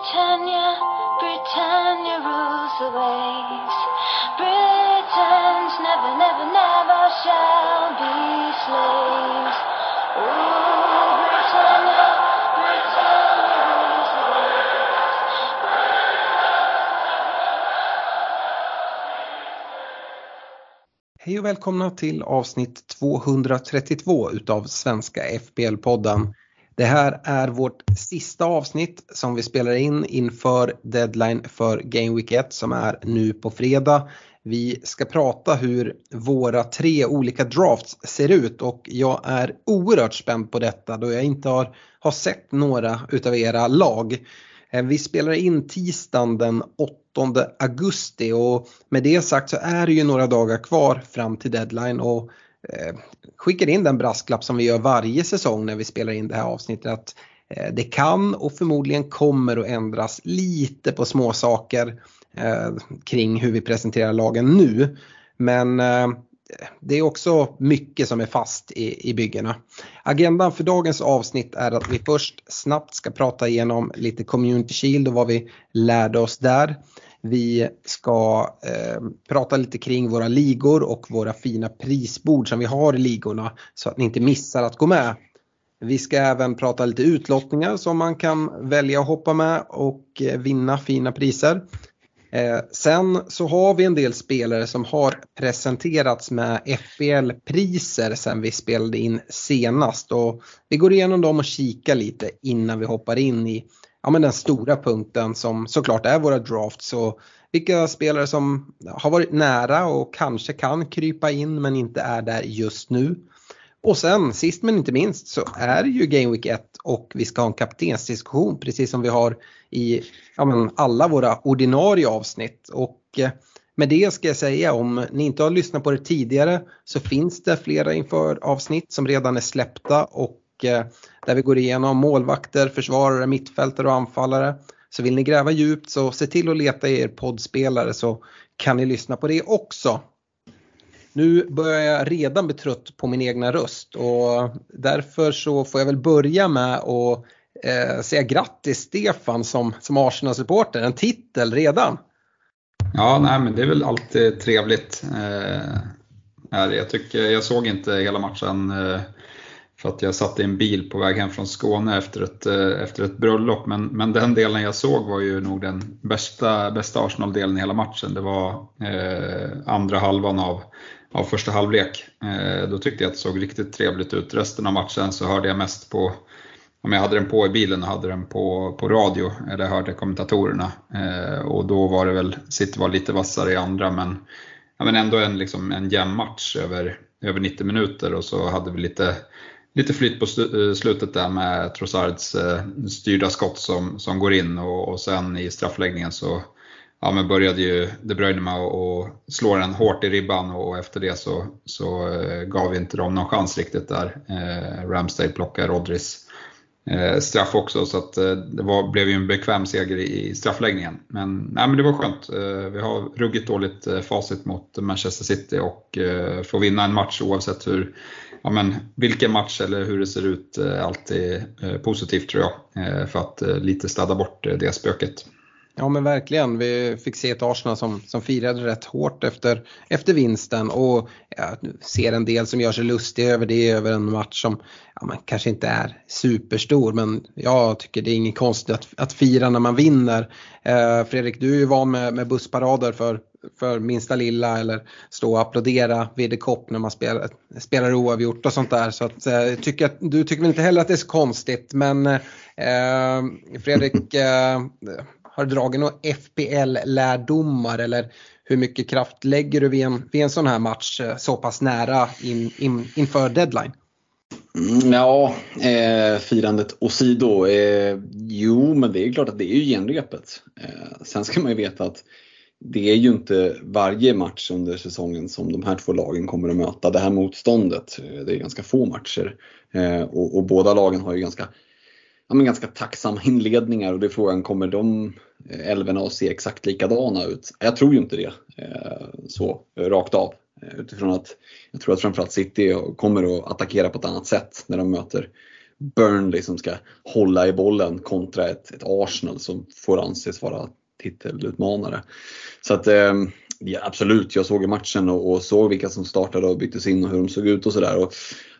Britannia, Britannia rules the waves. Britons never, never, never shall be slaves. Oh, Britannia, Britannia rules the waves. Hej och välkomna till avsnitt 232 utav Svenska FBL-podden. Det här är vårt sista avsnitt som vi spelar in inför deadline för Game Week 1 som är nu på fredag. Vi ska prata hur våra tre olika drafts ser ut och jag är oerhört spänd på detta då jag inte har, har sett några utav era lag. Eh, vi spelar in tisdagen den 8 augusti och med det sagt så är det ju några dagar kvar fram till deadline och Eh, skickar in den brasklapp som vi gör varje säsong när vi spelar in det här avsnittet att eh, det kan och förmodligen kommer att ändras lite på små saker eh, kring hur vi presenterar lagen nu. Men det är också mycket som är fast i, i byggena. Agendan för dagens avsnitt är att vi först snabbt ska prata igenom lite Community Shield och vad vi lärde oss där. Vi ska eh, prata lite kring våra ligor och våra fina prisbord som vi har i ligorna så att ni inte missar att gå med. Vi ska även prata lite utlottningar som man kan välja att hoppa med och eh, vinna fina priser. Eh, sen så har vi en del spelare som har presenterats med FBL-priser sen vi spelade in senast och vi går igenom dem och kikar lite innan vi hoppar in i ja, men den stora punkten som såklart är våra drafts och vilka spelare som har varit nära och kanske kan krypa in men inte är där just nu. Och sen sist men inte minst så är det ju Game Week 1 och vi ska ha en kaptensdiskussion precis som vi har i ja, men alla våra ordinarie avsnitt. Och eh, med det ska jag säga om ni inte har lyssnat på det tidigare så finns det flera inför avsnitt som redan är släppta och Eh, där vi går igenom målvakter, försvarare, mittfältare och anfallare. Så vill ni gräva djupt så se till att leta i er poddspelare så kan ni lyssna på det också. Nu börjar jag redan bli trött på min egna röst och därför så får jag väl börja med att eh, säga grattis Stefan som, som Arsenal-supporter, en titel redan. Ja, nej, men det är väl alltid trevligt. Eh. Jag, tycker, jag såg inte hela matchen eh, för att jag satt i en bil på väg hem från Skåne efter ett, eh, efter ett bröllop. Men, men den delen jag såg var ju nog den bästa, bästa Arsenal-delen i hela matchen. Det var eh, andra halvan av, av första halvlek. Eh, då tyckte jag att det såg riktigt trevligt ut. Resten av matchen så hörde jag mest på om jag hade den på i bilen och hade den på, på radio, eller hörde kommentatorerna. Eh, och då var det väl, City var lite vassare i andra, men, ja, men ändå en, liksom, en jämn match över, över 90 minuter och så hade vi lite, lite flyt på eh, slutet där med Trossards eh, styrda skott som, som går in och, och sen i straffläggningen så ja, men började ju De Bruyne med att slå den hårt i ribban och efter det så, så eh, gav vi inte dem någon chans riktigt där. Eh, Ramsdale plockar Rodris eh, straff också så att eh, det var, blev ju en bekväm seger i, i straffläggningen. Men, nej, men det var skönt. Vi har ruggigt dåligt eh, facit mot Manchester City och eh, får vinna en match oavsett hur, ja, men, vilken match eller hur det ser ut eh, är alltid positivt tror jag. Eh, för att lite städa bort det spöket. Ja men verkligen, vi fick se ett Arsenal som, som firade rätt hårt efter, efter vinsten och ja, ser en del som gör sig lustiga över det, över en match som ja, man kanske inte är superstor men jag tycker det är inget konstigt att, att fira när man vinner. Eh, Fredrik, du är ju van med, med bussparader för, för minsta lilla eller stå och applådera vid ett kopp när man spelar, spelar oavgjort och sånt där. Så att, eh, tycker att, du tycker väl inte heller att det är så konstigt men eh, Fredrik, eh, har du dragit några FPL-lärdomar eller hur mycket kraft lägger du vid en, vid en sån här match eh, så pass nära in, in, inför deadline? Mm, ja, eh, firandet åsido. Eh, jo, men det är klart att det är ju genrepet. Eh, sen ska man ju veta att det är ju inte varje match under säsongen som de här två lagen kommer att möta det här motståndet. Eh, det är ganska få matcher eh, och, och båda lagen har ju ganska ja, men ganska tacksamma inledningar och det är frågan, kommer de eh, älvorna att se exakt likadana ut? Jag tror ju inte det eh, så rakt av. Eh, utifrån att jag tror att framförallt City kommer att attackera på ett annat sätt när de möter Burnley som ska hålla i bollen kontra ett, ett Arsenal som får anses vara titelutmanare. Så att eh, ja, absolut, jag såg matchen och, och, såg vilka som startade och byttes in och hur de såg ut och sådär.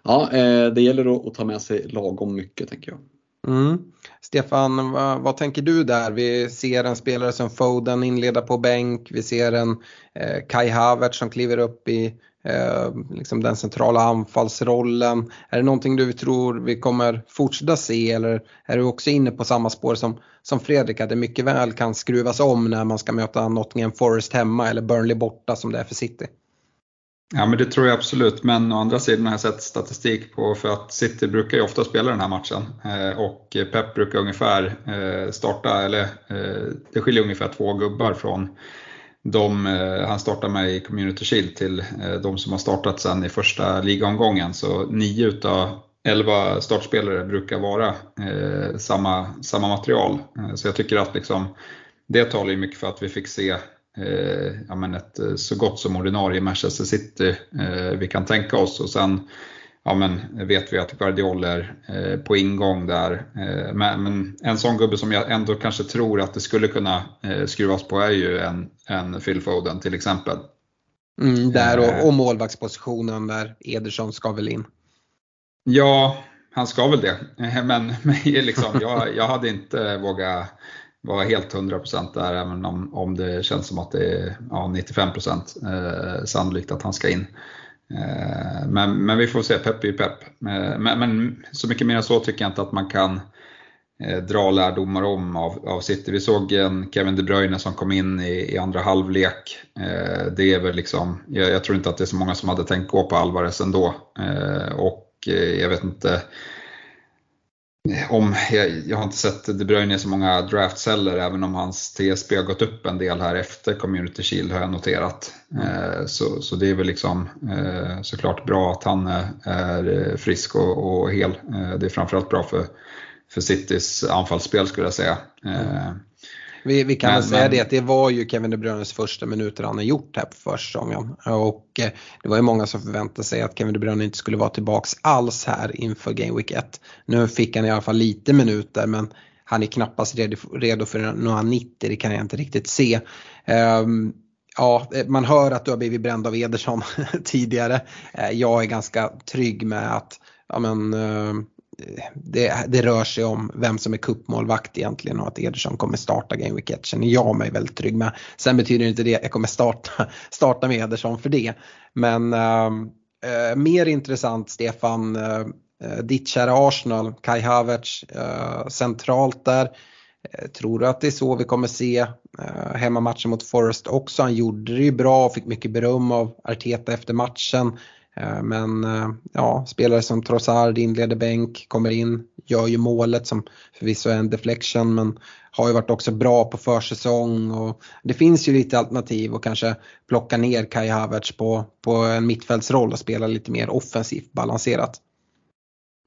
Ja, eh, det gäller att, att, ta med sig lagom mycket tänker jag. Mm. Stefan, vad, vad, tänker du där? Vi ser en spelare som Foden inleda på bänk, vi ser en eh, Kai Havertz som kliver upp i eh, liksom den centrala anfallsrollen. Är det någonting du tror vi kommer fortsätta se eller är du också inne på samma spår som, som Fredrik att det mycket väl kan skruvas om när man ska möta Nottingham Forest hemma eller Burnley borta som det är för City? Ja men det tror jag absolut, men å andra sidan har jag sett statistik på för att City brukar ju ofta spela den här matchen eh, och Pep brukar ungefär eh, starta, eller eh, det skiljer ungefär två gubbar från de han startar med i Community Shield till de som har startat sen i första ligaomgången. Så 9 utav 11 startspelare brukar vara samma, samma material. Så jag tycker att liksom, det talar ju mycket för att vi fick se ja, men ett eh, så gott som ordinarie Manchester City eh, vi kan tänka oss. Och sen ja, men vet vi att Guardiola är eh, på ingång där. Eh, men, men, en sån gubbe som jag ändå kanske tror att det skulle kunna eh, skruvas på är ju en, en Phil Foden till exempel. Mm, där och, och målvaktspositionen där Ederson ska väl in. Ja, han ska väl det. Men, men liksom, jag, jag hade inte vågat vara helt 100% där även om, om det känns som att det är ja, 95% eh, sannolikt att han ska in. Eh, men, men vi får se, pepp är ju pepp. Eh, men, men, så mycket mer än så tycker jag inte att man kan eh, dra lärdomar om av, av City. Vi såg en Kevin De Bruyne som kom in i, i andra halvlek. Eh, det är väl liksom, jag, jag, tror inte att det är så många som hade tänkt gå på Alvarez ändå. Eh, och eh, jag vet inte om, jag, jag, har inte sett De Bruyne i så många draftceller även om hans TSB har gått upp en del här efter Community Shield har jag noterat. Eh, så, så det är väl liksom eh, såklart bra att han eh, är frisk och, och hel. Eh, det är framförallt bra för, för Citys anfallsspel skulle jag säga. Mm. Vi, vi kan men, väl säga men... det att det var ju Kevin De Bruynes första minuter han har gjort här på försäsongen. Och eh, det var ju många som förväntade sig att Kevin De Bruyne inte skulle vara tillbaks alls här inför Game Week 1. Nu fick han i alla fall lite minuter men han är knappast redo, redo för några 90, det kan jag inte riktigt se. Um, ja, man hör att du har blivit bränd av Ederson tidigare. Eh, jag är ganska trygg med att ja, men, det, det, rör sig om vem som är kuppmålvakt egentligen och att Ederson kommer starta Game Week 1 känner jag mig väldigt trygg med. Sen betyder inte det att jag kommer starta, starta med Ederson för det. Men äh, mer intressant Stefan, äh, ditt kära Arsenal, Kai Havertz äh, centralt där. Tror du att det är så vi kommer se hemmamatchen mot Forest också? Han gjorde det ju bra och fick mycket beröm av Arteta efter matchen. Eh, men eh, ja, spelare som Trossard inleder bänk, kommer in, gör ju målet som förvisso är en deflection men har ju varit också bra på försäsong och det finns ju lite alternativ och kanske plocka ner Kai Havertz på, på en mittfältsroll och spela lite mer offensivt balanserat.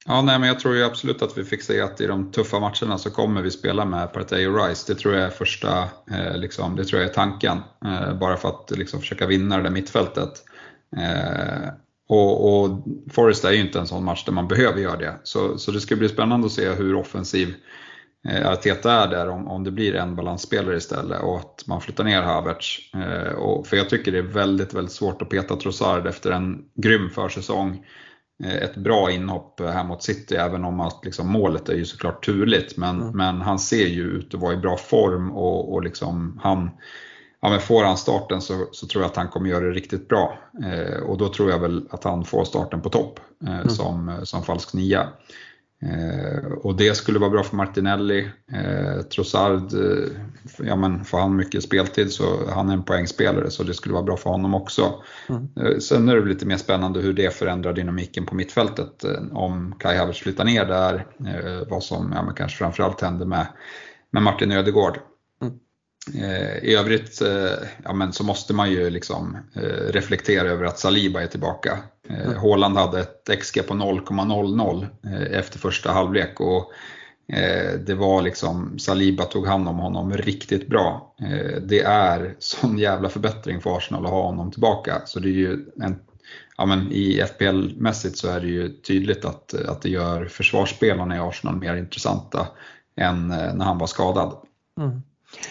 Ja, nej, men jag tror ju absolut att vi fick se att i de tuffa matcherna så kommer vi spela med Partey och Rice. Det tror jag är första, eh, liksom, det tror jag är tanken. Eh, bara för att liksom, försöka vinna det där mittfältet. Eh, och, och Forest är ju inte en sån match där man behöver göra det. Så, så det ska bli spännande att se hur offensiv eh, Arteta är där, om, om det blir en balansspelare istället och att man flyttar ner Havertz. Eh, och, för jag tycker det är väldigt, väldigt svårt att peta Trossard efter en grym försäsong. Eh, ett bra inhopp här mot City, även om att liksom, målet är ju såklart turligt. Men, mm. men han ser ju ut att vara i bra form och, och liksom, han ja, men får han starten så, så, tror jag att han kommer göra det riktigt bra. Eh, och då tror jag väl att han får starten på topp eh, mm. som, som falsk nia. Eh, och det skulle vara bra för Martinelli. Eh, Trossard, eh, ja men får han mycket speltid så han är en poängspelare så det skulle vara bra för honom också. Mm. Eh, sen är det lite mer spännande hur det förändrar dynamiken på mittfältet. Eh, om Kai Havertz flyttar ner där, vad som ja, men kanske framförallt händer med, med Martin Ödegård. Eh, I övrigt eh, ja, men så måste man ju liksom eh, reflektera över att Saliba är tillbaka. Mm. Håland hade ett XG på 0,00 efter första halvlek och det var liksom, Saliba tog hand om honom riktigt bra. Det är sån jävla förbättring för Arsenal att ha honom tillbaka. Så det är ju en ja, men i FPL-mässigt så är det ju tydligt att, att det gör försvarsspelarna i Arsenal mer intressanta än när han var skadad. Mm.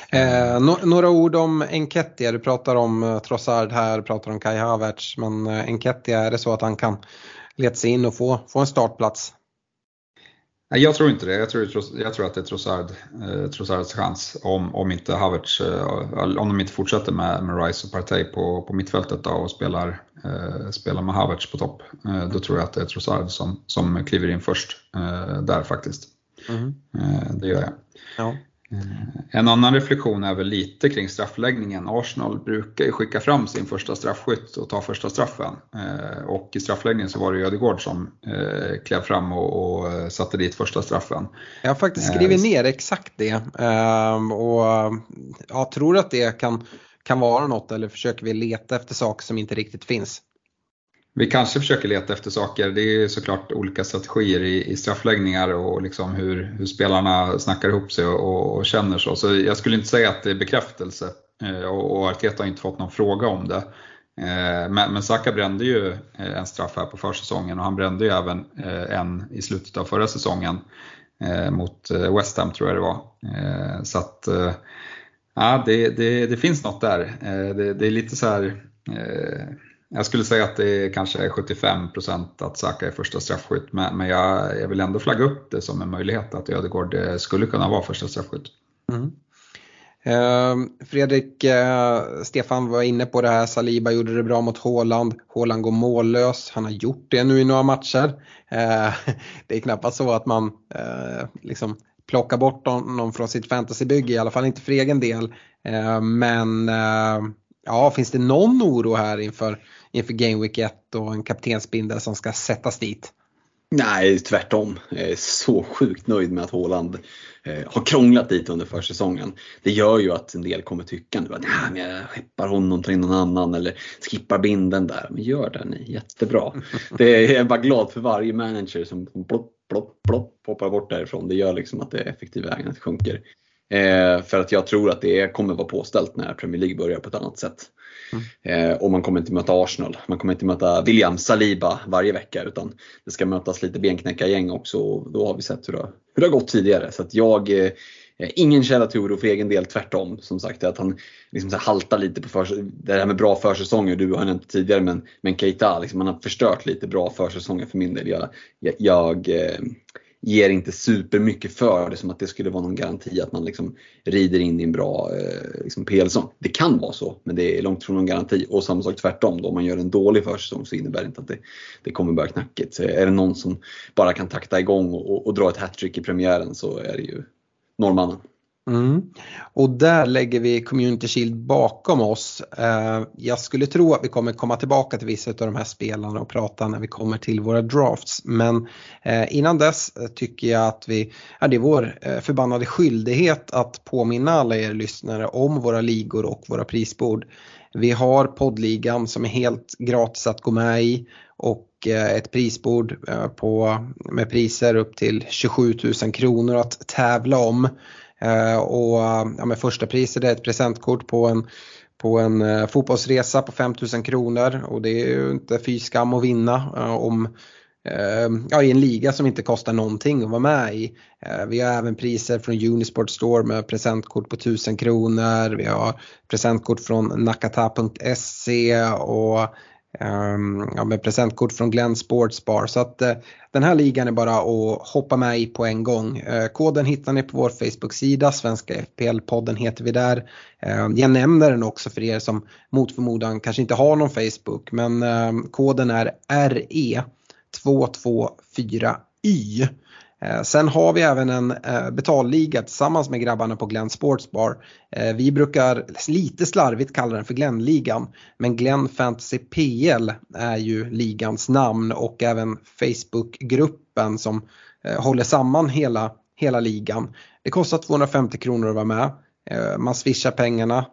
Eh, no några ord om Enketia, du pratar om eh, Trossard här, pratar om Kai Havertz, men eh, Enketia, är det så att han kan leta sig in och få, få en startplats? Nej, jag tror inte det. Jag tror, jag tror att det är Trossard, eh, Trossards chans om, om inte Havertz, eh, om de inte fortsätter med, med Rice och Partey på, på mittfältet då och spelar, eh, spelar med Havertz på topp. Eh, då tror jag att det är Trossard som, som kliver in först där faktiskt. Mm. det gör jag. Ja. Eh, en annan reflektion är väl lite kring straffläggningen. Arsenal brukar ju skicka fram sin första straffskytt och ta första straffen. Eh, och i straffläggningen så var det Ödegård som eh, klev fram och, satte dit första straffen. Jag har faktiskt skrivit ner exakt det. Ehm, och jag tror att det kan, kan vara något eller försöker vi leta efter saker som inte riktigt finns? Vi kanske försöker leta efter saker. Det är såklart olika strategier i, i straffläggningar och liksom hur, hur spelarna snackar ihop sig och, och, känner så. Så jag skulle inte säga att det är bekräftelse eh, och, och Arteta har inte fått någon fråga om det. Eh, men, men Saka brände ju eh, en straff här på försäsongen och han brände ju även eh, en i slutet av förra säsongen eh, mot West Ham tror jag det var. Så att ja, det, det, det finns något där. Det, det är lite så här jag skulle säga att det är kanske är 75% att Saka är första straffskytt, men, men jag, jag, vill ändå flagga upp det som en möjlighet att Ödegård eh, skulle kunna vara första straffskytt. Mm. Ehm, Fredrik, eh, Stefan var inne på det här, Saliba gjorde det bra mot Håland. Håland går mållös, han har gjort det nu i några matcher. Ehm, det är knappast så att man eh, liksom plockar bort honom från sitt fantasybygge, i alla fall inte för egen del. Ehm, men ja, finns det någon oro här inför inför Game Week 1 och en kaptensbindel som ska sättas dit? Nej, tvärtom. Jag är så sjukt nöjd med att Håland eh, har krånglat dit under försäsongen. Det gör ju att en del kommer tycka nu att ja, men jag skeppar honom, tar in någon annan eller skippar binden där. Men gör det ni, jättebra. Det är, jag är bara glad för varje manager som plopp, plopp, plopp poppar bort därifrån. Det gör liksom att det effektiva ägandet sjunker. Eh, för att jag tror att det kommer vara påställt när Premier League börjar på ett annat sätt. Mm. Eh, och man kommer inte möta Arsenal, man kommer inte möta William Saliba varje vecka utan det ska mötas lite benknäckargäng också och då har vi sett hur det, hur det har gått tidigare. Så att jag eh, eh Ingen källa till oro för egen del, tvärtom. Som sagt, att han liksom så haltar lite på för, det här med bra försäsonger, du har nämnt tidigare, men, men Keita, liksom, han har förstört lite bra försäsonger för min del. Jag, jag, jag eh, ger inte supermycket för det som att det skulle vara någon garanti att man liksom rider in i en bra eh, liksom PL-säsong. Det kan vara så, men det är långt från någon garanti. Och samma sak tvärtom, då, om man gör en dålig försäsong så innebär det inte att det, det kommer börja knackigt. Så är det någon som bara kan takta igång och, och, och dra ett hattrick i premiären så är det ju norrmannen. Mm. Och där lägger vi Community Shield bakom oss. Eh, jag skulle tro att vi kommer komma tillbaka till vissa av de här spelarna och prata när vi kommer till våra drafts. Men eh, innan dess eh, tycker jag att vi, ja, det är vår förbannade skyldighet att påminna alla er lyssnare om våra ligor och våra prisbord. Vi har poddligan som är helt gratis att gå med i och ett prisbord på, med priser upp till 27 000 kronor att tävla om. Eh, och eh, ja, men första priset är ett presentkort på en, på en eh, fotbollsresa på 5000 kronor och det är ju inte fy skam att vinna eh, om ja, i en liga som inte kostar någonting att vara med i. Vi har även priser från Unisport Store med presentkort på 1000 kronor. Vi har presentkort från nakata.se och Ehm, ja, med presentkort från Glenn Sports Bar. Så att eh, den här ligan är bara att hoppa med i på en gång. Eh, koden hittar ni på vår Facebook-sida, Svenska FPL-podden heter vi där. Ehm, jag nämner den också för er som mot förmodan kanske inte har någon Facebook men ehm, koden är RE224Y. Eh, sen har vi även en eh, betalliga tillsammans med grabbarna på Glenn Sportsbar. Eh, vi brukar lite slarvigt kalla den för Glenn-ligan. Men Glenn Fantasy PL är ju ligans namn och även Facebookgruppen som håller samman hela, hela ligan. Det kostar 250 kronor att vara med. Man swishar pengarna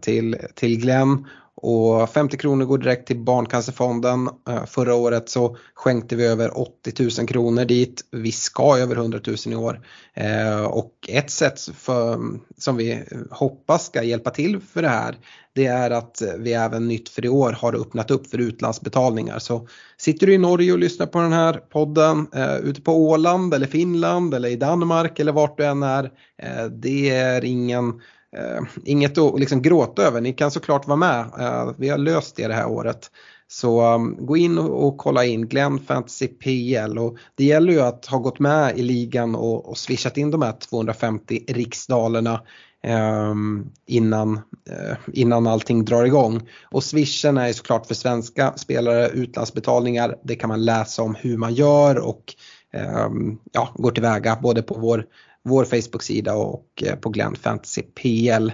till, till Glenn och 50 kronor går direkt till Barncancerfonden. Eh, förra året så skänkte vi över 80 000 kronor dit. Vi ska över 100 000 i år. Eh, och ett sätt för, som vi hoppas ska hjälpa till för det här det är att vi även nytt för i år har öppnat upp för utlandsbetalningar. Så sitter du i Norge och lyssnar på den här podden eh, ute på Åland eller Finland eller i Danmark eller vart du än är. Eh, det är ingen, Eh, inget att liksom gråta över. Ni kan såklart vara med. Eh, vi har löst det det här året. Så um, gå in och, och, kolla in Glenn Fantasy PL och det gäller ju att ha gått med i ligan och, och swishat in de här 250 riksdalerna Ehm, innan, eh, innan allting drar igång. Och swishen är såklart för svenska spelare, utlandsbetalningar, det kan man läsa om hur man gör och ehm, ja, går tillväga både på vår, vår Facebook-sida och eh, på Glenn Fantasy PL.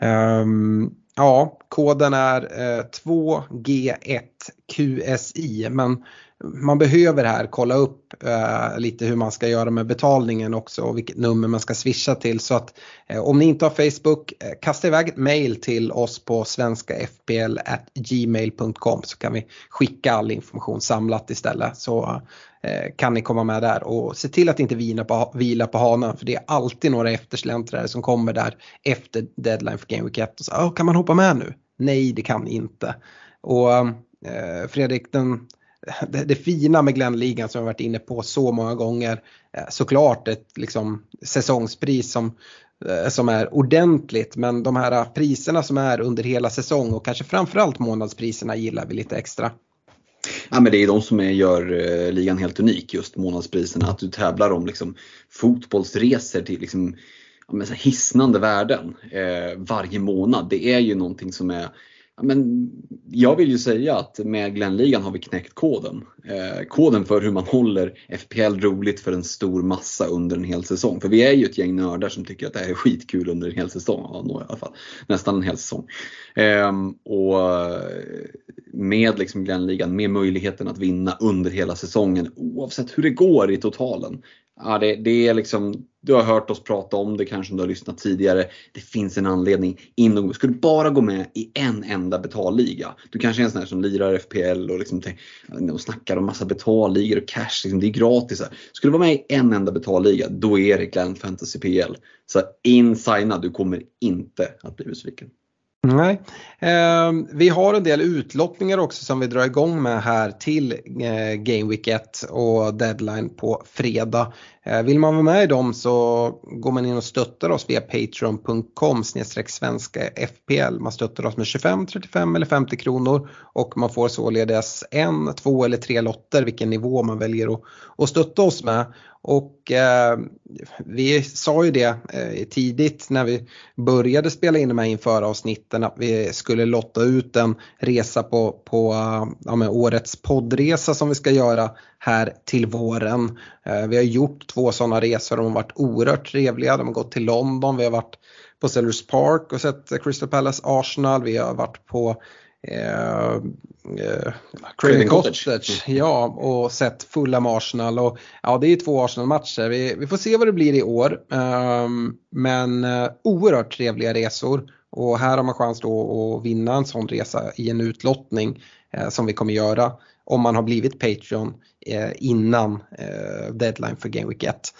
Um, ehm, ja, koden är eh, 2G1QSI men man behöver här kolla upp eh, lite hur man ska göra med betalningen också och vilket nummer man ska swisha till. Så att eh, om ni inte har Facebook, eh, kasta iväg ett mail till oss på svenskafpl.gmail.com så kan vi skicka all information samlat istället. Så eh, kan ni komma med där och se till att inte vila på, vila på hanen för det är alltid några eftersläntrare som kommer där efter deadline för Game Week 1 och så, oh, kan man hoppa med nu? Nej, det kan ni inte. Och eh, Fredrik, den det, det, fina med Glenligan som jag varit inne på så många gånger eh, såklart ett liksom, säsongspris som, eh, som är ordentligt men de här priserna som är under hela säsong och kanske framförallt månadspriserna gillar vi lite extra. Ja, men det är de som är, gör eh, ligan helt unik, just månadspriserna. Att du tävlar om liksom, fotbollsresor till liksom, ja, hisnande värden eh, varje månad. Det är ju någonting som är men jag vill ju säga att med Glenligan har vi knäckt koden. Eh, koden för hur man håller FPL roligt för en stor massa under en hel säsong. För vi är ju ett gäng nördar som tycker att det här är skitkul under en hel säsong. Ja, i alla fall. Nästan en hel säsong. Ehm, eh, och med liksom Glenligan, med möjligheten att vinna under hela säsongen oavsett hur det går i totalen. Ja, det, det, är liksom, du har hört oss prata om det kanske om du har lyssnat tidigare. Det finns en anledning. Inom, ska du bara gå med i en enda betalliga. Du kanske är en sån här som lirar FPL och, liksom, de snackar om massa betalligor och cash. Liksom, det är gratis. Ska du vara med i en enda betalliga, då är det Glenn Fantasy PL. Så in, signa, du kommer inte att bli besviken. Nej. Eh, vi har en del utlottningar också som vi drar igång med här till eh, Game Week 1 och deadline på fredag. Eh, vill man vara med i dem så går man in och stöttar oss via patreon.com svenska FPL. Man stöttar oss med 25, 35 eller 50 kronor och man får således en, två eller tre lotter vilken nivå man väljer att, att stötta oss med. Och eh, vi sa ju det eh, tidigt när vi började spela in de här införavsnitten att vi skulle lotta ut en resa på, på ja, årets poddresa som vi ska göra här till våren. Eh, vi har gjort två sådana resor, de har varit oerhört trevliga. De har gått till London, vi har varit på Sellers Park och sett Crystal Palace Arsenal, vi har varit på eh, eh, Craven Cottage. Cottage. Ja, och sett fulla med Arsenal. Och, ja, det är två Arsenal-matcher. Vi, vi, får se vad det blir i år. Um, men uh, oerhört trevliga resor. Och här har man chans då att vinna en sån resa i en utlottning uh, som vi kommer göra om man har blivit Patreon uh, innan deadline för Game Week 1.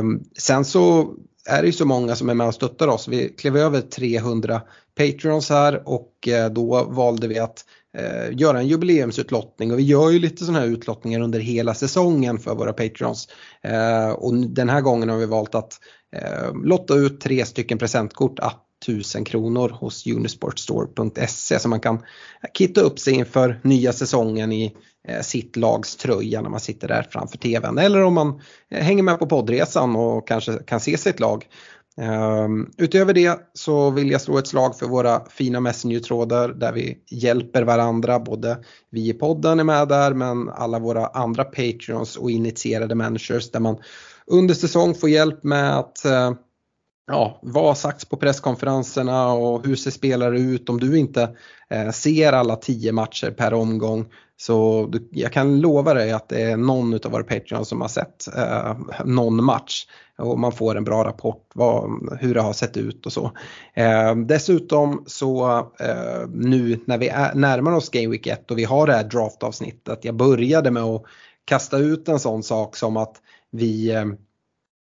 Um, sen så är det ju så många som är med och stöttar oss. Vi klev över 300 Patreons här och eh, då valde vi att eh, göra en jubileumsutlottning och vi gör ju lite sådana här utlottningar under hela säsongen för våra Patreons. Eh, och den här gången har vi valt att eh, lotta ut tre stycken presentkort att 1000 kronor hos unisportstore.se så man kan kitta upp sig inför nya säsongen i eh, sitt lags tröja när man sitter där framför tvn eller om man eh, hänger med på poddresan och kanske kan se sitt lag. Ehm, utöver det så vill jag slå ett slag för våra fina Messenger-trådar där vi hjälper varandra. Både vi i podden är med där men alla våra andra patreons och initierade managers där man under säsong får hjälp med att eh, ja, vad har sagts på presskonferenserna och hur ser spelare ut om du inte eh, ser alla tio matcher per omgång Så du, jag kan lova dig att det är någon av våra Patreons som har sett eh, någon match och man får en bra rapport vad, hur det har sett ut och så. Eh, dessutom så eh, nu när vi är, närmar oss Game Week 1 och vi har det här draftavsnittet, jag började med att kasta ut en sån sak som att vi eh,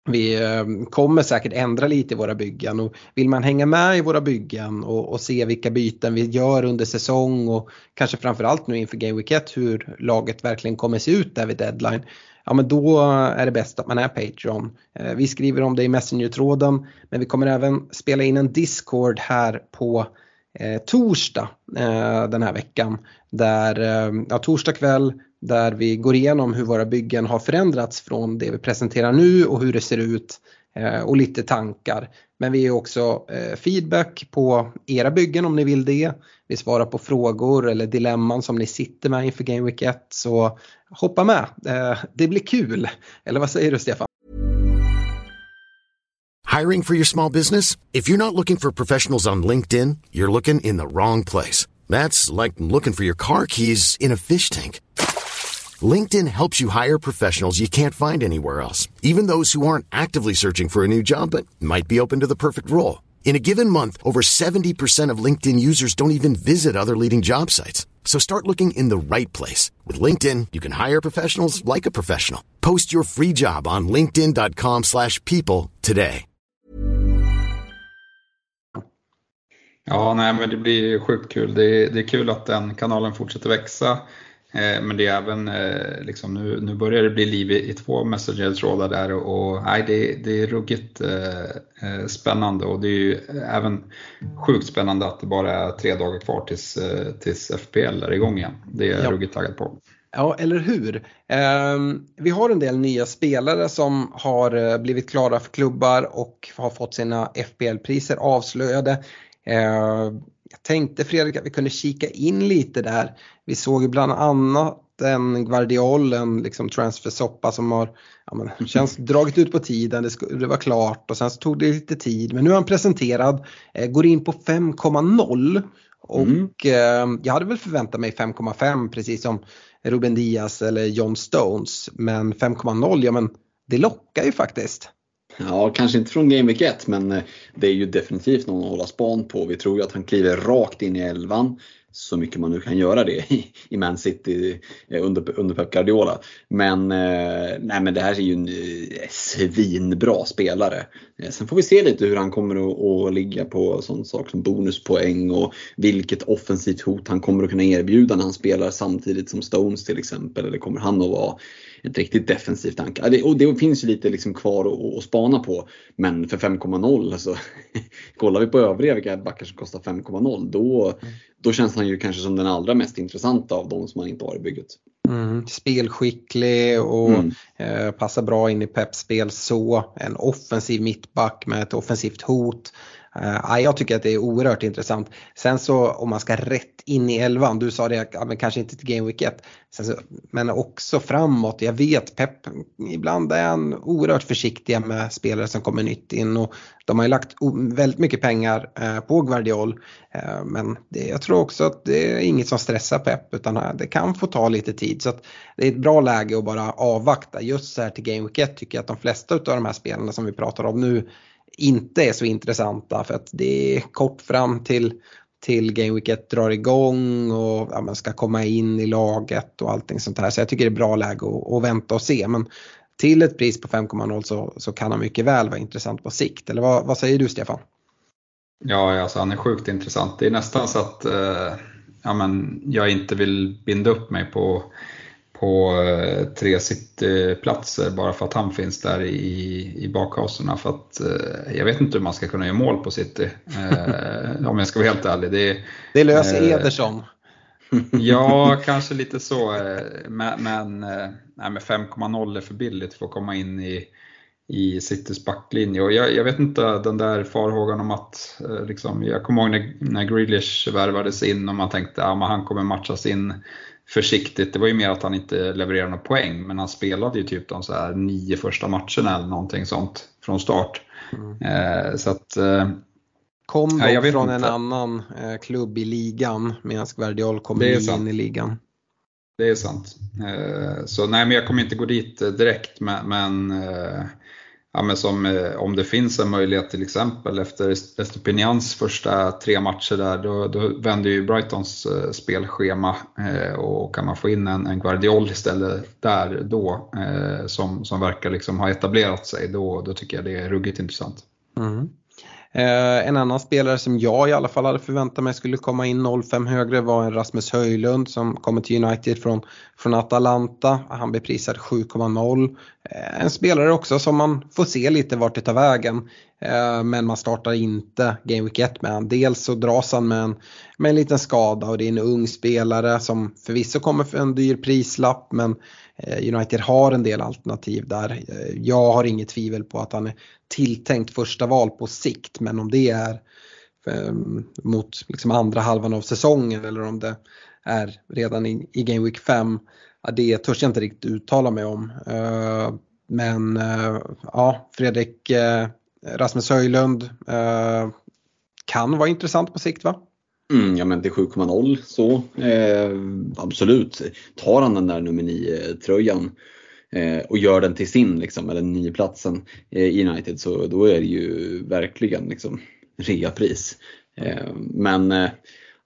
vi eh, kommer säkert ändra lite i våra byggen och vill man hänga med i våra byggen och, och, se vilka byten vi gör under säsong och kanske framförallt nu inför Game Week 1 hur laget verkligen kommer se ut där vid deadline. Ja men då är det bäst att man är Patreon. Eh, vi skriver om det i Messenger-tråden men vi kommer även spela in en Discord här på eh, torsdag eh, den här veckan. Där, eh, ja, torsdag kväll där vi går igenom hur våra byggen har förändrats från det vi presenterar nu och hur det ser ut eh, och lite tankar. Men vi ger också eh, feedback på era byggen om ni vill det. Vi svarar på frågor eller dilemman som ni sitter med inför Game Week 1. Så hoppa med, eh, det blir kul. Eller vad säger du Stefan? Hiring for your small business? If you're not looking for professionals on LinkedIn, you're looking in the wrong place. That's like looking for your car keys in a fish tank. LinkedIn helps you hire professionals you can't find anywhere else, even those who aren't actively searching for a new job but might be open to the perfect role. In a given month, over 70% of LinkedIn users don't even visit other leading job sites. So start looking in the right place. With LinkedIn, you can hire professionals like a professional. Post your free job on linkedin.com slash people today. Ja, nej, men det blir sjukt kul. Det är, det är kul att den kanalen fortsätter växa. Eh, men det är även, eh, liksom, nu, nu börjar det bli liv i, i två Messenger-trådar där och, och nej, det, det är ruggigt eh, eh, spännande och det är ju även sjukt spännande att det bara är tre dagar kvar tills, tills FPL är igång igen. Det är jag ja. ruggigt taggad på. Ja, eller hur. Eh, vi har en del nya spelare som har blivit klara för klubbar och har fått sina FPL-priser avslöjade. Jag tänkte Fredrik att vi kunde kika in lite där. Vi såg ju bland annat en Guardiol, en liksom transfersoppa som har ja, men, känns, dragit ut på tiden, det, det, var klart och sen så tog det lite tid. Men nu är han presenterad, eh, går in på 5,0 och mm. eh, jag hade väl förväntat mig 5,5 precis som Ruben Diaz eller John Stones. Men 5,0, ja men det lockar ju faktiskt. Ja, kanske inte från Game Week 1 men eh, det är ju definitivt någon att hålla span på. Vi tror ju att han kliver rakt in i elvan så mycket man nu kan göra det i Man City eh, under, under Pep Guardiola. Men, eh, nej, men det här är ju en eh, svinbra spelare. Sen får vi se lite hur han kommer att, att ligga på sån sak som bonuspoäng och vilket offensivt hot han kommer att kunna erbjuda när han spelar samtidigt som Stones till exempel. Eller kommer han att vara ett riktigt defensivt anka. Och det finns ju lite liksom kvar att, att spana på. Men för 5,0 alltså, kollar vi på övriga vilka backar som kostar 5,0 då, då känns han ju kanske som den allra mest intressanta av de som man inte har i bygget. Mm, spelskicklig och mm. eh, passar bra in i Peps spel så. En offensiv mittback med ett offensivt hot. Uh, jag tycker att det är oerhört intressant. Sen så om man ska rätt in i elvan, du sa det, ja, men kanske inte till Game Week 1, så, men också framåt. Jag vet Pep, ibland är han oerhört försiktiga med spelare som kommer nytt in och de har ju lagt väldigt mycket pengar uh, på Guardiol. Uh, men det, jag tror också att det är inget som stressar Pep utan det kan få ta lite tid. Så det är ett bra läge att bara avvakta. Just så här till Game Week 1 tycker jag att de flesta av de här spelarna som vi pratar om nu inte är så intressanta för att det är kort fram till, till Game Week 1 drar igång och ja, man ska komma in i laget och allting sånt här. Så jag tycker det är bra läge att, att vänta och se. Men till ett pris på 5,0 så, så kan han mycket väl vara intressant på sikt. Eller vad, vad säger du Stefan? Ja, alltså han är sjukt intressant. Det är nästan så att eh, ja, men jag inte vill binda upp mig på på eh, tre City-platser bara för att han finns där i, i bakhasorna. För att, eh, jag vet inte hur man ska kunna göra mål på City, eh, om jag ska vara helt ärlig. Det, det löser Ederson. ja, kanske lite så. Men, men, nej, med 5,0 är för billigt för att komma in i, i Citys backlinje. Och jag, jag, vet inte, den där farhågan om att, liksom, jag kommer ihåg när, när Grealish värvades in och man tänkte att ja, han kommer matchas in försiktigt. Det var ju mer att han inte levererade några poäng, men han spelade ju typ de så här nio första matcherna eller någonting sånt från start. Mm. Eh, så att, eh, Kom dock från inte. en annan eh, klubb i ligan medan Guardiol kom in i ligan. det är sant. Eh, så nej, men jag kommer inte gå dit eh, direkt, men, men, eh, ja, men som, eh, om det finns en möjlighet till exempel efter Estopinians första tre matcher där, då, då vänder ju Brightons eh, spelschema eh, och kan man få in en, en Guardiol istället där då, som, som verkar liksom ha etablerat sig, då, då tycker jag det är ruggigt intressant. Mm. Eh, en annan spelare som jag i alla fall hade förväntat mig skulle komma in 0,5 högre var en Rasmus Höjlund som kommer till United från, från Atalanta. Han blir prisad 7,0. Eh, en spelare också som man får se lite vart det tar vägen. Eh, men man startar inte Game Week 1 med honom. Dels så dras han med en, med en liten skada och det är en ung spelare som förvisso kommer för en dyr prislapp men eh, United har en del alternativ där. Eh, jag har inget tvivel på att han är tilltänkt första val på sikt men om det är mot liksom andra halvan av säsongen eller om det är redan i, i Game Week 5, det törs jag inte riktigt uttala mig om. Men ja, Fredrik Rasmus Höjlund eh, kan vara intressant på sikt va? Mm, ja men till 7,0 så eh, absolut. Tar han den där nummer 9 tröjan eh, och gör den till sin, liksom, eller nioplatsen eh, i United så då är det ju verkligen liksom, reapris. Eh, men eh,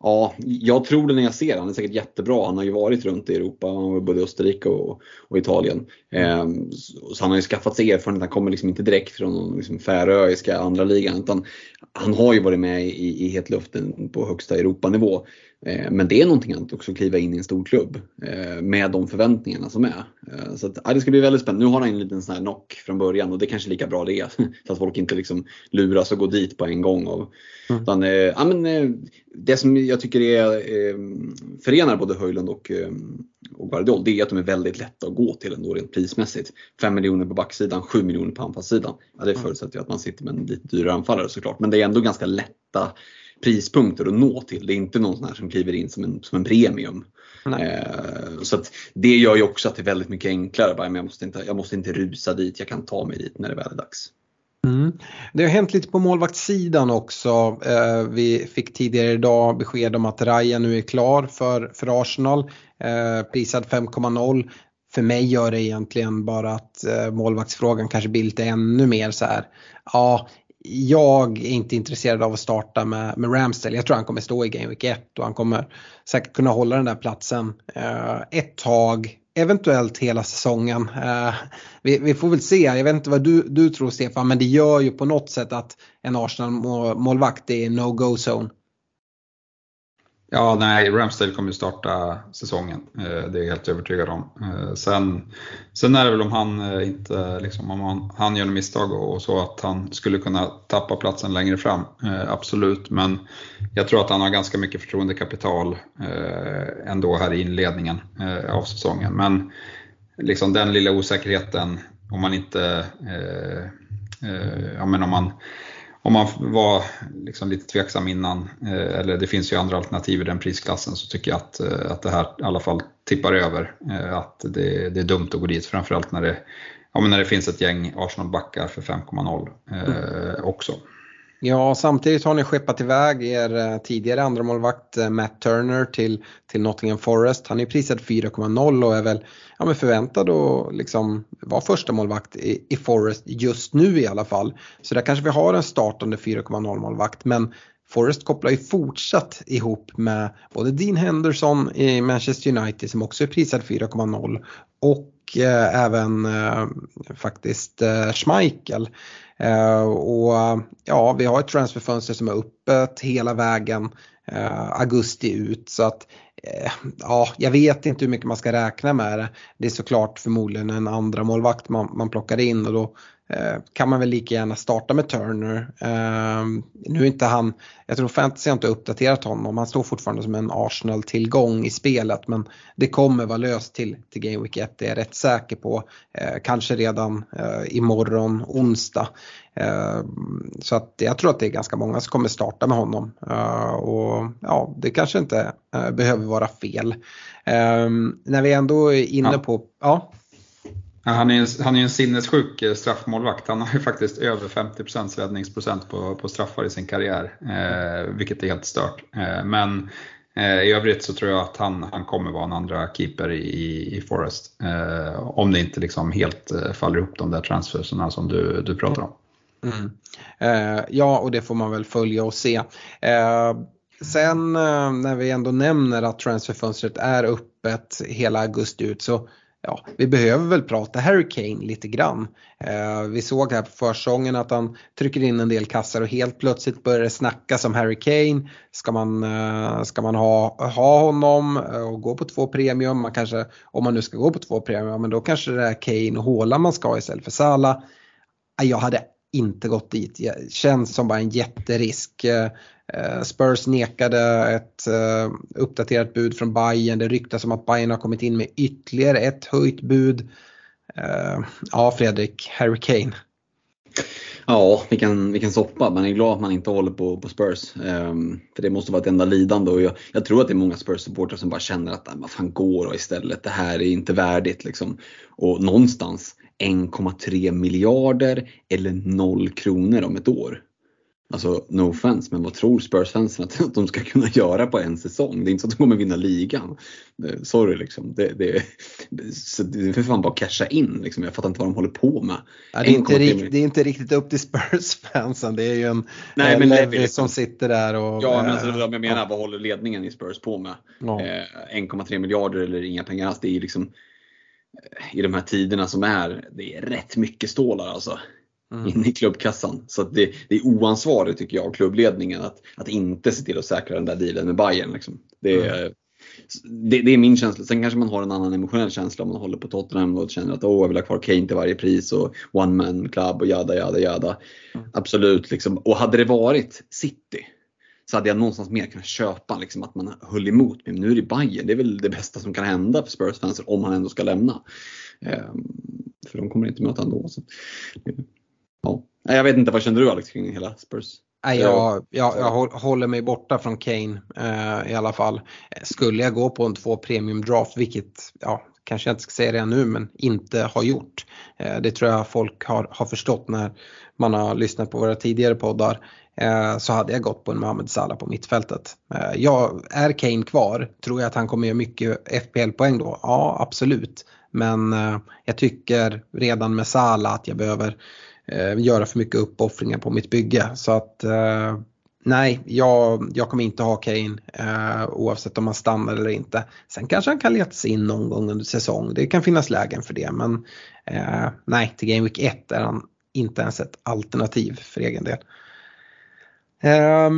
Ja, jag tror det när jag ser honom. Han är säkert jättebra. Han har ju varit runt i Europa, han både Österrike och, och Italien. Eh, så han har ju skaffat sig erfarenhet. Han kommer liksom inte direkt från liksom färöiska andra ligan utan han har ju varit med i, i hetluften på högsta Europanivå. Eh, men det är någonting annat också att kliva in i en stor klubb eh, med de förväntningarna som är. Eh, så att, ja, det ska bli väldigt spännande. Nu har han en liten sån här knock från början och det är kanske är lika bra det är. Så att folk inte liksom luras och går dit på en gång. Och, mm. utan, ja, men, det som jag tycker är, förenar både Höjlund och, och Guardiol det är att de är väldigt lätta att gå till ändå rent prismässigt. 5 miljoner på backsidan, 7 miljoner på anfallssidan. Ja, det förutsätter ju att man sitter med en lite dyrare anfallare såklart. Men det är ändå ganska lätta prispunkter att nå till. Det är inte någon sån här som kliver in som en, som en premium. Eh, så det gör ju också att det är väldigt mycket enklare. Bara, jag, måste inte, jag måste inte rusa dit, jag kan ta mig dit när det väl är dags. Mm. Det har hänt lite på målvaktssidan också. Eh, vi fick tidigare idag besked om att Raja nu är klar för, för Arsenal. Eh, prisad 5,0. För mig gör det egentligen bara att eh, målvaktsfrågan kanske blir lite ännu mer så här. Ja, jag är inte intresserad av att starta med, med Ramsdale. Jag tror han kommer stå i Game Week 1 och han kommer säkert kunna hålla den där platsen eh, ett tag, eventuellt hela säsongen. Eh, vi, vi, får väl se, jag vet inte vad du, du tror Stefan, men det gör ju på något sätt att en Arsenal-målvakt är no-go zone. Ja, nej, Ramsdale kommer starta säsongen. Eh, det är jag helt övertygad om. Eh, sen, sen är det väl om han eh, inte, liksom, om han, han gör misstag och så att han skulle kunna tappa platsen längre fram. Absolut, men jag tror att han har ganska mycket förtroendekapital ändå här i inledningen av säsongen. Men liksom den lilla osäkerheten, om man inte, ja men om man om man var liksom lite tveksam innan, eh, eller det finns ju andra alternativ i den prisklassen, så tycker jag att, eh, att det här i alla fall tippar över. Eh, att det, det är dumt att gå dit, framförallt när det, ja, när det finns ett gäng Arsenal-backar för 5,0 mm. också. Ja, samtidigt har ni skeppat iväg er eh, tidigare andra målvakt eh, Matt Turner till, till Nottingham Forest. Han är prisad 4,0 och är väl ja, men förväntad att liksom vara första målvakt i, i Forest just nu i alla fall. Så där kanske vi har en startande 4,0 målvakt men Forest kopplar ju fortsatt ihop med både Dean Henderson i Manchester United som också är prisad 4,0 och eh, även eh, faktiskt eh, Schmeichel. Eh, och ja, vi har ett transferfönster som är öppet hela vägen eh, augusti ut så att eh, ja, jag vet inte hur mycket man ska räkna med det. Det är såklart förmodligen en andra målvakt man, man plockar in och då kan man väl lika gärna starta med Turner. Ehm, nu är inte han, jag tror Fantasy har inte uppdaterat honom, han står fortfarande som en Arsenal-tillgång i spelet men det kommer vara löst till, till Game Week 1, det är jag rätt säker på. Eh, kanske redan eh, imorgon, onsdag. Så att jag tror att det är ganska många som kommer starta med honom och ja, det kanske inte behöver vara fel. När vi ändå är inne på, ja. Han är, ju han är en sinnessjuk eh, straffmålvakt. Han har ju faktiskt över 50% räddningsprocent på, på straffar i sin karriär, eh, vilket är helt stört. Eh, men Eh, I övrigt så tror jag att han, han kommer vara en andra keeper i, i Forest. Eh, om det inte liksom helt eh, faller ihop de där transferserna som du, du pratar om. Mm. Eh, ja, och det får man väl följa och se. Eh, sen eh, när vi ändå nämner att transferfönstret är öppet hela augusti ut så ja, vi behöver väl prata Harry Kane lite grann. Eh, vi såg här på försäsongen att han trycker in en del kassar och helt plötsligt börjar det snackas om Harry Kane. Ska man, eh, ska man ha, ha honom eh, och gå på två premium, man kanske, om man nu ska gå på två premium, men då kanske det är Kane och Håla man ska ha istället för Salah. Eh, jag hade inte gått dit. Det känns som bara en jätterisk. Eh, Eh, Spurs nekade ett eh, uppdaterat bud från Bayern. Det ryktas om att Bayern har kommit in med ytterligare ett höjt bud. Eh, ja, Fredrik, Harry Kane. Ja, vilken, vilken soppa. Man är glad att man inte håller på, på Spurs. Um, för det måste vara ett enda lidande och jag, jag tror att det är många Spurs-supportrar som bara känner att vad fan går då istället. Det här är inte värdigt liksom. Och någonstans 1,3 miljarder eller 0 kronor om ett år. Alltså no offense, men vad tror Spurs-fansen att de ska kunna göra på en säsong? Det är inte så att de kommer vinna ligan. Sorry liksom. Det, det, det är för fan bara casha in. Liksom. Jag fattar inte vad de håller på med. Ja, det, är inte rikt, det är inte riktigt upp till Spurs-fansen. Det är ju en Nej, men Levi liksom. som sitter där och... Ja, men alltså, jag menar, ja. vad håller ledningen i Spurs på med? Ja. Eh, 1,3 miljarder eller inga pengar alls. Det är liksom i de här tiderna som är, det är rätt mycket stålar alltså. Mm. In i klubbkassan. Så det, det, är oansvarigt tycker jag av klubbledningen att, att inte se till att säkra den där dealen med Bayern. Liksom. Det, mm. det, det, är min känsla. Sen kanske man har en annan emotionell känsla om man håller på Tottenham och känner att oh, jag vill ha kvar Kane till varje pris och one man club och jada jada jada. Mm. Absolut. Liksom. Och hade det varit City så hade jag någonstans mer kunnat köpa liksom, att man höll emot. Men nu är det Bayern, det är väl det bästa som kan hända för Spurs-fans om han ändå ska lämna. Ehm, för de kommer inte möta ändå. Så. Ja. Jag vet inte, vad kände du Alex kring hela Spurs? Nej, jag, jag, jag håller mig borta från Kane eh, i alla fall. Skulle jag gå på en två premium draft, vilket ja, kanske jag inte ska säga det nu, men inte har gjort. Eh, det tror jag folk har, har förstått när man har lyssnat på våra tidigare poddar. Eh, så hade jag gått på en Mohamed Salah på mittfältet. Eh, jag, är Kane kvar? Tror jag att han kommer göra mycket FPL-poäng då? Ja, absolut. Men eh, jag tycker redan med Salah att jag behöver Eh, göra för mycket uppoffringar på mitt bygge. Så att eh, nej, jag, jag kommer inte ha Kane eh, oavsett om han stannar eller inte. Sen kanske han kan leta sig in någon gång under säsong. Det kan finnas lägen för det. Men nej, till Game Week 1 är han inte ens ett alternativ för egen del. Eh,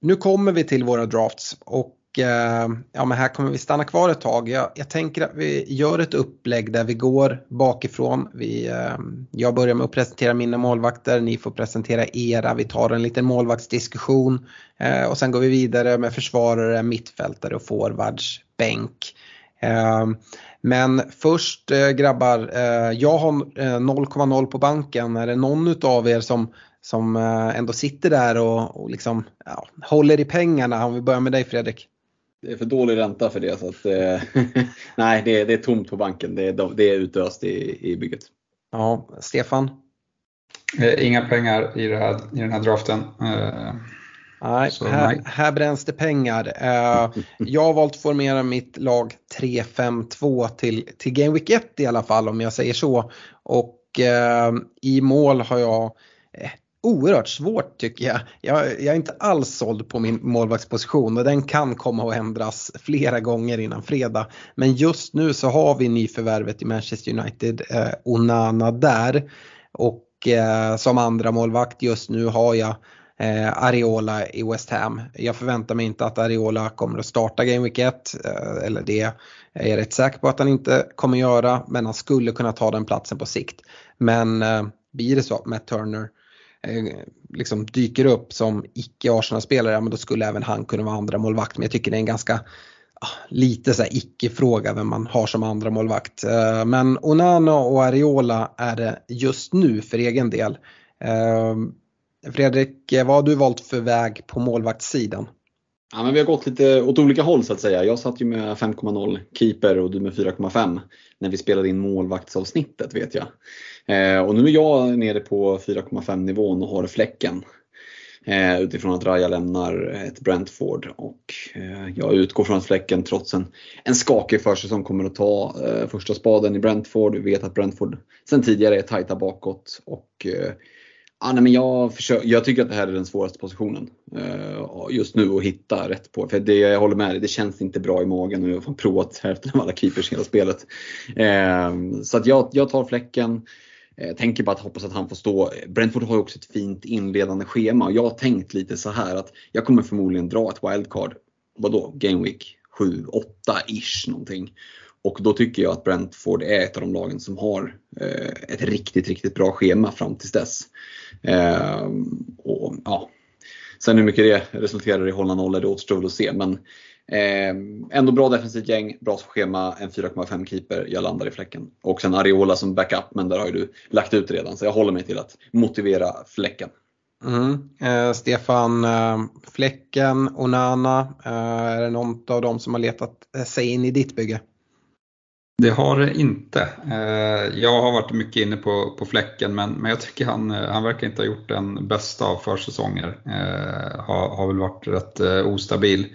nu kommer vi till våra drafts och Eh, ja, men här kommer vi stanna kvar ett tag. Jag, jag, tänker att vi gör ett upplägg där vi går bakifrån. Vi, eh, jag börjar med att presentera mina målvakter, ni får presentera era. Vi tar en liten målvaktsdiskussion eh, och sen går vi vidare med försvarare, mittfältare och forwards, bänk. Men först grabbar, jag har 0,0 på banken. Är det någon av er som som ändå sitter där och, och liksom, ja, håller i pengarna. Om vi börjar med dig Fredrik. Det är för dålig ränta för det. Så att, eh, nej, det är, det är tomt på banken. Det är, det är utöst i, i bygget. Ja, Stefan? Eh, inga pengar i, här, i den här draften. Nej, här, här, bränns det pengar. jag har valt att formera mitt lag 3-5-2 till, till Game Week 1 i alla fall om jag säger så. Och i mål har jag oerhört svårt tycker jag. jag. jag. är inte alls såld på min målvaktsposition och den kan komma att ändras flera gånger innan fredag. Men just nu så har vi nyförvärvet i Manchester United, eh, Onana där. Och eh, som andra målvakt just nu har jag eh, Areola i West Ham. Jag förväntar mig inte att Areola kommer att starta Game Week 1, eh, eller det är jag rätt säker på att han inte kommer göra, men han skulle kunna ta den platsen på sikt. Men eh, blir det så att Matt Turner Eh, Eh, liksom dyker upp som icke-Arsenal-spelare, ja, men då skulle även han kunna vara andra målvakt. Men jag tycker det är en ganska ah, lite så icke-fråga vem man har som andra målvakt. Eh, men Onana och Areola är det just nu för egen del. Eh, Fredrik, vad har du valt för väg på målvaktssidan? Ja, men vi har gått lite åt olika håll så att säga. Jag satt ju med 5,0 keeper och du med 4,5 när vi spelade in målvaktsavsnittet vet jag. Eh, och nu är jag nere på 4,5 nivån och har fläcken. Eh, utifrån att Raja lämnar eh, ett Brentford och eh, jag utgår från att Fläcken trots en, en skakig försäsong kommer att ta eh, första spaden i Brentford. Vi vet att Brentford sen tidigare är tajta bakåt och eh, nej, men jag, försöker, jag tycker att det här är den svåraste positionen uh, just nu att hitta rätt på. För det, jag håller med dig, det känns inte bra i magen och jag har provat hälften av alla keepers i hela spelet. Uh, så att jag, jag tar fläcken. Jag tänker bara att hoppas att han får stå. Brentford har ju också ett fint inledande schema och jag har tänkt lite så här att jag kommer förmodligen dra ett wildcard. Vadå? Game Week 7, 8 ish någonting. Och då tycker jag att Brentford är ett av de lagen som har eh, ett riktigt, riktigt bra schema fram tills dess. Eh, och, ja. Sen hur mycket det resulterar i hålla nollor, det återstår väl att se. Men eh, ändå bra defensivt gäng, bra schema, en 4,5 keeper. Jag landar i fläcken. Och sen Ariola som backup, men där har ju du lagt ut redan. Så jag håller mig till att motivera fläcken. Mm. Eh, Stefan, eh, Fläcken, Onana, eh, är det någon av dem som har letat sig in i ditt bygge? Det har det inte. Eh, jag har varit mycket inne på, på fläcken men, men jag tycker han, han verkar inte ha gjort den bästa av försäsonger. Eh, har, har väl varit rätt eh, ostabil.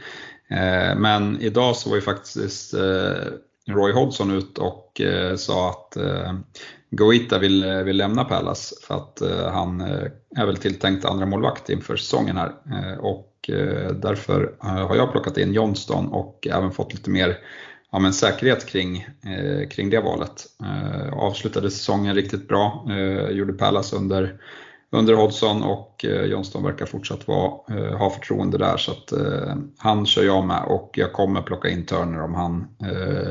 Eh, men idag så var ju faktiskt eh, Roy Hodgson ut och eh, sa att Goita vill, vill lämna Pallas för att han är väl tilltänkt andra målvakt inför säsongen här. Och därför har jag plockat in Johnston och även fått lite mer ja, men säkerhet kring, kring det valet. Avslutade säsongen riktigt bra, gjorde Pallas under, under Hodgson och eh, Johnston verkar fortsatt vara, eh, ha förtroende där så att eh, han kör jag med och jag kommer plocka in Turner om han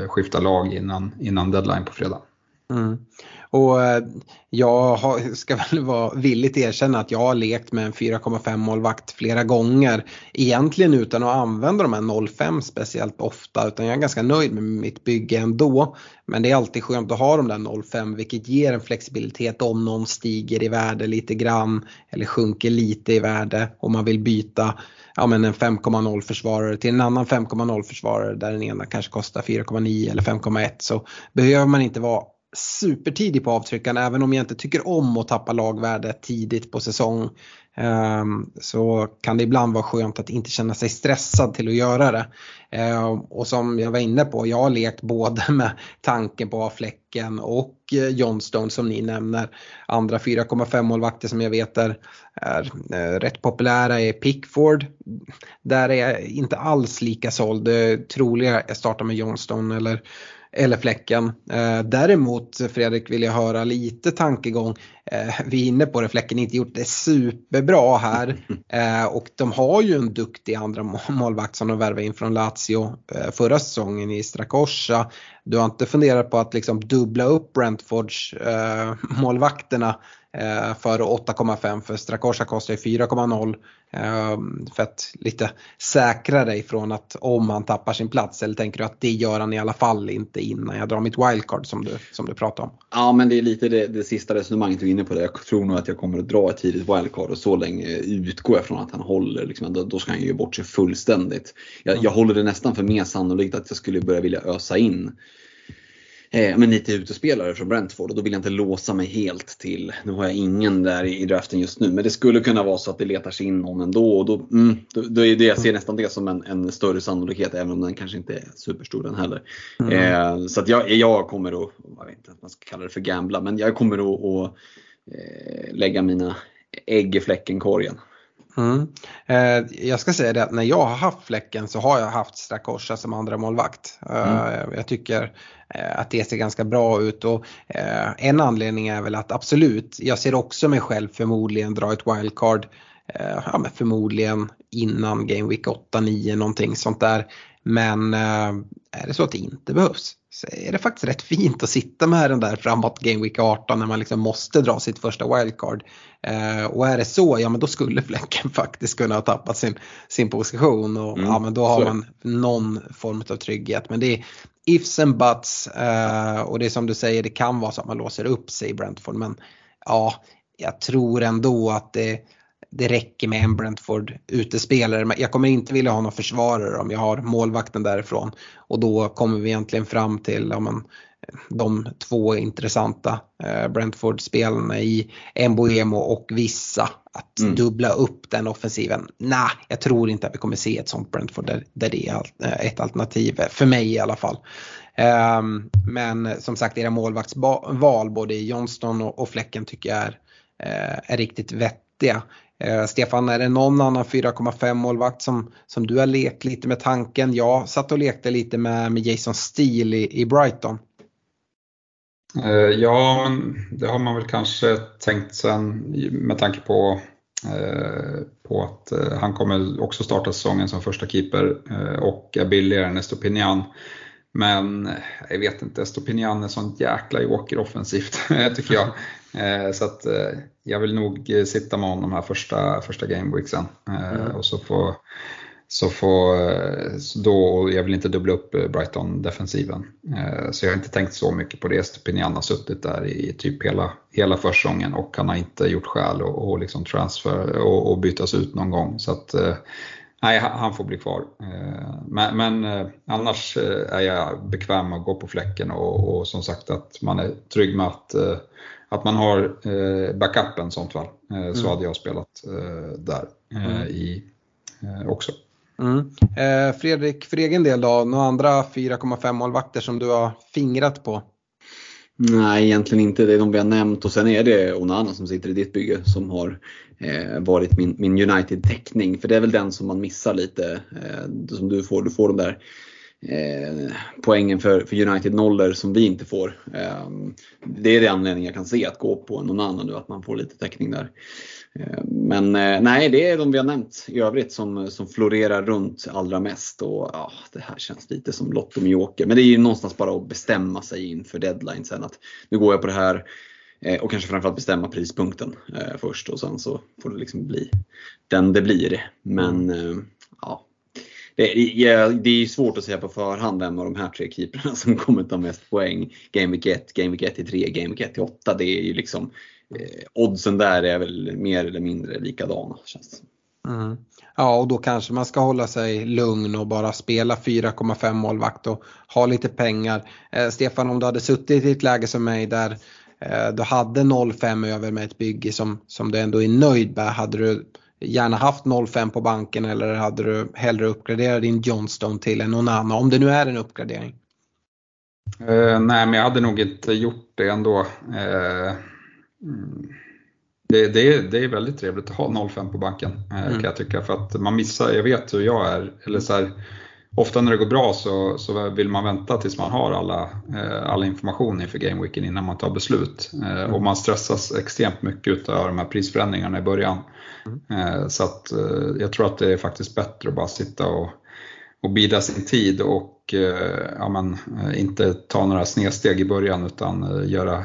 skiftar lag innan, innan deadline på fredag. Mm. Och eh, jag ska väl vara villigt erkänna att jag har lekt med en 4,5 målvakt flera gånger. Egentligen utan att använda de här 05 speciellt ofta utan jag är ganska nöjd med mitt bygge ändå. Men det är alltid skönt att ha de där 05 vilket ger en flexibilitet om någon stiger i värde lite grann eller sjunker lite i värde om man vill byta ja, men en 5,0 försvarare till en annan 5,0 försvarare där den ena kanske kostar 4,9 eller 5,1 så behöver man inte vara supertidig på avtryckarna även om jag inte tycker om att tappa lagvärde tidigt på säsong. Ehm, så kan det ibland vara skönt att inte känna sig stressad till att göra det. Ehm, och som jag var inne på, jag har lekt både med tanken på fläcken och eh, Johnstone som ni nämner. Andra 4,5 målvakter som jag vet är, är eh, rätt populära är Pickford. Där är jag inte alls lika såld. Troliga jag startar med Johnstone eller eller fläcken. Eh, däremot Fredrik vill jag höra lite tankegång. Eh, vi är inne på det, fläcken inte gjort det superbra här. Eh, och de har ju en duktig andra målvakt som de värvade in från Lazio förra säsongen i Strakosha. Du har inte funderat på att liksom dubbla upp Brentfords målvakterna för 8,5 för Strakosha kostar ju 4,0 ehm, för att lite säkra dig från att om han tappar sin plats eller tänker du att det gör han i alla fall inte innan jag drar mitt wildcard som du, som du pratade om? Ja men det är lite det, det sista resonemanget du är inne på. Det. Jag tror nog att jag kommer att dra ett tidigt wildcard och så länge utgår jag från att han håller. Liksom, då, då ska han ju bort sig fullständigt. Jag, mm. jag håller det nästan för mer sannolikt att jag skulle börja vilja ösa in eh, men lite utespelare från Brentford och då vill jag inte låsa mig helt till, nu har jag ingen där i draften just nu, men det skulle kunna vara så att det letar sig in någon ändå och då, mm, då, då är det, jag ser nästan det som en, en, större sannolikhet även om den kanske inte är superstor den heller. Mm. Eh, så att jag, jag kommer att, jag vet inte att man ska kalla det för gambla, men jag kommer att, att eh, lägga mina ägg i fläckenkorgen. Mm. Eh, jag ska säga det att när jag har haft fläcken så har jag haft Strakosha som andra målvakt. Eh, mm. Jag tycker eh, att det ser ganska bra ut och eh, en anledning är väl att absolut, jag ser också mig själv förmodligen dra ett wildcard. Eh, ja, men förmodligen innan Game Week 8-9 någonting sånt där. Men eh, är det så att det inte behövs så är det faktiskt rätt fint att sitta med den där framåt Game Week 18 när man liksom måste dra sitt första wildcard. Eh, och är det så, ja men då skulle Fläcken faktiskt kunna ha tappat sin, sin position och mm, ja men då har man någon form av trygghet. Men det är ifs and buts eh, och det är som du säger, det kan vara så att man låser upp sig i Brentford men ja, jag tror ändå att det det räcker med en Brentford utespelare. Jag kommer inte vilja ha någon försvarare om jag har målvakten därifrån. Och då kommer vi egentligen fram till ja, men, de två intressanta eh, Brentford-spelarna i Mboemo och vissa att mm. dubbla upp den offensiven. Nej, jag tror inte att vi kommer se ett sånt Brentford där, där det är ett alternativ, för mig i alla fall. Um, men som sagt era målvaktsval både Johnston och, och Fläcken tycker jag är, uh, är riktigt vettiga. Eh, Stefan, är det någon annan 4,5 målvakt som, som du har lekt lite med tanken? Jag satt och lekte lite med, med Jason Steele i, i Brighton. Eh, ja, men det har man väl kanske tänkt sen med tanke på eh, på att eh, han kommer också starta säsongen som första keeper eh, och är billigare än Estopinian. Men jag vet inte, Estopinian är sån jäkla joker offensivt tycker jag. Eh, så att eh, jag vill nog sitta med honom här första, första gameweeksen. Eh, mm. Och så får, så får så då, jag vill inte dubbla upp Brighton-defensiven. Så jag har inte tänkt så mycket på det. Estopinian har suttit där i typ hela, hela försäsongen och han har inte gjort skäl och, och liksom transfer och, och bytas ut någon gång. Så att Nej, han får bli kvar. Eh, men, men eh, annars eh, är jag bekväm med att gå på fläcken och, och, som sagt att man är trygg med att, att man har backupen i sånt fall. Mm. Så hade jag spelat där mm. i, också. Mm. Fredrik, för egen del då, några andra 4,5 målvakter som du har fingrat på? Nej, egentligen inte. Det är de vi har nämnt och sen är det Onana som sitter i ditt bygge som har eh, varit min, min United-täckning. För det är väl den som man missar lite. Eh, som du får. Du får de där eh, poängen för, för United nollor som vi inte får. Eh, det är det anledningen jag kan se att gå på någon annan nu, att man får lite täckning där. Eh, men eh, nej, det är de vi har nämnt i övrigt som, som florerar runt allra mest. Och ja, Det här känns lite som Lotto med Joker. Men det är ju någonstans bara att bestämma sig inför deadline sen att nu går jag på det här. Eh, och kanske framförallt bestämma prispunkten först och sen så får det liksom bli den det blir. Men ja, det är, det är svårt att säga på förhand vem av de här tre keeprarna som kommer ta mest poäng. Game Week 1, Game Week 1 till 3, Game Week 1 till 8. Det är ju liksom eh, oddsen där är väl mer eller mindre likadana. Känns mm. Ja och då kanske man ska hålla sig lugn och bara spela 4,5 målvakt och ha lite pengar. Eh, Stefan om du hade suttit i ett läge som mig där eh, du hade 0,5 över med ett bygge som, som du ändå är nöjd med. Hade du gärna haft 0,5 på banken eller hade du hellre uppgraderat din Johnstone till en Onana om det nu är en uppgradering? Uh, nej men jag hade nog inte gjort det ändå. Uh, det, det, är, det är väldigt trevligt att ha 0,5 på banken uh, mm. kan jag tycka för att man missar, jag vet hur jag är, eller så här, ofta när det går bra så, så vill man vänta tills man har alla, all information inför gameweeken innan man tar beslut. Mm. Och man stressas extremt mycket av de här prisförändringarna i början. Mm. Så att jag tror att det är faktiskt bättre att bara sitta och, och bida sin tid och eh, ja, men, inte ta några snedsteg i början utan göra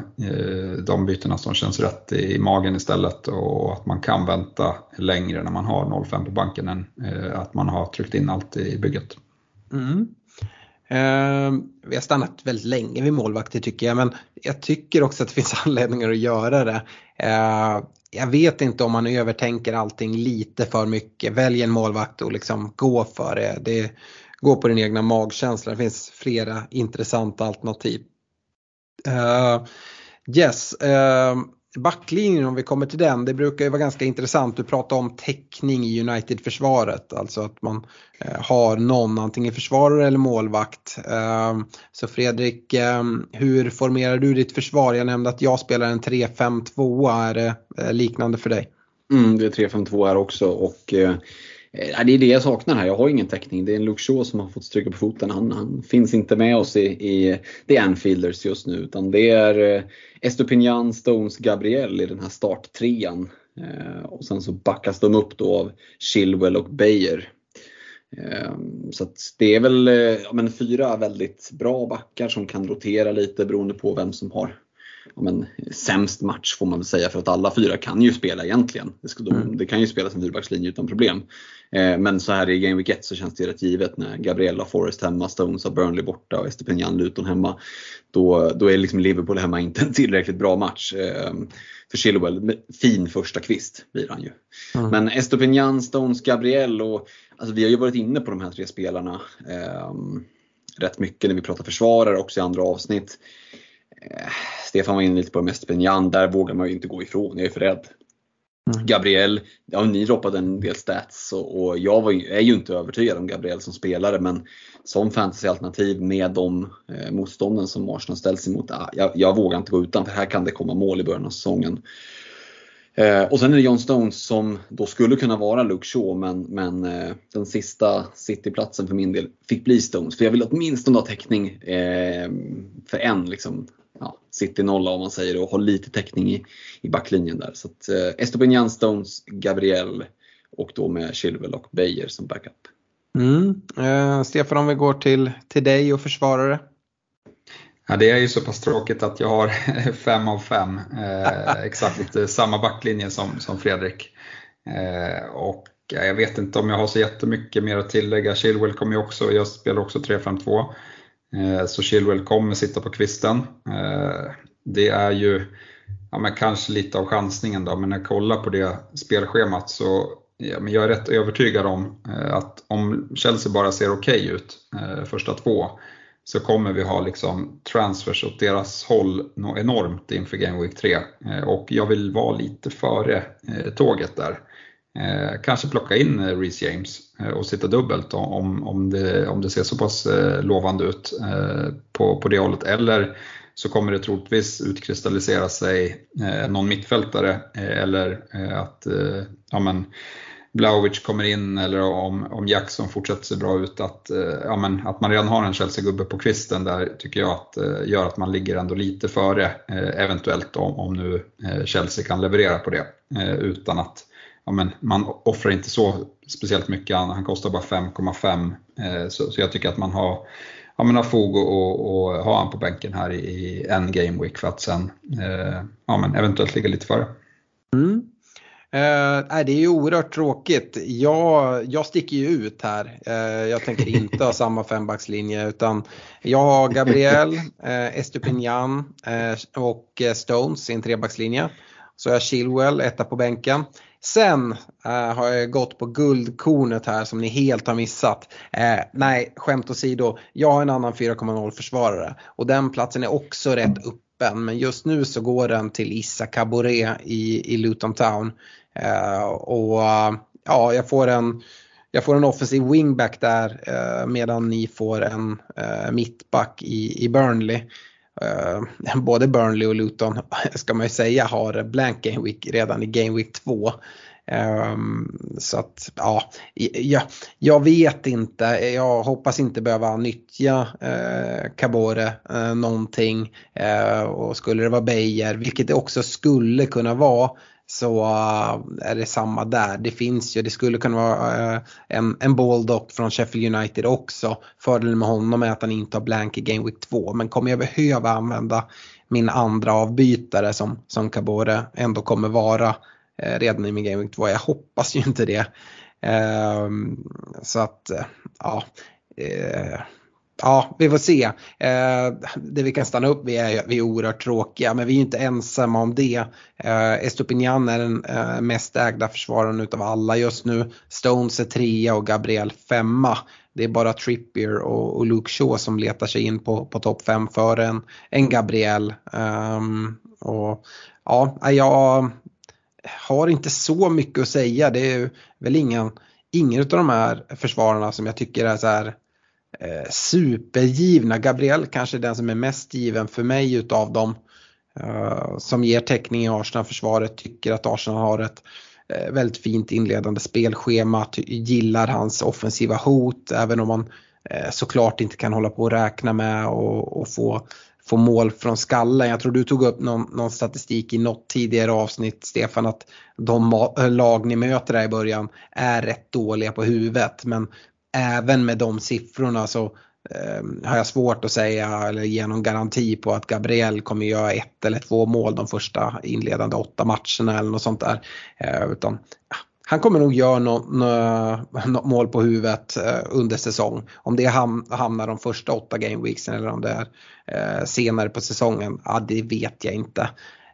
de bytena som känns rätt i magen istället och att man kan vänta längre när man har 0,5 på banken än att man har tryckt in allt i bygget. Mm. Eh, vi har stannat väldigt länge vid målvakter tycker jag men jag tycker också att det finns anledningar att göra det. Eh, jag vet inte om man övertänker allting lite för mycket. Välj en målvakt och liksom gå för det. det gå på din egna magkänsla. Det finns flera intressanta alternativ. Uh, yes, uh, backlinjen om vi kommer till den, det brukar ju vara ganska intressant. Du pratar om täckning i United-försvaret, alltså att man eh, har någon antingen försvarare eller målvakt. Eh, så Fredrik, eh, hur formerar du ditt försvar? Jag nämnde att jag spelar en 3-5-2, är det liknande för dig? Mm, det är 3-5-2 här också och eh, det är det jag saknar här. Jag har ingen täckning. Det är en Luke Shaw som har fått stryka på foten. Han, han finns inte med oss i, i The Anfielders just nu. Utan det är eh, Estopinian, Stones, Gabriel i den här starttrean. Eh, och sen så backas de upp då av Chilwell och Bayer. Eh, så det är väl eh, ja, men fyra väldigt bra backar som kan rotera lite beroende på vem som har men, sämst match får man väl säga för att alla fyra kan ju spela egentligen. Det, ska, mm. det kan ju spelas en fyrbackslinje utan problem. Eh, men så här i Game Week 1 så känns det rätt givet när Gabriella Forrest hemma, Stones har Burnley borta och Estepinian Luton hemma. Då, då är liksom Liverpool hemma inte en tillräckligt bra match. Eh, för Chilwell, fin första kvist blir han ju. Mm. Men Estopinian, Stones, Gabriel och alltså vi har ju varit inne på de här tre spelarna. Eh, rätt mycket när vi pratar försvarare också i andra avsnitt. Eh, Stefan var inne lite på Mestre där vågar man ju inte gå ifrån, jag är för rädd. Mm. Gabriel, ja, ni droppade en del stats och, och jag var, är ju inte övertygad om Gabriel som spelare men som fantasyalternativ med de eh, motstånden som Arsenal ställs emot, ah, jag, jag, vågar inte gå utan för här kan det komma mål i början av säsongen. Eh, och sen är det John Stones som då skulle kunna vara Luke Shaw men, men eh, den sista Cityplatsen för min del fick bli Stones. För jag vill åtminstone ha täckning eh, för en liksom, ja, City-nolla om man säger och ha lite täckning i, i backlinjen där. Så att, eh, Estopinian, Stones, Gabriel och då med Chilwell och Beijer som backup. Mm. Eh, Stefan om vi går till, till dig och försvarare. Ja, det är ju så pass tråkigt att jag har fem av fem. Eh, exakt samma backlinje som, som Fredrik. Eh, och jag vet inte om jag har så jättemycket mer att tillägga. Chilwell kommer ju också, jag spelar också 3-5-2. Eh, så Chilwell kommer sitta på kvisten. Eh, det är ju ja, men kanske lite av chansningen då, men när jag kollar på det spelschemat så ja, men jag är rätt övertygad om eh, att om Chelsea bara ser okej okay ut första två så kommer vi ha liksom transfers åt deras håll enormt inför Game Week 3. Och jag vill vara lite före tåget där. Eh, kanske plocka in eh, Reece James eh, och sitta dubbelt om, om, det, om det ser så pass eh, lovande ut eh, på, på det hållet. Eller så kommer det troligtvis utkristallisera sig eh, någon mittfältare eh, eller eh, att eh, ja, men, Blaovic kommer in eller om, om Jackson fortsätter se bra ut. Att, ja, men, att man redan har en Chelsea-gubbe på kvisten där tycker jag att, gör att man ligger ändå lite före eventuellt om, om nu Chelsea kan leverera på det utan att ja, men man offrar inte så speciellt mycket, han, kostar bara 5,5 eh, så, så, jag tycker att man har, ja, men har fog att ha han på bänken här i, i en game week för att sen eh, ja, men eventuellt ligga lite före. Mm. Eh, det är ju oerhört tråkigt. Jag, jag sticker ju ut här. Eh, jag tänker inte ha samma fembackslinje utan jag har Gabriel, eh, Estupinian eh, och eh, Stones i en trebackslinje. Så jag har Chilwell, etta på bänken. Sen äh, har jag gått på guldkornet här som ni helt har missat. Äh, nej, skämt åsido. Jag har en annan 4,0 försvarare och den platsen är också rätt öppen. Men just nu så går den till Issa Caboret i, i Luton Town. Äh, och ja, jag får en jag får en offensiv wingback där medan ni får en mittback i, i Burnley. Uh, både Burnley och Luton ska man ju säga har blank game week redan i game week 2. Um, ehm, så att ja, jag, jag vet inte. Jag hoppas inte behöva nyttja eh, uh, Cabore uh, eh, någonting. Uh, och skulle det vara Beijer, vilket det också skulle kunna vara, så eh, är det samma där. Det finns ju, det skulle kunna vara eh, en, en Baldock från Sheffield United också. Fördelen med honom är att han inte har blank i Game Week 2. Men kommer jag behöva använda min andra avbytare som, som Kabore ändå kommer vara eh, redan i min Game Week 2? Jag hoppas ju inte det. Ehm, så att, ja. Ja, vi får se. Eh, det vi kan stanna upp vid är att vi är oerhört tråkiga, men vi är inte ensamma om det. Eh, Estopinian är den eh, mest ägda försvararen utav alla just nu. Stones är trea och Gabriel femma. Det är bara Trippier och, och Luke Shaw som letar sig in på, på topp fem före en, en Gabriel. Um, och ja, jag har inte så mycket att säga. Det är väl ingen, ingen av de här försvararna som jag tycker är så här eh, supergivna. Gabriel kanske är den som är mest given för mig utav dem. Eh, som ger täckning i Arsenal-försvaret, tycker att Arsenal har ett eh, väldigt fint inledande spelschema, gillar hans offensiva hot även om man eh, såklart inte kan hålla på och räkna med och, och få få mål från skallen. Jag tror du tog upp någon, någon, statistik i något tidigare avsnitt Stefan att de lag ni möter där i början är rätt dåliga på huvudet men även med de siffrorna så eh, har jag svårt att säga eller ge någon garanti på att Gabriel kommer göra ett eller två mål de första inledande åtta matcherna eller något sånt där. Eh, utan, han kommer nog göra något no, no, mål på huvudet eh, under säsong. Om det ham, hamnar de första åtta gameweeksen eller om det är eh, senare på säsongen, ja det vet jag inte.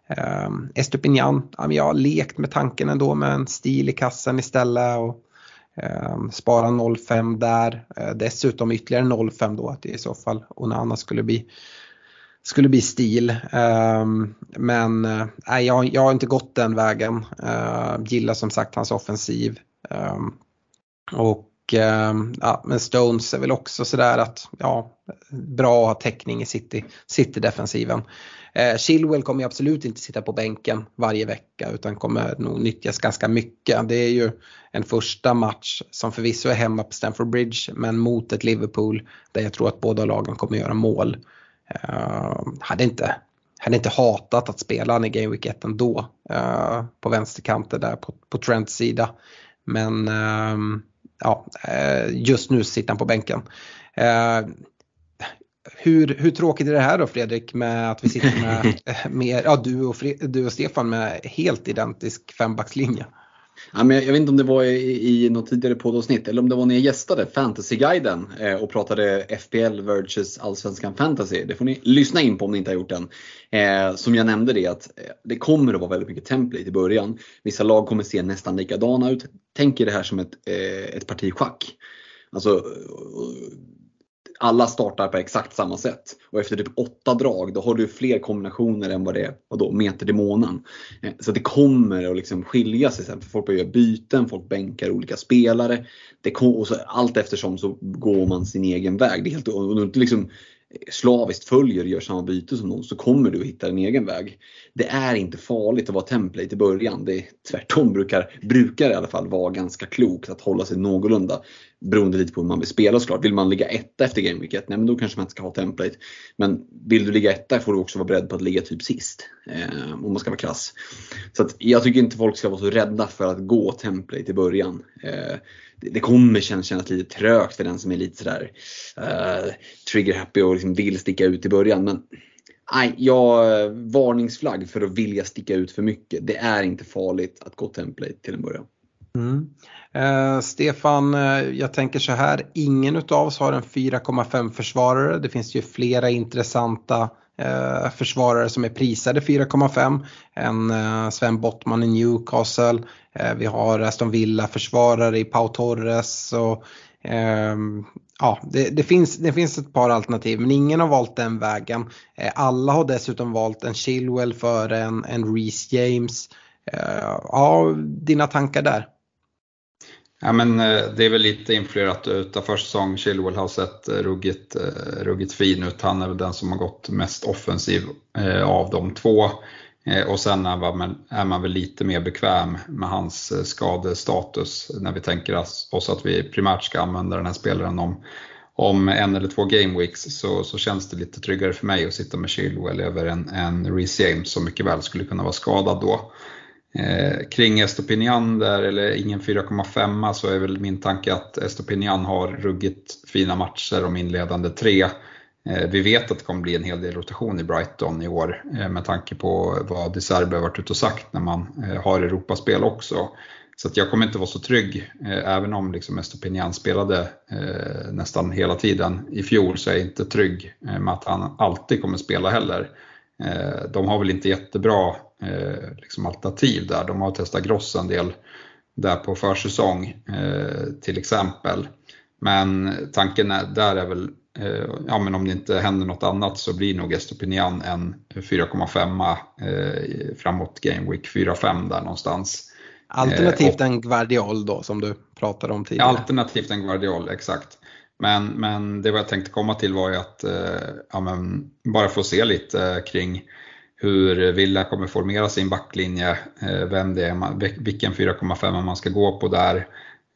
Eh, Estupinian, ja, jag har lekt med tanken ändå med en stil i kassen istället. Och, Ehm, spara 0,5 där. Eh, dessutom ytterligare 0,5 då att det i så fall Onana skulle bli skulle bli stil. Ehm, men eh, nej, jag, jag har inte gått den vägen. Ehm, gillar som sagt hans offensiv. Och ja, men Stones är väl också sådär att ja, bra att ha täckning i City, City-defensiven. Eh, Chilwell kommer absolut inte sitta på bänken varje vecka utan kommer nog nyttjas ganska mycket. Det är ju en första match som förvisso är hemma på Stamford Bridge men mot ett Liverpool där jag tror att båda lagen kommer göra mål. Eh, hade, inte, hade inte hatat att spela han i Game Week 1 ändå uh, på vänsterkanten där på, på Trents sida. Men uh, ja, eh, just nu sitter han på bänken. Eh, hur, hur tråkigt är det här då Fredrik med att vi sitter med, med ja, du, och Fred, du och Stefan med helt identisk fembackslinje? Ja, men jag vet inte om det var i, i något tidigare poddavsnitt eller om det var när jag gästade Fantasyguiden eh, och pratade FPL versus Allsvenskan Fantasy. Det får ni lyssna in på om ni inte har gjort den. Eh, som jag nämnde det att eh, det kommer att vara väldigt mycket template i början. Vissa lag kommer se nästan likadana ut. Tänk er det här som ett, eh, ett parti schack. Alltså, alla startar på exakt samma sätt. Och efter typ åtta drag då har du fler kombinationer än vad det är vadå, meter i månaden. Eh, så det kommer att liksom skilja sig sen. För folk börjar göra byten, folk bänkar olika spelare. Det kom, och så, allt eftersom så går man sin egen väg. Det är helt, och, och, liksom, eh, slaviskt följer och gör samma byte som någon så kommer du att hitta din egen väg. Det är inte farligt att vara template i början. Det är, tvärtom brukar, brukar i alla fall vara ganska klokt att hålla sig någorlunda. Beroende lite på hur man vill spela såklart. Vill man ligga etta efter Game Week 1, nej men då kanske man inte ska ha template. Men vill du ligga etta får du också vara beredd på att ligga typ sist. Eh, om man ska vara krass. Så att jag tycker inte folk ska vara så rädda för att gå template i början. Eh, det kommer kännas, kännas lite trögt för den som är lite sådär uh, trigger happy och liksom vill sticka ut i början. Men nej, jag, eh, varningsflagg för att vilja sticka ut för mycket. Det är inte farligt att gå template till en början. Mm. Eh, Stefan, eh, jag tänker så här, ingen utav oss har en 4,5 försvarare. Det finns ju flera intressanta eh, försvarare som är prisade 4,5. En eh, Sven Bottman i Newcastle. Eh, vi har Aston Villa försvarare i Pau Torres. Och, ehm, ja, det, det, finns, det finns ett par alternativ men ingen har valt den vägen. Eh, alla har dessutom valt en Chilwell före en, en Reece James. Eh, ja, dina tankar där? Ja, men eh, det är väl lite influerat utav försäsong. Chilwell har sett eh, ruggigt, eh, ruggigt fin ut. Han är väl den som har gått mest offensiv av de två. Och sen är man, är man väl lite mer bekväm med hans skadestatus när vi tänker oss att vi primärt ska använda den här spelaren om, om en eller två gameweeks så, så känns det lite tryggare för mig att sitta med Chilwell över en, en Reece James som mycket väl skulle kunna vara skadad då. Eh, kring Estopinian där, eller ingen 4,5 så är väl min tanke att Estopinian har ruggigt fina matcher om inledande tre. Eh, vi vet att det kommer bli en hel del rotation i Brighton i år eh, med tanke på vad De Serbe har varit ute och sagt när man eh, har Europaspel också. Så att jag kommer inte vara så trygg, eh, även om liksom Estopinian spelade eh, nästan hela tiden i fjol så är jag inte trygg eh, med att han alltid kommer spela heller. Eh, de har väl inte jättebra eh, liksom alternativ där. De har testat Gross en del där på försäsong eh, till exempel. Men tanken är, där är väl, eh, ja men om det inte händer något annat så blir nog Estopinian en 4,5 eh, framåt Game Week 4-5 där någonstans. Alternativt eh, en Guardiol då som du pratade om tidigare. Alternativt en Guardiol, exakt. Men, men det jag tänkte komma till var ju att eh, ja, men bara få se lite kring hur Villa kommer formera sin backlinje, eh, vem det är, vilken 4,5 man ska gå på där.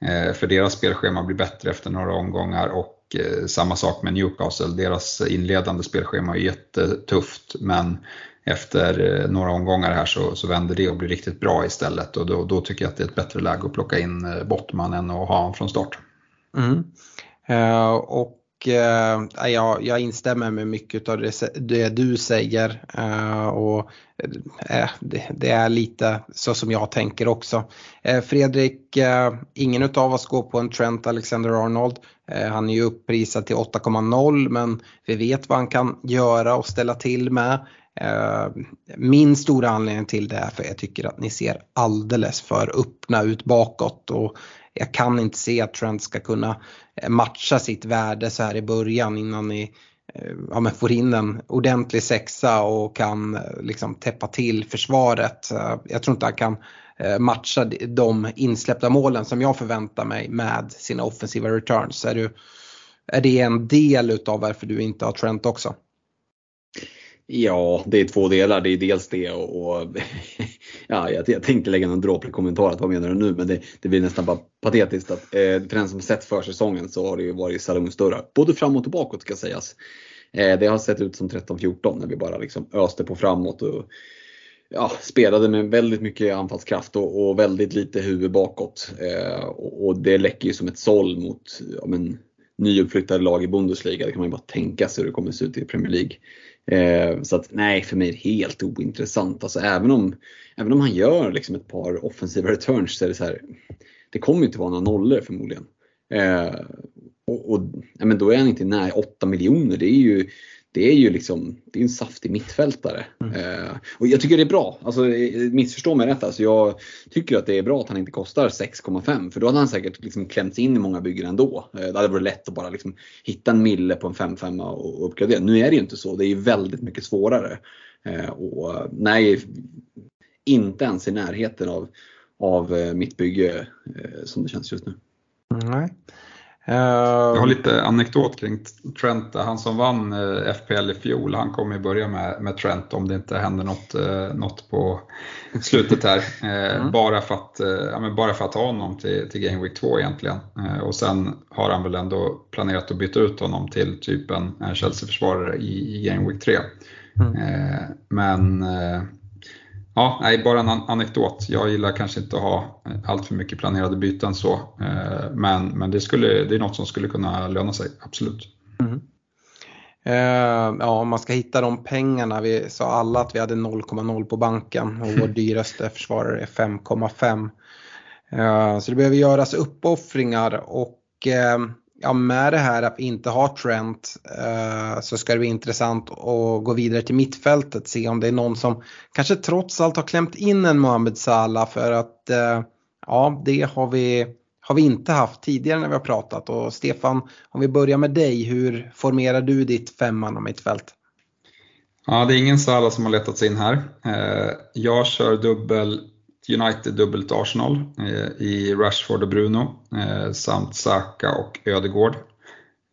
Eh, för deras spelschema blir bättre efter några omgångar och eh, samma sak med Newcastle. Deras inledande spelschema är jättetufft men efter några omgångar här så, så vänder det och blir riktigt bra istället och då, då, tycker jag att det är ett bättre läge att plocka in Bottman än att ha honom från start. Mm. Uh, och eh, jag, jag instämmer med mycket av det, det du säger. Eh, och eh, det, det, är lite så som jag tänker också. Eh, Fredrik, eh, ingen av oss går på en Trent Alexander-Arnold. Eh, han är ju upprisad till 8,0 men vi vet vad han kan göra och ställa till med. Eh, min stora anledning till det är för jag tycker att ni ser alldeles för öppna ut bakåt och jag kan inte se att Trent ska kunna eh, matcha sitt värde så här i början innan ni eh, ja, men får in en ordentlig sexa och kan eh, liksom täppa till försvaret. Jag tror inte han kan matcha de insläppta målen som jag förväntar mig med sina offensiva returns. Är, du, är det en del utav varför du inte har Trent också? Ja, det är två delar. Det är dels det och, och ja, jag, jag, tänkte lägga någon dråplig kommentar att vad menar du nu? Men det, det blir nästan bara patetiskt att eh, för den som sett försäsongen så har det ju varit salongsdörrar. Både framåt och bakåt ska sägas. Eh, det har sett ut som 13-14 när vi bara liksom öste på framåt och ja, spelade med väldigt mycket anfallskraft och, och väldigt lite huvud bakåt. Eh, och, och, det läcker ju som ett såll mot ja, men, nyuppflyttade lag i Bundesliga. Det kan man ju bara tänka sig hur det kommer se ut i Premier League. Eh, så att nej, för mig är det helt ointressant. Alltså, även, om, även om han gör liksom ett par offensiva returns så är det så här, det kommer inte vara några nollor förmodligen. Eh, och, och ja, men då är han inte nära 8 miljoner. Det är ju, det är ju liksom, det är en saftig mittfältare. Mm. Eh, och jag tycker det är bra. Alltså, missförstå mig rätt. Alltså, jag tycker att det är bra att han inte kostar 6,5 för då hade han säkert liksom klämts in i många byggen ändå. Eh, det hade varit lätt att bara liksom hitta en mille på en 5-5 och uppgradera. Nu är det ju inte så. Det är ju väldigt mycket svårare. Eh, och nej, inte ens i närheten av, av eh, mitt bygge eh, som det känns just nu. Nej. Jag har lite anekdot kring Trent. Han som vann eh, FPL i fjol, han kommer ju börja med, med Trent om det inte händer något, eh, något på slutet här. Eh, mm. Bara, för att, ja, bara för att ha honom till, till Game Week 2 egentligen. Och sen har han väl ändå planerat att byta ut honom till typ en Chelsea-försvarare i, i Game Week 3. Mm. Men Ja, nej, bara en anekdot. Jag gillar kanske inte att ha allt för mycket planerade byten så. Eh, men, men det, skulle, det är något som skulle kunna löna sig, absolut. Mm. Uh, ja, om man ska hitta de pengarna. Vi sa alla att vi hade 0,0 på banken och vår dyraste försvarare är 5,5. Uh, så det behöver göras uppoffringar och uh, ja, med det här att vi inte har Trent eh, så ska det bli intressant att gå vidare till mittfältet. Se om det är någon som kanske trots allt har klämt in en Mohamed Salah för att eh, ja, det har vi, har vi inte haft tidigare när vi har pratat. Och Stefan, om vi börjar med dig, hur formerar du ditt femman och mittfält? Ja, det är ingen Salah som har letat sig in här. Eh, jag kör dubbel United dubbelt Arsenal eh, i Rashford och Bruno eh, samt Saka och Ödegård.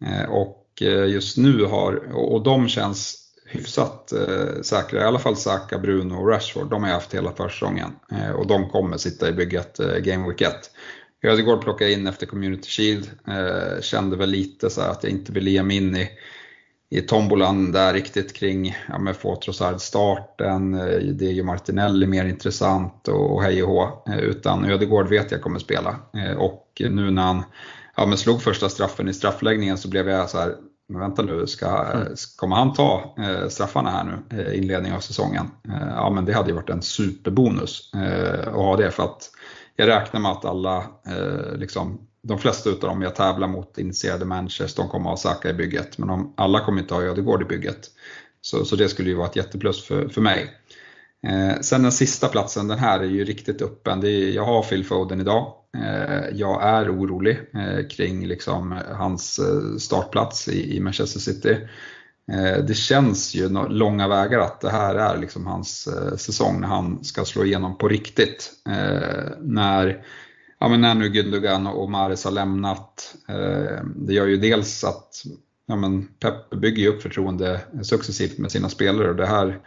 Eh, och just nu har, och de känns hyfsat säkra, i alla fall Saka, Bruno och Rashford, de har jag haft hela försäsongen och de kommer sitta i bygget Game Week 1. Ödegård plockade jag in efter Community Shield, kände väl lite så att jag inte ville ge mig in i i tombolan där riktigt kring ja, med starten eh, det är ju Martinelli mer intressant och hej och hå. Eh, utan Ödegård vet jag kommer spela. Eh, och nu när han ja, men slog första straffen i straffläggningen så blev jag så här, men vänta nu, ska, mm. kommer han ta straffarna här nu inledning av säsongen? Ja men det hade ju varit en superbonus att ha det för att jag räknar med att alla liksom, de flesta av dem jag tävlar mot initierade managers, de kommer att ha Saka i bygget. Men de, alla kommer inte ha Ödegård i bygget. Så, så det skulle ju vara ett jätteplus för, för mig. Eh, sen den sista platsen, den här är ju riktigt öppen. Är, jag har Phil Foden idag. Eh, jag är orolig eh, kring liksom, hans eh, startplats i, i Manchester City. Eh, det känns ju långa vägar att det här är liksom hans eh, säsong när han ska slå igenom på riktigt. när ja, men när nu Gündogan och Mares har lämnat, eh, det gör ju dels att ja, men Pep bygger upp förtroende successivt med sina spelare och det här,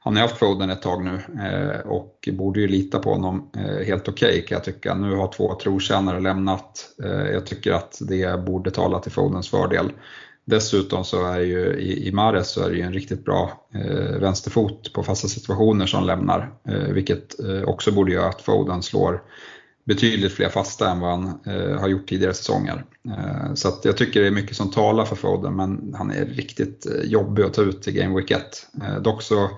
han har haft Foden ett tag nu eh, och borde ju lita på honom eh, helt okej okay, kan jag tycka. Nu har två trotjänare lämnat. Eh, jag tycker att det borde tala till Fodens fördel. Dessutom så är ju i, i Mares så är det ju en riktigt bra eh, vänsterfot på fasta situationer som lämnar, eh, vilket eh, också borde göra att Foden slår betydligt fler fasta än vad han eh, har gjort tidigare säsonger. Eh, så att jag tycker det är mycket som talar för Foden men han är riktigt eh, jobbig att ta ut i Game Week 1. Eh, dock så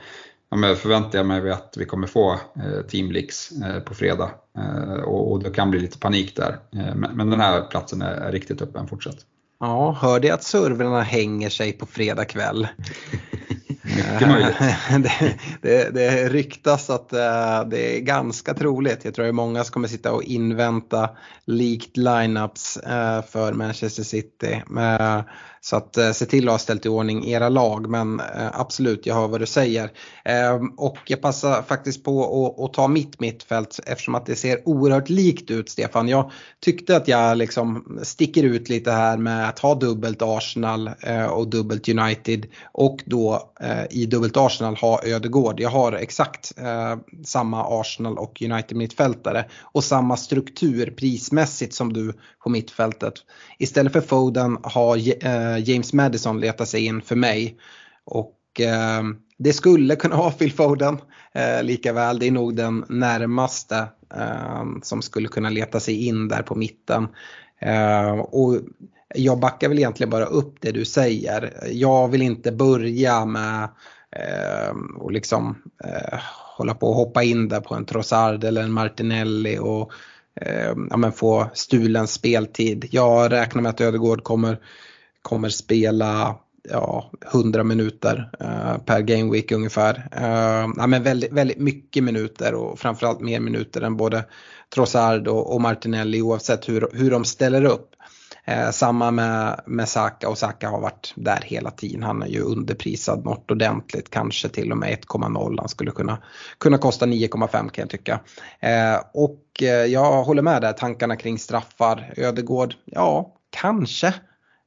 ja, förväntar jag mig att vi kommer få eh, Team Leaks eh, på fredag eh, och, och det kan bli lite panik där. Eh, men, men, den här platsen är, är riktigt öppen fortsatt. Ja, hörde jag att servrarna hänger sig på fredag kväll? Mycket möjligt. det, det, det ryktas att uh, det är ganska troligt. Jag tror det är många som kommer sitta och invänta leaked lineups uh, för Manchester City. Uh, så att se till att ha ställt i ordning era lag men absolut jag hör vad du säger. Och jag passar faktiskt på att, att ta mitt mittfält eftersom att det ser oerhört likt ut Stefan. Jag tyckte att jag liksom sticker ut lite här med att ha dubbelt Arsenal och dubbelt United och då i dubbelt Arsenal ha Ödegård. Jag har exakt eh, samma Arsenal och United mittfältare och samma struktur prismässigt som du på mittfältet. Istället för Foden har eh, James Madison letat sig in för mig. Och eh, det skulle kunna vara Phil Foden eh, lika väl. Det är nog den närmaste eh, som skulle kunna leta sig in där på mitten. Eh, och jag backar väl egentligen bara upp det du säger. Jag vill inte börja med eh, och liksom eh, hålla på och hoppa in där på en Trossard eller en Martinelli och eh, ja, men få stulen speltid. Jag räknar med att Ödegård kommer kommer spela ja, 100 minuter eh, per game week ungefär. Eh, ja, men väldigt, väldigt mycket minuter och framförallt mer minuter än både Trossard och, och Martinelli oavsett hur, hur de ställer upp. Eh, samma med, med Saka och Saka har varit där hela tiden. Han är ju underprisad något ordentligt, kanske till och med 1,0. Han skulle kunna, kunna kosta 9,5 kan jag tycka. Eh, och eh, jag håller med där, tankarna kring straffar. Ödegård, ja kanske.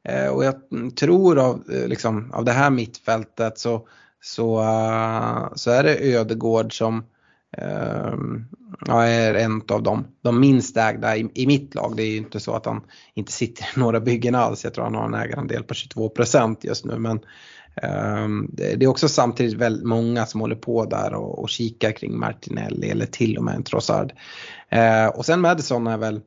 Eh, och jag tror av, eh, liksom, av det här mittfältet så, så, uh, så är det Ödegård som Ehm, ja, är en av de, de minst ägda i, i mitt lag. Det är ju inte så att han inte sitter i några byggen alls. Jag tror han har en ägarandel på 22% just nu. Men uh, det är också samtidigt väldigt många som håller på där och, och kikar kring Martinelli eller till och med en Trossard. Ehm, och sen Madison är väl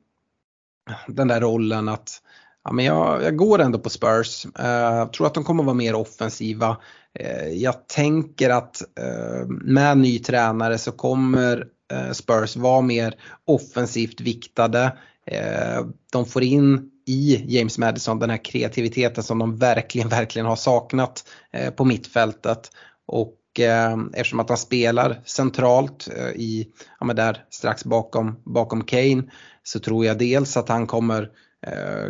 den där rollen att Ja, men jag, jag går ändå på Spurs. Uh, tror att de kommer vara mer offensiva. Eh, jag tänker att eh, med ny tränare så kommer eh, Spurs vara mer offensivt viktade. de får in i James Madison den här kreativiteten som de verkligen, verkligen har saknat på mittfältet. Och eftersom att han spelar centralt i, ja, där strax bakom, bakom Kane så tror jag dels att han kommer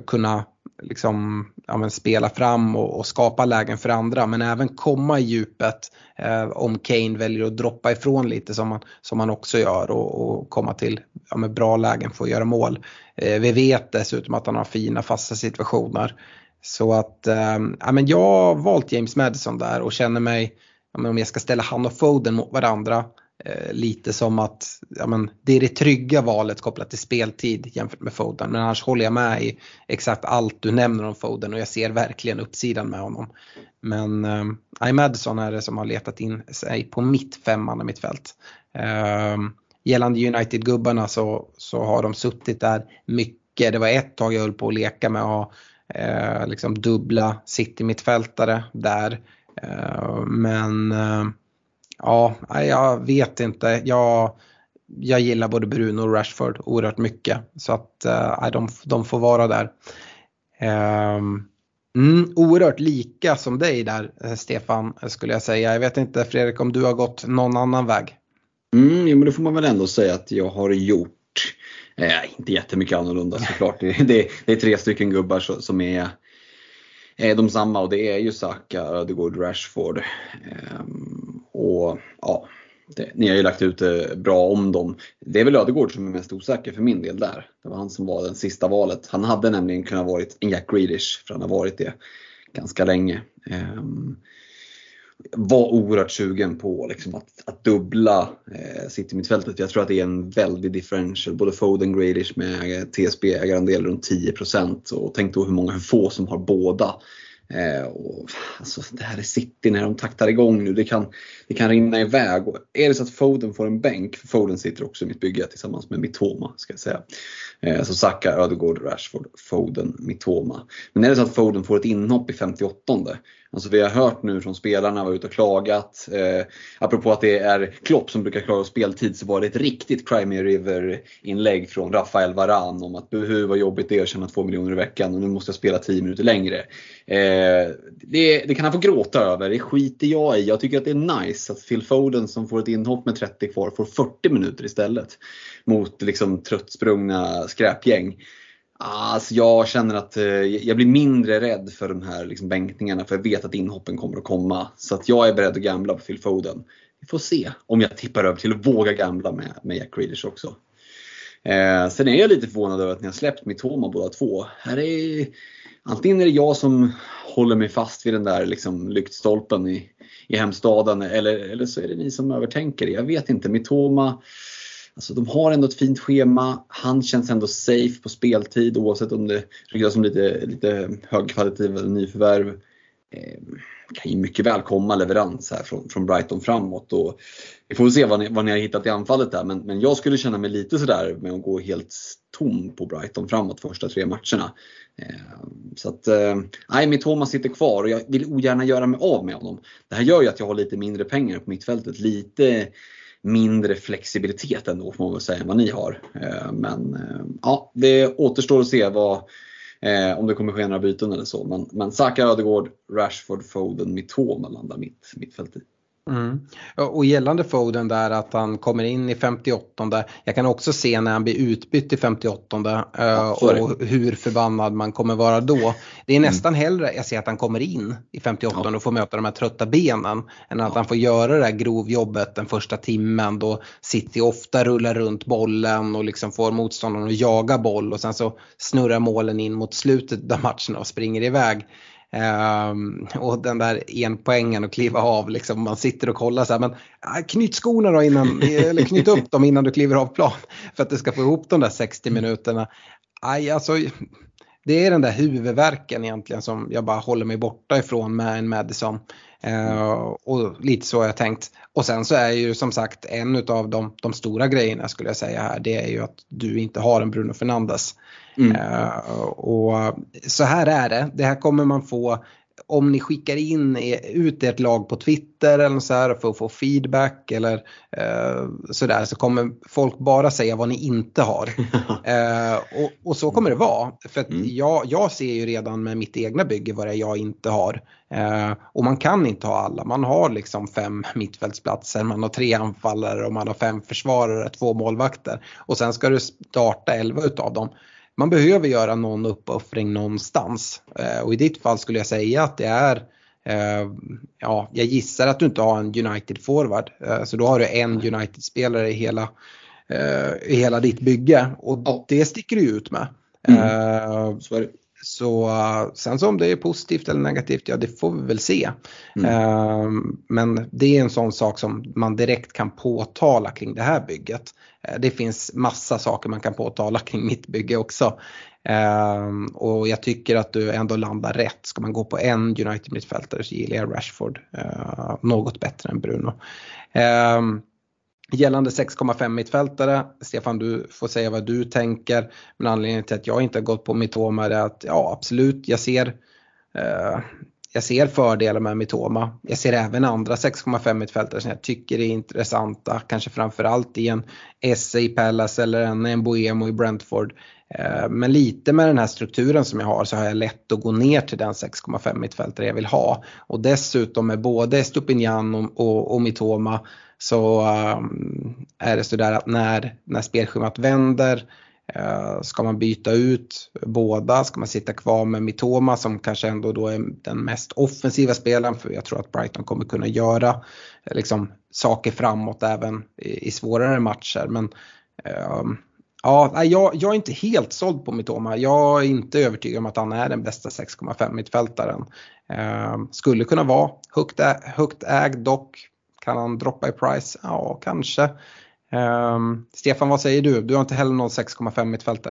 kunna liksom, ja, spela fram och, och, skapa lägen för andra men även komma i djupet eh, om Kane väljer att droppa ifrån lite som han som också gör och, och komma till ja, med bra lägen för att göra mål. Eh, vi vet dessutom att han har fina fasta situationer. Så att eh, ja, men jag har valt James Madison där och känner mig, ja, om jag ska ställa han och Foden mot varandra Eh, lite som att ja, men, det är det trygga valet kopplat till speltid jämfört med Foden. Men annars håller jag med i exakt allt du nämner om Foden och jag ser verkligen uppsidan med honom. Men eh, Madison är det som har letat in sig på mitt femmanna mittfält. Eh, gällande United-gubbarna så, så har de suttit där mycket. Det var ett tag jag höll på att leka med att ha eh, liksom dubbla City-mittfältare där. Eh, men eh, Ja, jag vet inte. Jag, jag gillar både Bruno och Rashford oerhört mycket. Så att eh, de, de får vara där. Eh, mm, oerhört lika som dig där eh, Stefan skulle jag säga. Jag vet inte Fredrik om du har gått någon annan väg? Mm, jo, men det får man väl ändå säga att jag har gjort. Eh, inte jättemycket annorlunda såklart. Det, det, det är tre stycken gubbar som är eh, de samma och det är ju Saka, Ödegård, Rashford. Ehm, och ja, det, ni har ju lagt ut eh, bra om dem. Det är väl Ödegård som är mest osäker för min del där. Det var han som var det sista valet. Han hade nämligen kunnat varit en Jack Grealish, för han har varit det ganska länge. Um, var oerhört sugen på liksom att, att dubbla eh, City-mittfältet. Jag tror att det är en väldig differential. Både Foden Grealish med eh, TSB-ägarandel runt 10% och tänk då hur många, hur få som har båda. Eh, och, alltså, det här är City när de taktar igång nu. Det kan, det kan rinna iväg. Och är det så att Foden får en bänk, för Foden sitter också i mitt bygge tillsammans med Mitoma ska jag säga. Eh, så Saka, Ödegård, Rashford, Foden, Mitoma. Men är det så att Foden får ett inhopp i 58 Alltså vi har hört nu från spelarna, var ute och klagat. Eh, apropå att det är Klopp som brukar klaga speltid så var det ett riktigt Crimea River inlägg från Rafael Varan om att hur vad jobbigt det är att tjäna 2 miljoner i veckan och nu måste jag spela 10 minuter längre. Eh, det, det, kan han få gråta över, det skiter jag i. Jag tycker att det är nice att Phil Foden som får ett inhopp med 30 kvar får 40 minuter istället. Mot liksom tröttsprungna skräpgäng. Alltså jag känner att eh, jag blir mindre rädd för de här liksom bänkningarna för jag vet att inhoppen kommer att komma. Så att jag är beredd att gambla på Phil Foden. Vi får se om jag tippar över till att våga gambla med, med Jack Grealish också. Eh, sen är jag lite förvånad över att ni har släppt Mitoma båda två. Här är, antingen är det jag som håller mig fast vid den där liksom, lyktstolpen i, i hemstaden eller, eller så är det ni som övertänker det. Jag vet inte. Mitoma Alltså de har ändå ett fint schema. Han känns ändå safe på speltid oavsett om det ryktas om lite, lite högkvalitativa nyförvärv. Eh, kan ju mycket väl komma leverans här från, från Brighton framåt. Och vi får se vad ni, vad ni har hittat i anfallet där men, men jag skulle känna mig lite sådär med att gå helt tom på Brighton framåt första tre matcherna. Eh, så att, eh, nej, mitt Thomas sitter kvar och jag vill ogärna göra mig av med honom. Det här gör ju att jag har lite mindre pengar på mittfältet. Lite mindre flexibilitet ändå får man väl säga än vad ni har. Eh, men eh, ja, det återstår att se vad, eh, om det kommer ske några byten eller så. Men, men Saka, Ödegård, Rashford, Foden, Mitoma landar mitt, mittfält i. Mm. Och gällande Foden där att han kommer in i 58 Jag kan också se när han blir utbytt i 58 ja, och hur förbannad man kommer vara då. Det är mm. nästan mm. hellre jag ser att han kommer in i 58 ja. och får möta de här trötta benen än att ja. han får göra det här grovjobbet den första timmen då City ofta rullar runt bollen och liksom får motståndaren att jaga boll och sen så snurrar målen in mot slutet av matchen och springer iväg. Um, och den där enpoängen och kliva av, liksom, man sitter och kollar så här, men äh, knyt skorna då innan, eller knyt upp dem innan du kliver av plan för att du ska få ihop de där 60 minuterna. Aj, alltså, det är den där huvudvärken egentligen som jag bara håller mig borta ifrån med en Madison. Uh, och lite så har jag tänkt. Och sen så är ju som sagt en av de, de stora grejerna skulle jag säga här, det är ju att du inte har en Bruno Fernandes. Mm. Uh, och så här är det, det här kommer man få om ni skickar in ut ert lag på Twitter eller så här för att få feedback eller uh, sådär så kommer folk bara säga vad ni inte har. uh, och, och, så kommer det vara. För att mm. jag, jag ser ju redan med mitt egna bygge vad det är jag inte har. Uh, och man kan inte ha alla. Man har liksom fem mittfältsplatser, man har tre anfallare och man har fem försvarare, två målvakter. Och sen ska du starta elva utav dem man behöver göra någon uppoffring någonstans. Eh, och i ditt fall skulle jag säga att det är eh, Ja, jag gissar att du inte har en United-forward. Eh, så då har du en United-spelare i hela, i hela ditt bygge. Och det sticker du ut med. Mm. Så, så sen så om det är positivt eller negativt, ja det får vi väl se. Mm. Men det är en sån sak som man direkt kan påtala kring det här bygget. Eh, det finns massa saker man kan påtala kring mitt bygge också. Um, och jag tycker att du ändå landar rätt. Ska man gå på en United mittfältare så gillar jag Rashford uh, något bättre än Bruno. Gällande 6,5 mittfältare, Stefan du får säga vad du tänker. Men anledningen till att jag inte har gått på Mitoma är att ja absolut, jag ser eh, jag ser fördelar med Mitoma. Jag ser även andra 6,5 mittfältare som jag tycker är intressanta. Kanske framförallt i en Esse i Palace eller en, en Boemo i Brentford. Eh, men lite med den här strukturen som jag har så har jag lätt att gå ner till den 6,5 mittfältare jag vill ha. Och dessutom med både Stupinjan och, och, och Mitoma så um, är det sådär att när, när spelschemat vänder eh, ska man byta ut båda? Ska man sitta kvar med Mitoma som kanske ändå då är den mest offensiva spelaren för jag tror att Brighton kommer kunna göra eh, liksom, saker framåt även i, i svårare matcher. Men um, Ja, jag, jag är inte helt såld på Mitoma. Jag är inte övertygad om att han är den bästa 6,5 mittfältaren. Eh, skulle kunna vara högt, ä, högt ägd dock. Kan han droppa i price? Ja, kanske. Um, Stefan, vad säger du? Du har inte heller någon 6,5 mittfältare.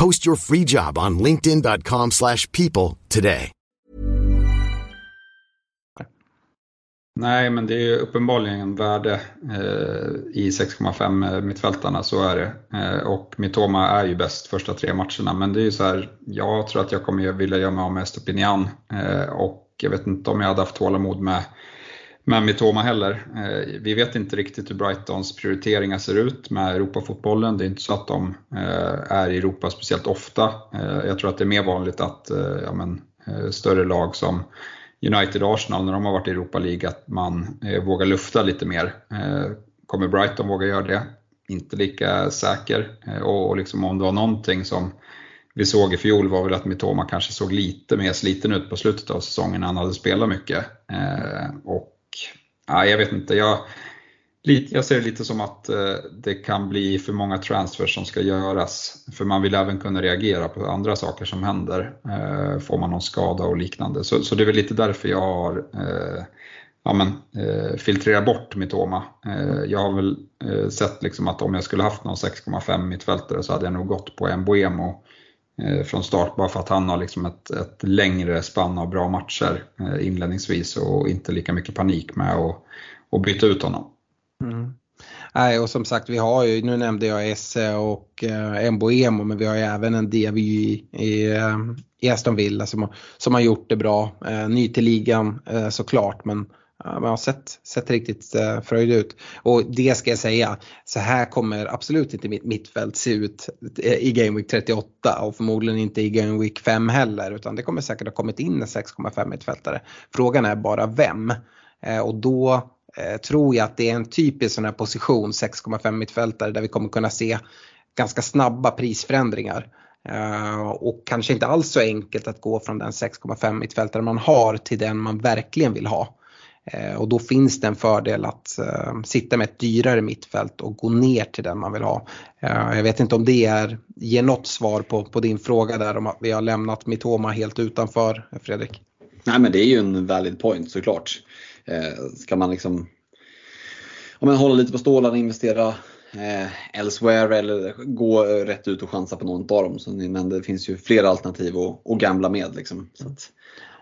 Post your free job on linkedin.com/people slash people today. Nej, men det är ju uppenbarligen värde eh, i 6,5 eh, mittfältarna, så är det. Eh, och Mitoma är ju bäst första tre matcherna, men det är ju så här, jag tror att jag kommer vilja göra mig av med Estopinian eh, och jag vet inte om jag hade haft tålamod med med Mitoma heller. Eh, vi vet inte riktigt hur Brightons prioriteringar ser ut med Europafotbollen. Det är inte så att de eh, är i Europa speciellt ofta. Eh, jag tror att det är mer vanligt att eh, ja, men, eh, större lag som United och Arsenal, när de har varit i Europa League, att man eh, vågar lufta lite mer. Kommer Brighton våga göra det? Inte lika säker. Och liksom om det var någonting som vi såg i fjol var väl att Mitoma kanske såg lite mer sliten ut på slutet av säsongen när han hade spelat mycket. Och ja, jag vet inte, jag, jag ser det lite som att eh, det kan bli för många transfers som ska göras. För man vill även kunna reagera på andra saker som händer. Eh, får man någon skada och liknande. Så, så det är väl lite därför jag har eh, ja, men, filtrerat bort Mitoma. Jag har väl sett liksom att om jag skulle haft någon 6,5 mittfältare så hade jag nog gått på Mbuemo Eh, från start bara för att han har liksom ett, ett längre spann av bra matcher eh, inledningsvis och inte lika mycket panik med att, att byta ut honom. Mm. Nej, och som sagt vi har ju, nu nämnde jag Esse och eh, Mboemo men vi har ju även en DV i, i, eh, i Aston Villa som, som har gjort det bra. Eh, ny till ligan eh, såklart men man har sett, sett riktigt eh, fröjd ut. Och det ska jag säga, så här kommer absolut inte mitt mittfält se ut eh, i Game Week 38 och förmodligen inte i Game Week 5 heller utan det kommer säkert ha kommit in en 6,5 mittfältare. Frågan är bara vem. Eh, och då eh, tror jag att det är en typisk sån här position 6,5 mittfältare där vi kommer kunna se ganska snabba prisförändringar. Uh, och kanske inte alls så enkelt att gå från den 6,5 mittfältare man har till den man verkligen vill ha. Eh, och då finns det en fördel att eh, sitta med ett dyrare mittfält och gå ner till den man vill ha. Eh, jag vet inte om det är, ger något svar på, på din fråga där om att vi har lämnat Mitoma helt utanför, Fredrik. Nej men det är ju en valid point såklart. Eh, ska man liksom om man hålla lite på stålarna och investera eh, elsewhere eller gå rätt ut och chansa på något av dem. Så ni nämnde, det finns ju flera alternativ att, att gambla med. Liksom. Så att,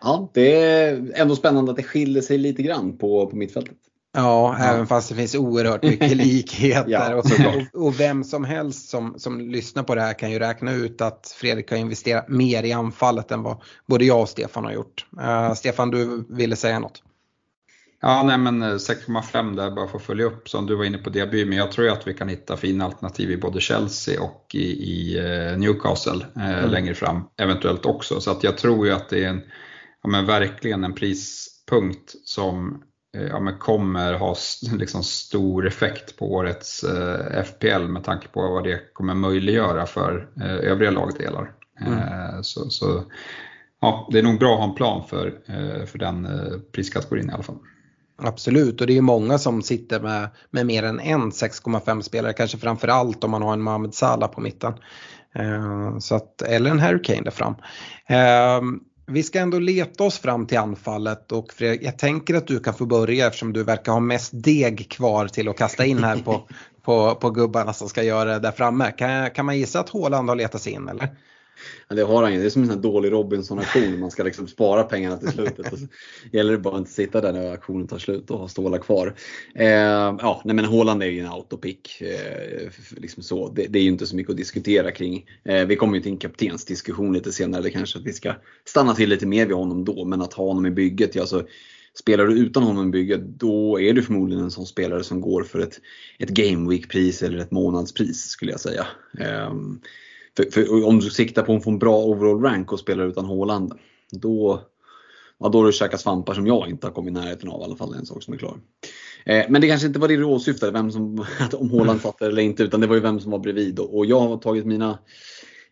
ja, det är ändå spännande att det skiljer sig lite grann på, på mittfältet. Ja, ja, även fast det finns oerhört mycket likheter. ja, och, och, och, vem som helst som, som lyssnar på det här kan ju räkna ut att Fredrik har investerat mer i anfallet än vad både jag och Stefan har gjort. Uh, Stefan, du ville säga något? Ja, nej men 6,5 eh, där bara för att följa upp som du var inne på Diaby, men jag tror att vi kan hitta fina alternativ i både Chelsea och i, i eh, Newcastle eh, mm. längre fram eventuellt också. Så att jag tror ju att det är en, ja, men verkligen en prispunkt som eh, ja, men kommer ha liksom stor effekt på årets eh, FPL med tanke på vad det kommer möjliggöra för eh, övriga lagdelar. Mm. så, så ja, det är nog bra att ha en plan för, för den priskategorin i alla fall. Absolut och det är många som sitter med, med mer än en 6,5 spelare, kanske framförallt om man har en Mohamed Salah på mitten. Eh, så att, eller en Harry Kane där fram. Vi ska ändå leta oss fram till anfallet och Fredrik, jag tänker att du kan få börja eftersom du verkar ha mest deg kvar till att kasta in här på, på, på gubbarna som ska göra det där framme. Kan, kan man gissa att Håland har letat sig in eller? Ja, det har han ju. Det är som en sån dålig Robinson-auktion. Man ska liksom spara pengarna till slutet. Och så gäller det bara att inte sitta där när auktionen tar slut och ha stålar kvar. Eh, ja, nej men Håland är ju en autopick. Eh, liksom så. Det, det, är ju inte så mycket att diskutera kring. Eh, vi kommer ju till en kaptensdiskussion lite senare. Det kanske att vi ska stanna till lite mer vid honom då. Men att ha honom i bygget, ja, så Spelar du utan honom i bygget, då är du förmodligen en sån spelare som går för ett, ett Game Week-pris eller ett månadspris skulle jag säga. Um, för, för, om du siktar på att få en bra overall rank och spelar utan Håland, då, ja, då har du käkat svampar som jag inte har kommit i närheten av i alla fall. Det är en sak som är klar. Eh, men det kanske inte var det du åsyftade, vem som, om Håland satt eller inte, utan det var ju vem som var bredvid. Och, och jag har tagit mina,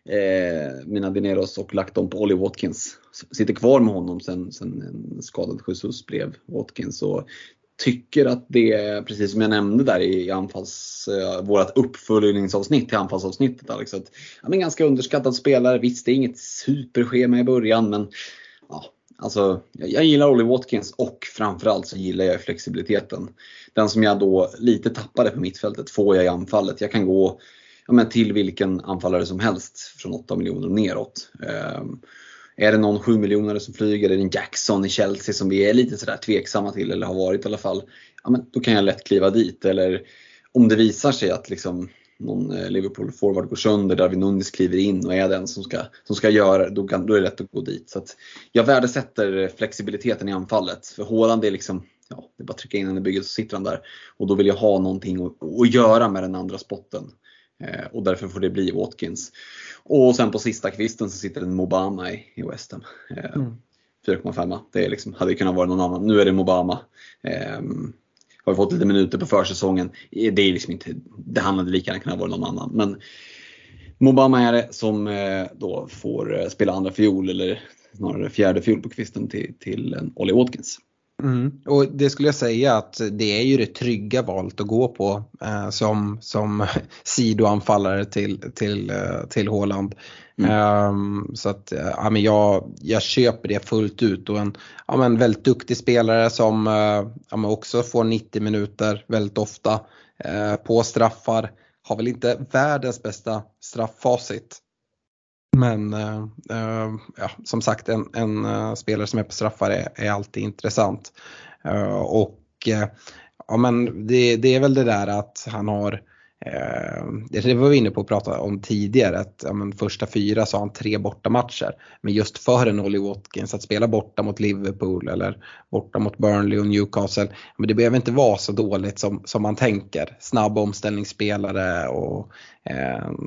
eh, mina dineros och lagt dem på Ollie Watkins. Sitter kvar med honom sen, sen en skadad Jesus blev Watkins. Och tycker att det är, precis som jag nämnde där i anfalls, uh, uppföljningsavsnitt till anfallsavsnittet Alex, liksom att ja, ganska underskattad spelare. Visst, det är inget superschema i början men ja, alltså, jag, jag gillar Ollie Watkins och framförallt så gillar jag flexibiliteten. Den som jag då lite tappade på mittfältet får jag i anfallet. Jag kan gå ja, men till vilken anfallare som helst från 8 miljoner och neråt. Um, är det någon 7 miljoner som flyger, är det en Jackson i Chelsea som vi är lite sådär tveksamma till eller har varit i alla fall. Ja, men då kan jag lätt kliva dit. Eller om det visar sig att liksom någon eh, Liverpool-forward går sönder, Darwin Nunez kliver in och är den som ska, som ska göra då, kan, då är det lätt att gå dit. Så jag värdesätter eh, flexibiliteten i anfallet. För Haaland är liksom, ja, det är bara att trycka in den i bygget så sitter han där. Och då vill jag ha någonting att, att göra med den andra spotten. Eh, och därför får det bli Watkins. Och sen på sista kvisten så sitter en Mobama i, i West Ham. Eh, mm. 4,5. Det är liksom, hade kunnat vara någon annan. Nu är det Mobama. Eh, har fått lite minuter på försäsongen. Det, är liksom inte, det hade lika gärna kunnat vara någon annan. Men Mobama är det som eh, då får eh, spela andra fiol eller snarare fjärde fiol på kvisten till, till en Ollie Watkins. Mm. Och det skulle jag säga att det är ju det trygga valet att gå på eh, som, som sidoanfallare till, till, eh, till Håland. Mm. Um, så att ja, men jag, jag köper det fullt ut och en ja, men väldigt duktig spelare som uh, ja, men också får 90 minuter väldigt ofta uh, på straffar. Har väl inte världens bästa strafffacit men uh, ja, som sagt en, en uh, spelare som är på straffar är, är alltid intressant. och ja, men det, det, är väl det där att han har det var vi inne på att prata om tidigare, att ja, men första fyra så har han tre bortamatcher. Men just för en Ollie Watkins att spela borta mot Liverpool eller borta mot Burnley och Newcastle, men det behöver inte vara så dåligt som, som man tänker. Snabb omställningsspelare och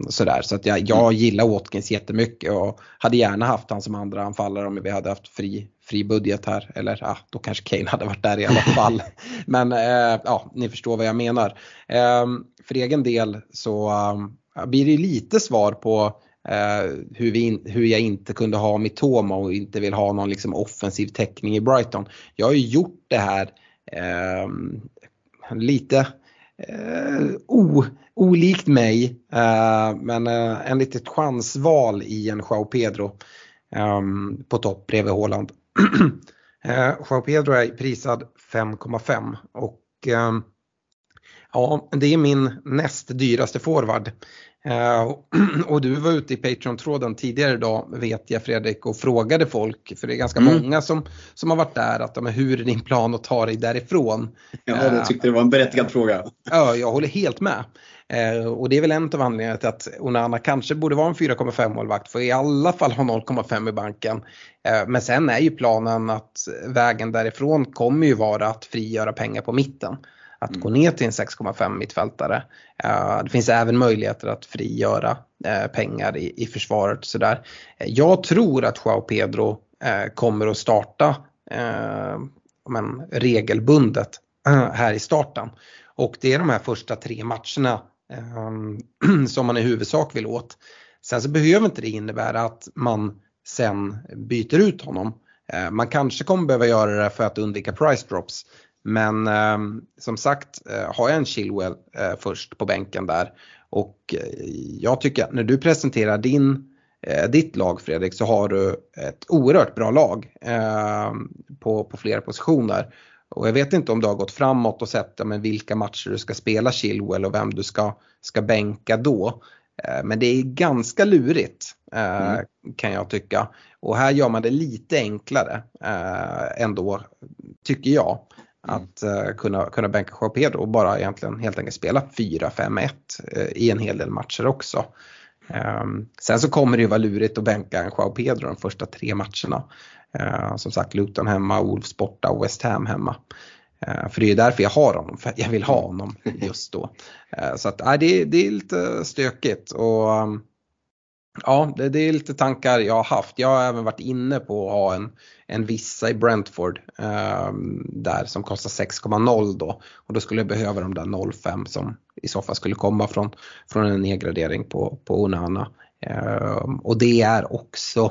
sådär. Så att jag, jag gillar Watkins jättemycket och hade gärna haft han som andra anfallare om vi hade haft fri, fri budget här. Eller ja, då kanske Kane hade varit där i alla fall. Men eh, ja, ni förstår vad jag menar. Eh, för egen del så uh, blir det lite svar på uh, hur, vi hur jag inte kunde ha Mitoma och inte vill ha någon liksom, offensiv täckning i Brighton. Jag har ju gjort det här uh, lite o, olikt mig men en litet chansval i en Joao Pedro um, på topp bredvid Haaland. Joao Pedro är prisad 5,5 och um, Ja, det är min näst dyraste forward. Och du var ute i Patreon-tråden tidigare idag vet jag Fredrik och frågade folk, för det är ganska mm. många som, som har varit där, att men hur är din plan att ta dig därifrån? Ja, jag tyckte det var en berättigad fråga. Ja, jag håller helt med. Uh, och det är väl en av anledningarna till att Onana kanske borde vara en 4,5 målvakt för i alla fall ha 0,5 i banken. men sen är ju planen att vägen därifrån kommer ju vara att frigöra pengar på mitten att mm. gå ner till en 6,5 mittfältare. Uh, det finns även möjligheter att frigöra uh, pengar i, i försvaret. Sådär. Uh, jag tror att Joao Pedro kommer att starta men, regelbundet här i starten. Och det är de här första tre matcherna Ehm, som man i huvudsak vill åt. Sen så behöver inte det innebära att man sen byter ut honom. Eh, man kanske kommer behöva göra det för att undvika price drops. Men ehm, som sagt, eh, har jag en Chilwell eh, först på bänken där och jag tycker att när du presenterar din, ditt lag Fredrik så har du ett oerhört bra lag ehm, på, på flera positioner. Och jag vet inte om du har gått framåt och sett men vilka matcher du ska spela Chilwell och vem du ska, ska bänka då. Eh, men det är ganska lurigt mm. kan jag tycka. Och här gör man det lite enklare ändå, tycker jag. Mm. Att kunna, kunna bänka Joao Pedro och bara egentligen helt enkelt spela 4-5-1 i en hel del matcher också. Ehm, sen så kommer det ju vara lurigt att bänka en Joao Pedro de första tre matcherna. Ehm, som sagt Luton hemma, Wolves borta och West Ham hemma. Ehm, för det är ju därför jag har honom, för jag vill ha honom just då. Så att uh, det, det är lite stökigt och Ja, det, det, är lite tankar jag har haft. Jag har även varit inne på att ha en, en vissa i Brentford eh, där som kostar 6,0 då. Och då skulle jag behöva de där 0,5 som i så fall skulle komma från, från en nedgradering på, på Onana. Eh, och det är också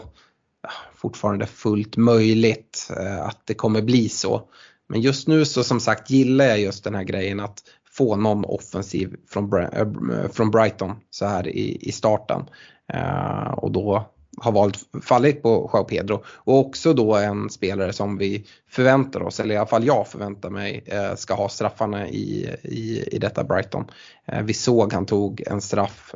ah, fortfarande fullt möjligt eh, att det kommer bli så. Men just nu så som sagt gillar jag just den här grejen att få någon offensiv från, äh, från Brighton så här i, i starten. Uh, och då har valt fallit på Joao Pedro och också då en spelare som vi förväntar oss, eller i alla fall jag förväntar mig, ska ha straffarna i, i, i detta Brighton. Vi såg han tog en straff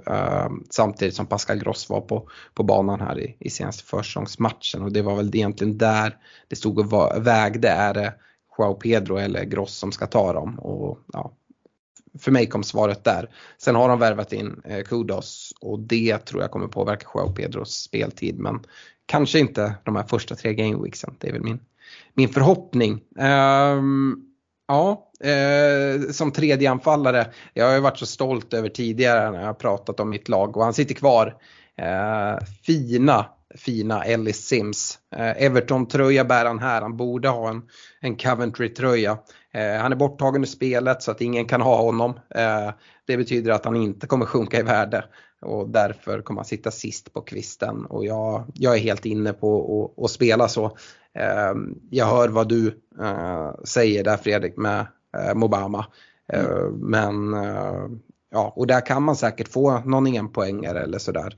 samtidigt som Pascal Gross var på, på banan här i, i senaste försäsongsmatchen och det var väl egentligen där det stod och vägde, är det Joao Pedro eller Gross som ska ta dem? Och, ja, för mig kom svaret där. Sen har de värvat in eh, Kudos och det tror jag kommer påverka Joao Pedros speltid men kanske inte de här första tre gameweeksen. Det är väl min, min förhoppning. Um, ja, eh, som tredje anfallare. Jag har ju varit så stolt över tidigare när jag har pratat om mitt lag och han sitter kvar. Eh, fina fina Ellis Sims. Eh, Everton-tröja bär han här, han borde ha en, en Coventry-tröja. Eh, han är borttagen ur spelet så att ingen kan ha honom. Eh, det betyder att han inte kommer sjunka i värde och därför kommer han sitta sist på kvisten och jag, jag är helt inne på att spela så. Eh, jag hör vad du säger där Fredrik med Mobama. Mm. Men ja, och där kan man säkert få någon enpoängare eller sådär.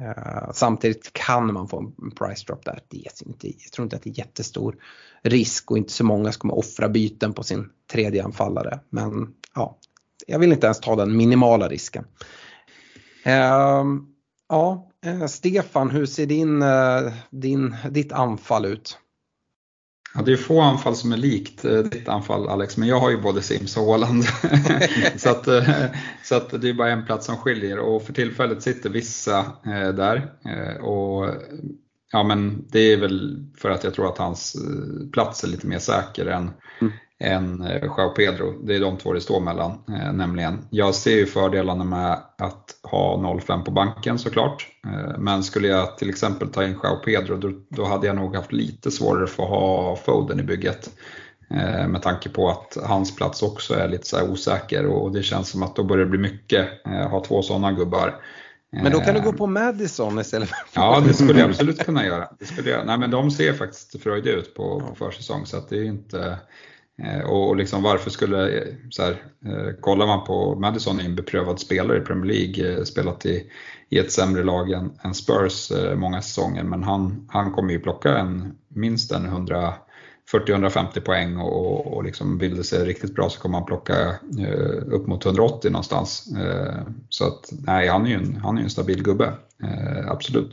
Uh, samtidigt kan man få en price drop där. Det är inte, jag tror inte att det är jättestor risk och inte så många som kommer offra byten på sin tredje anfallare. Men ja, jag vill inte ens ta den minimala risken. Uh, ja, eh, Stefan, hur ser din, din, ditt anfall ut? Ja, det är få anfall som är likt eh, ditt anfall Alex, men jag har ju både Sims och Håland. så att, eh, så att det är bara en plats som skiljer och för tillfället sitter vissa eh, där. och ja, men Det är väl för att jag tror att hans plats är lite mer säker än, mm än eh, Joao Pedro. Det är de två det står mellan eh, nämligen. Jag ser ju fördelarna med att ha 0,5 på banken såklart. Eh, men skulle jag till exempel ta in Joao Pedro då, då hade jag nog haft lite svårare för att ha Foden i bygget. Eh, med tanke på att hans plats också är lite så osäker och det känns som att då börjar det bli mycket eh, ha två sådana gubbar. Men då kan du gå på Madison istället för Ja, det skulle jag absolut kunna göra. Det skulle jag, nej, men de ser faktiskt fröjdiga ut på, på försäsong så att det är inte Eh, Eh, och liksom varför skulle, eh, så här, eh, kollar man på Madison är en beprövad spelare i Premier League, spelat i, i ett sämre lag än, än Spurs många säsonger, men han, han kommer ju plocka en, minst en 140-150 poäng och, och liksom vill det sig riktigt bra så kommer han plocka upp mot 180 någonstans. så att nej, han är ju en, han är en stabil gubbe, absolut.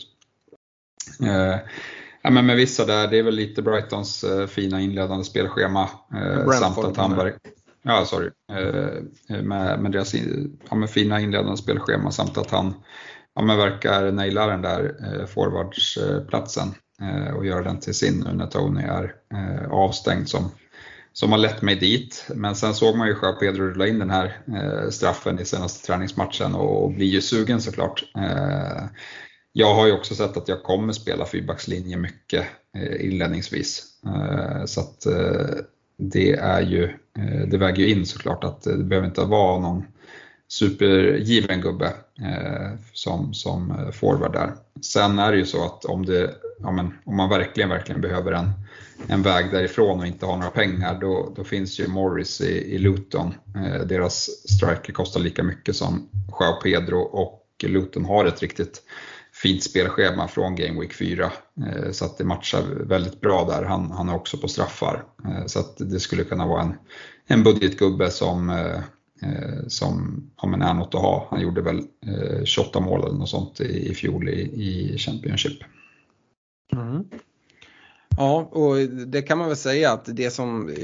Ja, men med vissa där, det är väl lite Brightons eh, fina inledande spelschema. Eh, samt att var, ja, sorry, eh, med, med deras ja, med fina inledande spelschema samt att han ja, men verkar naila den där eh, forwardsplatsen eh, och göra den till sin nu när Tony är eh, avstängd som, som har lett mig dit. Men sen såg man ju Joao Pedro rulla in den här eh, straffen i senaste träningsmatchen och, och blir ju sugen såklart. Eh, jag har ju också sett att jag kommer spela fyrbackslinje mycket eh, inledningsvis. Eh, så att eh, det är ju, det väger ju in såklart att det behöver inte vara någon supergiven gubbe som, som forward där. Sen är det ju så att om, det, ja men, om man verkligen, verkligen behöver en, en väg därifrån och inte har några pengar, då, då finns ju Morris i, i Luton. deras striker kostar lika mycket som Joao Pedro och Luton har ett riktigt fint spelschema från Game Week 4. Eh, så att det matchar väldigt bra där. Han, han är också på straffar. Eh, så att det skulle kunna vara en, en budgetgubbe som, eh, som ja, men är något att ha. Han gjorde väl 28 mål eller något sånt i, i fjol i, i Championship. Mm. Ja, och det kan man väl säga att det som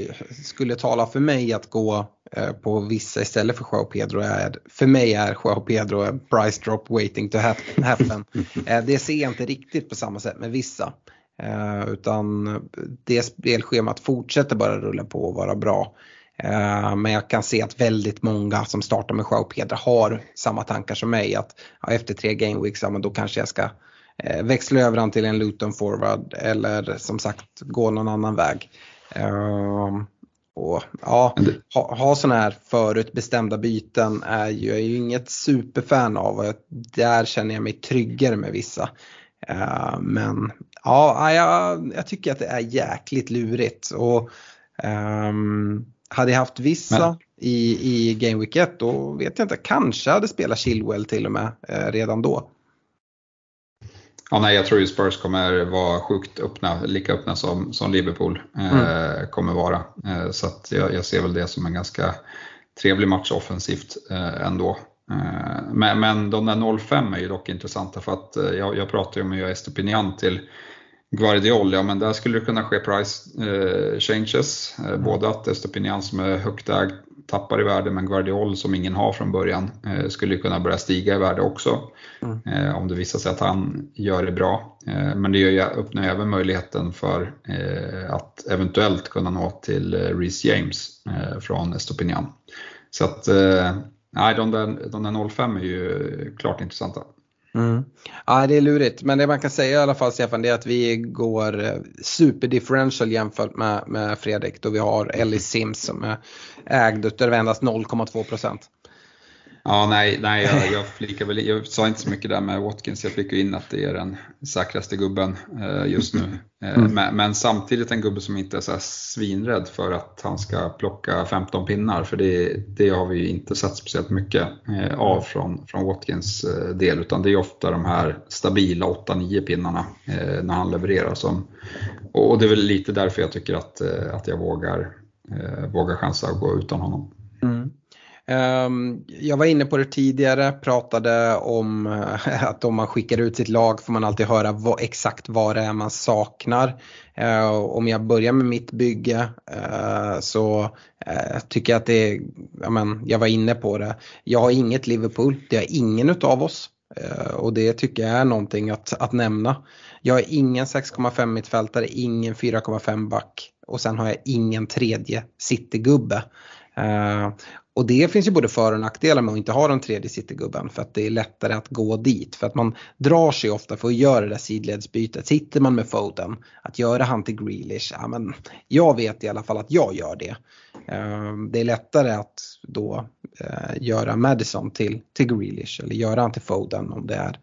skulle tala för mig att gå eh, på vissa istället för Joao Pedro är, för mig är Joao Pedro a price drop waiting to happen. Eh, det ser jag inte riktigt på samma sätt med vissa. Eh, utan det spelschemat fortsätter bara rulla på och vara bra. Men jag kan se att väldigt många som startar med Joao Pedro har samma tankar som mig att ja, efter tre game weeks, ja, men då kanske jag ska eh, växla över han till en Luton forward eller som sagt gå någon annan väg. Uh, och ja, ha, ha sådana här förutbestämda byten är ju, jag är ju inget superfan av och där känner jag mig tryggare med vissa. Uh, men ja, jag, jag, tycker att det är jäkligt lurigt. Och, um, hade jag haft vissa men. i, i Game Week 1 då vet jag inte, kanske hade spelat Chilwell till och med eh, redan då. Ja, nej, jag tror ju Spurs kommer vara sjukt öppna, lika öppna som, som Liverpool eh, mm. kommer vara. Eh, så jag, jag, ser väl det som en ganska trevlig match offensivt eh, ändå. Eh, men, men de där 0-5 är ju dock intressanta för att eh, jag, jag pratade ju om att göra Estopinian till Guardiol, ja men där skulle det kunna ske price eh, changes. Mm. Både att Estopinian som är högt ägd tappar i värde men Guardiol som ingen har från början eh, skulle kunna börja stiga i värde också. Mm. Eh, om det visar sig att han gör det bra. Eh, men det gör, öppnar även möjligheten för att eventuellt kunna nå till Reece James från Estopinian. Så att nej, de där, de där 05 är ju klart intressanta. Mm. Ja, det är lurigt. Men det man kan säga i alla fall Stefan det är att vi går eh, superdifferential jämfört med, med Fredrik då vi har Ellie Sims som är ägd utav endast 0,2 procent. Ja, nej, nej jag, jag, flikar väl, jag sa inte så mycket där med Watkins, jag flikar in att det är den säkraste gubben eh, just nu. Eh, mm. men, men, samtidigt en gubbe som inte är så svinrädd för att han ska plocka 15 pinnar, för det, det har vi inte sett speciellt mycket eh, av från, från Watkins eh, del, utan det är ofta de här stabila 8-9 pinnarna eh, när han levererar. Som, och det är väl lite därför jag tycker att, eh, att jag vågar, vågar chansa att gå utan honom. Mm. Ehm, jag var inne på det tidigare, pratade om eh, att om man skickar ut sitt lag får man alltid höra vad, exakt vad det är man saknar. Eh, om jag börjar med mitt bygge eh, så tycker jag att det är, ja men, jag var inne på det, jag har inget Liverpool, det har ingen utav oss. Och det tycker jag är någonting att, att nämna. Jag har ingen 6,5 mittfältare, ingen 4,5 back och sen har jag ingen tredje citygubbe. Uh, och det finns ju både för och nackdelar med att inte ha den tredje citygubben för att det är lättare att gå dit. För att man drar sig ofta för att göra det där sidledsbytet. Sitter man med Foden, att göra han till Grealish, ja men jag vet i alla fall att jag gör det. Ehm, det är lättare att då eh, göra Madison till, till Grealish eller göra han till Foden om det är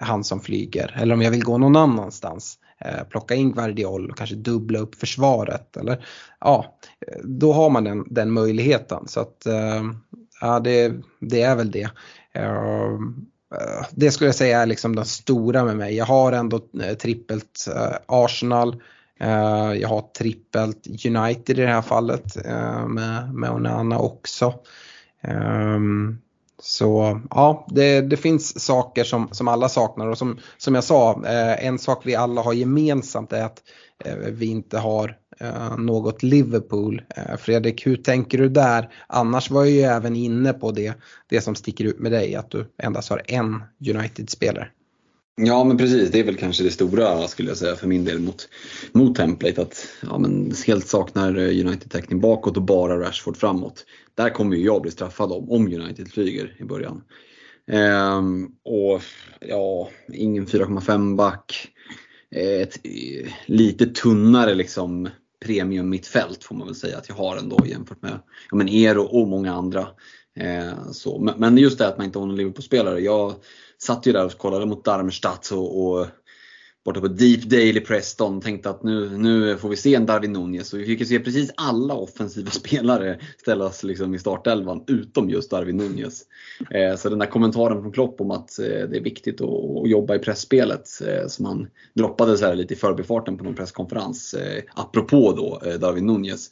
han som flyger. Eller om jag vill gå någon annanstans Eh, plocka in Guardiol och kanske dubbla upp försvaret. Eller, ja, då har man den, den möjligheten. Så att, eh, ja, det, det är väl det. Eh, det skulle jag säga är liksom den stora med mig. Jag har ändå trippelt Arsenal. Jag har trippelt United i det här fallet med, med Onana också. Så ja, det, det, finns saker som, som alla saknar och som, som jag sa, eh, en sak vi alla har gemensamt är att eh, vi inte har eh, något Liverpool. Eh, Fredrik, hur tänker du där? Annars var jag ju även inne på det, det som sticker ut med dig, att du endast har en United-spelare. Ja men precis, det är väl kanske det stora skulle jag säga för min del mot, mot template. Att ja, men helt saknar eh, United-täckning bakåt och bara Rashford framåt. Där kommer ju jag bli straffad om, om United flyger i början. Ehm, och ja, ingen 4,5 back. Eh, ett eh, lite tunnare liksom premium mittfält får man väl säga att jag har ändå jämfört med ja, men er och, och många andra. Eh, så. Men, men just det att man inte har någon Liverpool-spelare. Jag satt ju där och kollade mot Darmstadt och, och borta på Deep Daily Preston tänkte att nu, nu får vi se en Darwin Nunez. Och vi fick ju se precis alla offensiva spelare ställas liksom i startelvan utom just Darwin Nunez. Eh, så den där kommentaren från Klopp om att eh, det är viktigt att, att jobba i pressspelet eh, som han droppade så här lite i förbifarten på någon presskonferens. Eh, apropå då eh, Darwin Nunez.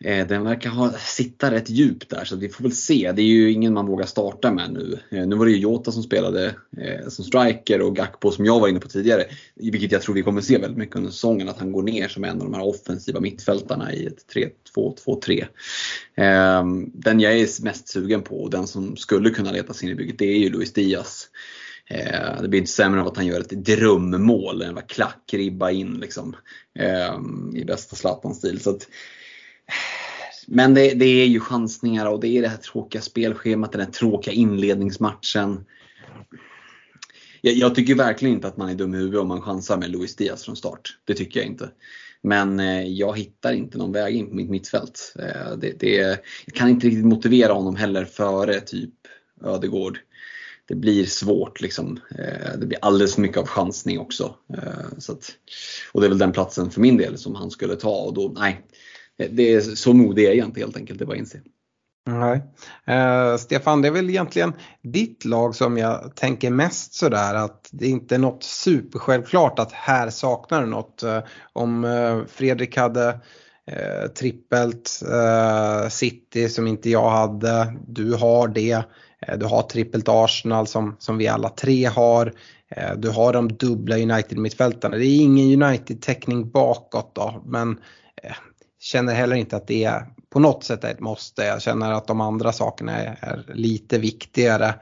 Eh, den verkar ha, sitta rätt djupt där så vi får väl se. Det är ju ingen man vågar starta med nu. Eh, nu var det ju Jota som spelade eh, som striker och Gakpo som jag var inne på tidigare. Vilket jag tror vi kommer se väldigt mycket under säsongen. Att han går ner som en av de här offensiva mittfältarna i ett 3-2-2-3. Ehm, den jag är mest sugen på och den som skulle kunna leta sig in i bygget det är ju Luis Diaz. Ehm, det blir inte sämre av att han gör ett drömmål, en klackribba in liksom. Ehm, I bästa Zlatan-stil. Men det, det, är ju chansningar och det är det här tråkiga spelschemat, den här tråkiga inledningsmatchen. Jag, jag tycker verkligen inte att man är dum i huvudet om man chansar med Luis Diaz från start. Det tycker jag inte. Men eh, jag hittar inte någon väg in på mitt mittfält. Eh, det, det, jag kan inte riktigt motivera honom heller före typ Ödegård. Det blir svårt liksom. Eh, det blir alldeles för mycket av chansning också. Eh, så att, och det är väl den platsen för min del som han skulle ta och då, nej Eh, det är så modig är jag inte helt enkelt, det bara inse. Nej. Eh, Stefan, det är väl egentligen ditt lag som jag tänker mest sådär att det inte är något supersjälvklart att här saknar du något. Eh, om eh, Fredrik hade eh, trippelt eh, City som inte jag hade, du har det. Du har trippelt Arsenal som, som vi alla tre har. Du har de dubbla United-mittfältarna. Det är ingen United-täckning bakåt då, men känner heller inte att det är på något sätt ett måste. Jag känner att de andra sakerna är, är lite viktigare.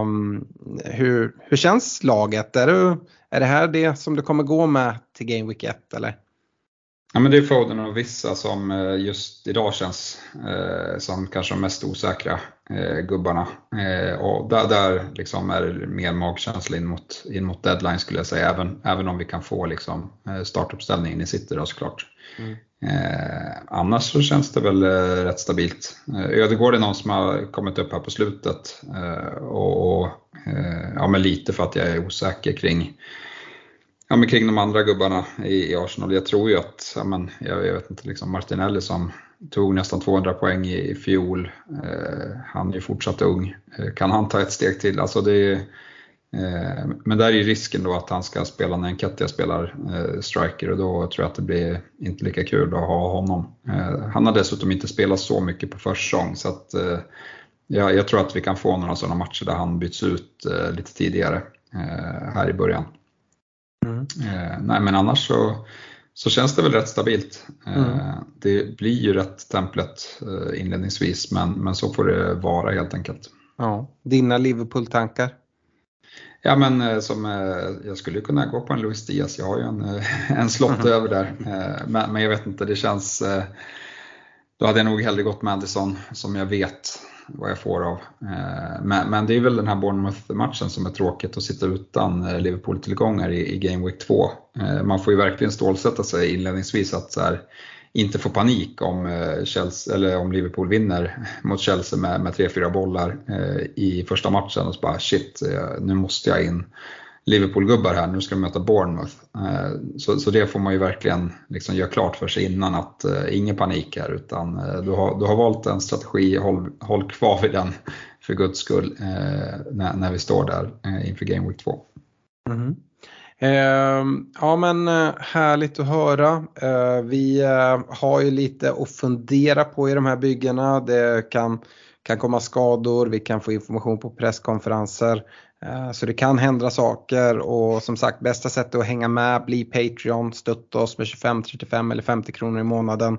Um, hur, hur känns laget? Är, du, är det här det som du kommer gå med till Game Week 1 eller? Ja, men det är Foden och vissa som eh, just idag känns eh, som kanske de mest osäkra eh, gubbarna. Eh, och där, där liksom är det mer magkänsla in mot, in mot deadline skulle jag säga, även, även om vi kan få liksom, eh, startuppställningen i City då såklart. Mm. Eh, annars så känns det väl eh, rätt stabilt. Eh, Ödegård är någon som har kommit upp här på slutet eh, och, och eh, ja, men lite för att jag är osäker kring, ja, men kring de andra gubbarna i, i Arsenal. Jag tror ju att, ja, men, jag, jag vet inte, liksom Martinelli som tog nästan 200 poäng i, fjol, eh, han är ju fortsatt ung. kan han ta ett steg till? Alltså det är, Eh, men där är risken då att han ska spela när Enketia spelar eh, striker och då tror jag att det blir inte lika kul att ha honom. Eh, han har dessutom inte spelat så mycket på försäsong så att ja, jag tror att vi kan få några sådana matcher där han byts ut lite tidigare här i början. Mm. Nej men annars så, så känns det väl rätt stabilt. Mm. Det blir ju rätt templet inledningsvis men, men så får det vara helt enkelt. Ja. Dina Liverpool-tankar? Ja men eh, som, eh, jag skulle kunna gå på en Luis Diaz, jag har ju en, eh, en slott mm. över där. Men, men, jag vet inte, det känns, då hade jag nog hellre gått Madison som jag vet vad jag får av. Eh, men, men det är väl den här Bournemouth-matchen som är tråkigt att sitta utan eh, Liverpool-tillgångar i, i Game Week 2. Eh, man får ju verkligen stålsätta sig inledningsvis att så här, inte få panik om, Chelsea, eller om Liverpool vinner mot Chelsea med, med 3-4 bollar i första matchen och så bara shit, nu måste jag in Liverpool-gubbar här, nu ska de möta Bournemouth. Eh, så, så det får man ju verkligen liksom göra klart för sig innan att eh, ingen panik här utan eh, du, har, du har valt en strategi, håll, håll kvar vid den för guds skull när, när vi står där inför Game Week 2. Mm. Eh, ja men härligt att höra. Eh, vi eh, har ju lite att fundera på i de här byggena. Det kan, kan komma skador, vi kan få information på presskonferenser. Eh, så det kan hända saker och som sagt bästa sättet att hänga med, bli Patreon, stötta oss med 25, 35 eller 50 kronor i månaden.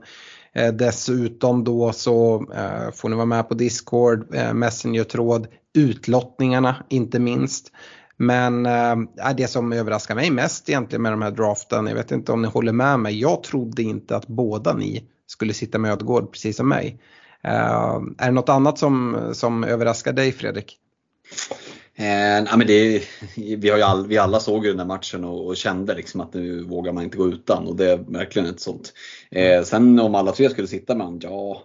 Eh, dessutom då så eh, får ni vara med på Discord, Messenger-tråd, utlottningarna inte minst. Men äh, det som överraskar mig mest egentligen med de här draften, jag vet inte om ni håller med mig, jag trodde inte att båda ni skulle sitta med Ödegård precis som mig. Äh, är det något annat som, som överraskar dig Fredrik? Eh, men det, vi, har all, vi alla såg ju den där matchen och, och, kände liksom att nu vågar man inte gå utan och det är verkligen ett sånt. Eh, sen om alla tre skulle sitta med honom, ja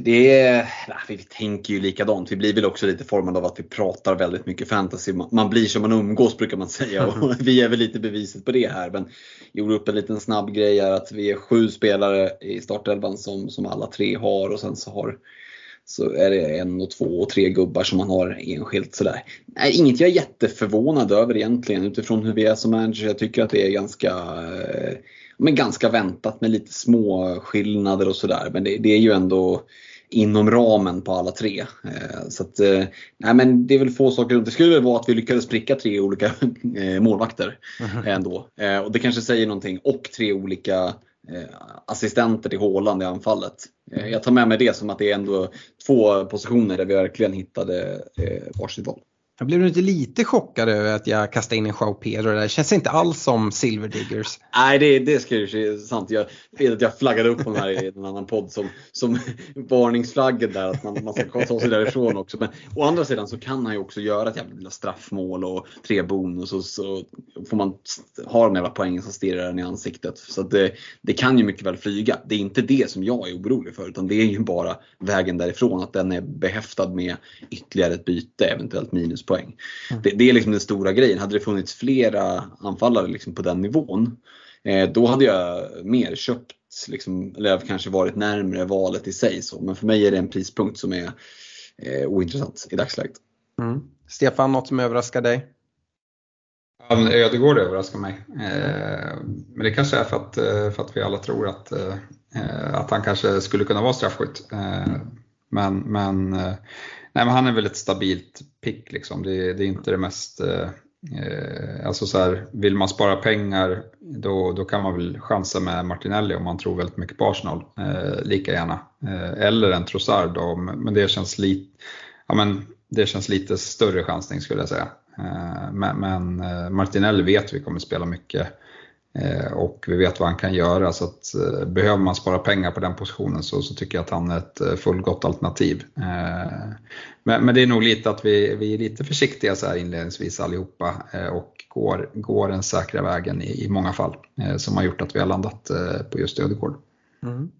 det är, vi tänker ju likadant. Vi blir väl också lite formade av att vi pratar väldigt mycket fantasy. Man blir som man umgås brukar man säga och vi är väl lite beviset på det här. Men gjorde upp en liten snabb grej här att vi är sju spelare i startelvan som, som alla tre har och sen så har så är det en och två och tre gubbar som man har enskilt sådär. Nej, inget jag är jätteförvånad över egentligen utifrån hur vi är som manager. Jag tycker att det är ganska, eh, men ganska väntat med lite små skillnader och sådär. Men det, det, är ju ändå inom ramen på alla tre. Eh, så att, eh, nej men det är väl få saker Det skulle väl vara att vi lyckades pricka tre olika målvakter ändå. Och det kanske säger någonting. Och tre olika Eh, assistenter till Håland i anfallet. Eh, jag tar med mig det som att det är ändå två positioner där vi verkligen hittade eh, varsitt val. Jag blev inte lite chockad över att jag kastade in en Jao Pedro där. Det känns inte alls som Silver Diggers. Nej, det, det ska ju sant. Jag vet att jag flaggade upp honom här i en annan podd som, som varningsflaggen där, att man, man ska ta sig därifrån också. Men å andra sidan så kan han ju också göra ett jävla straffmål och tre bonus och så får man ha de jävla poängen som stirrar en i ansiktet. Så det, det kan ju mycket väl flyga. Det är inte det som jag är orolig för, utan det är ju bara vägen därifrån, att den är behäftad med ytterligare ett byte, eventuellt minus poäng. Mm. Det, det, är liksom den stora grejen. Hade det funnits flera anfallare liksom på den nivån, eh, då hade jag mer köpt, liksom, eller kanske varit närmre valet i sig. Så. Men för mig är det en prispunkt som är eh, ointressant i dagsläget. Mm. Stefan, något som överraskar dig? Ja, Ödegård överraskar mig. Eh, men det kanske är för att, eh, för att vi alla tror att, eh, att han kanske skulle kunna vara straffskytt. Men, men eh, Nej, men han är väl ett stabilt pick liksom. Det, det är inte det mest eh, eh, alltså så här, vill man spara pengar då, då kan man väl chansa med Martinelli om man tror väldigt mycket på Arsenal, eh, lika gärna. Eh, eller en Trossard då, men det känns, lite, ja, men det känns lite större chansning skulle jag säga. Eh, men, men eh, Martinelli vet vi kommer spela mycket Eh, Eh, och vi vet vad han kan göra så att eh, behöver man spara pengar på den positionen så, så tycker jag att han är ett eh, fullgott alternativ. Men, men, det är nog lite att vi, vi är lite försiktiga så här inledningsvis allihopa och går, går den säkra vägen i, i många fall som har gjort att vi har landat på just Ödegård. Mm.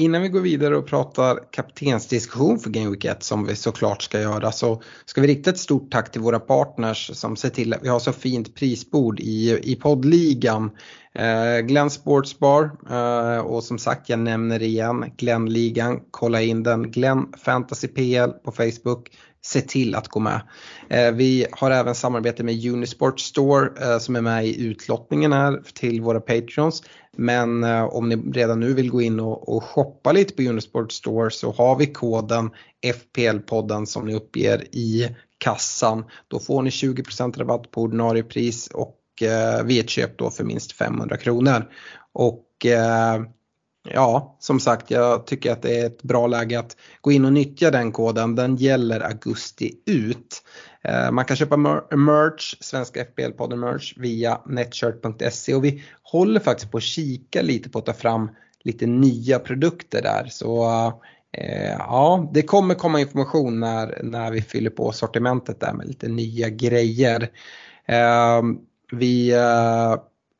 Innan vi går vidare och pratar kaptensdiskussion för Game Week 1 som vi såklart ska göra så ska vi rikta ett stort tack till våra partners som ser till att vi har så fint prisbord i, i poddligan. Eh, Glenn Sportsbar eh, och som sagt jag nämner igen Glennligan, kolla in den. Glenn Fantasy PL på Facebook se till att gå med. Eh, vi har även samarbete med Unisport Store eh, som är med i utlottningen här till våra Patreons. Men eh, om ni redan nu vill gå in och, och shoppa lite på Unisport Store så har vi koden FPL-podden som ni uppger i kassan. Då får ni 20% rabatt på ordinarie pris och vid ett köp då för minst 500 kronor. Och Ja, som sagt, jag tycker att det är ett bra läge att gå in och nyttja den koden. Den gäller augusti ut. Eh, man kan köpa merch, Svenska FBL-podden merch via netshirt.se och vi håller faktiskt på att kika lite på att ta fram lite nya produkter där. Så eh, ja, det kommer komma information när, när vi fyller på sortimentet där med lite nya grejer. Eh, vi eh,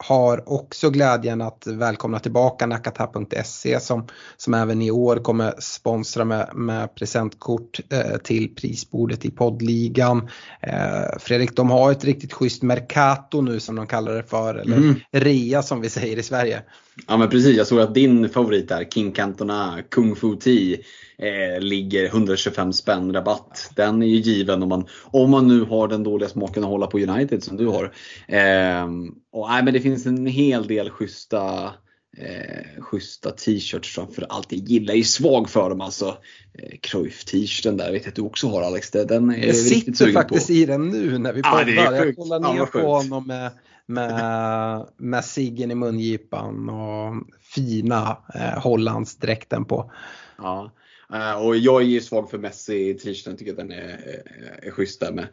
har också glädjen att välkomna tillbaka nakata.se som, som även i år kommer sponsra med, med presentkort eh, till prisbordet i poddligan. Eh, Fredrik, de har ett riktigt schysst Mercato nu som de kallar det för, eller mm. rea som vi säger i Sverige. Ja men precis, jag såg att din favorit där, King Cantona Kung Fu Tea eh, ligger 125 spänn rabatt. Den är ju given om man, om man nu har den dåliga smaken att hålla på United som du har. Eh, och, nej, men det finns en hel del schyssta eh, schyssta t-shirts framför allt. Jag gillar ju svag för dem alltså. Eh, Cruyff-t-shirten där vet jag att du också har Alex. Den är jag sitter faktiskt på. i den nu när vi poddar. Ah, jag kollar ner på honom med, med, med ciggen i mungipan och fina eh, Hollandsdräkten på. Ja. Eh, och jag är ju svag för Messi i t-shirten, tycker att den är, eh, är, schysst där med,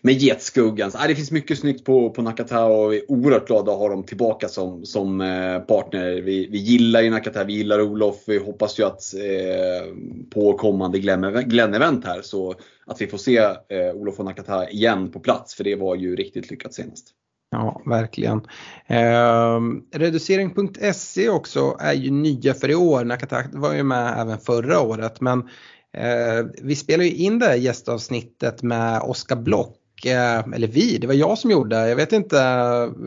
med getskuggan. Så, ah, det finns mycket snyggt på, på Nakata och vi är oerhört glada att ha dem tillbaka som, som eh, partner. Vi, vi gillar ju Nakata, vi gillar Olof. Vi hoppas ju att eh, på kommande Glenn-event här så att vi får se eh, Olof och Nakata igen på plats för det var ju riktigt lyckat senast. Ja, verkligen. Eh, reducering.se också är ju nya för i år. Nakatakt var ju med även förra året men eh, vi spelade ju in det här gästavsnittet med Oskar Block. Eh, eller vi, det var jag som gjorde. Jag vet inte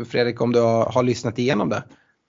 Fredrik om du har, har lyssnat igenom det?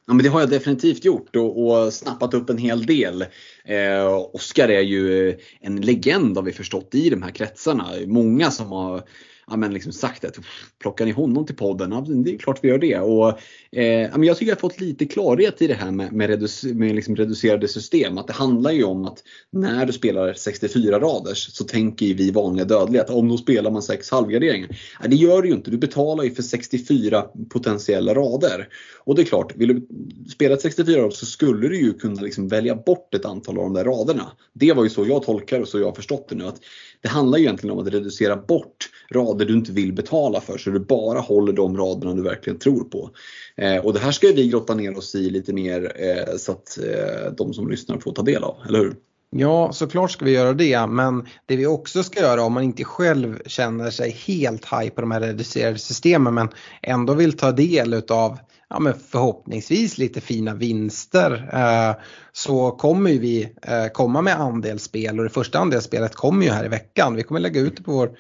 Ja, men det har jag definitivt gjort och, och snappat upp en hel del. Eh, Oskar är ju en legend har vi förstått i de här kretsarna. Många som har ja, men liksom sagt att plockar ni honom till podden? Ja, det är klart vi gör det. Och, eh, jag tycker jag har fått lite klarhet i det här med, med, reducer, med liksom reducerade system. Att det handlar ju om att när du spelar 64 raders så tänker vi vanliga dödliga att om då spelar man 6 halvgarderingar. Nej, det gör du ju inte. Du betalar ju för 64 potentiella rader. Och det är klart, vill du spela ett 64 rader så skulle du ju kunna liksom välja bort ett antal av de där raderna. Det var ju så jag tolkar och så jag har förstått det nu. Att det handlar egentligen om att reducera bort rader du inte vill betala för så du bara håller de raderna du verkligen tror på. Eh, och det här ska vi grotta ner oss i lite mer eh, så att eh, de som lyssnar får ta del av, eller hur? Ja, såklart ska vi göra det, men det vi också ska göra om man inte själv känner sig helt haj på de här reducerade systemen men ändå vill ta del utav ja, men förhoppningsvis lite fina vinster eh, så kommer vi eh, komma med andelsspel och det första andelsspelet kommer ju här i veckan. Vi kommer lägga ut det på vår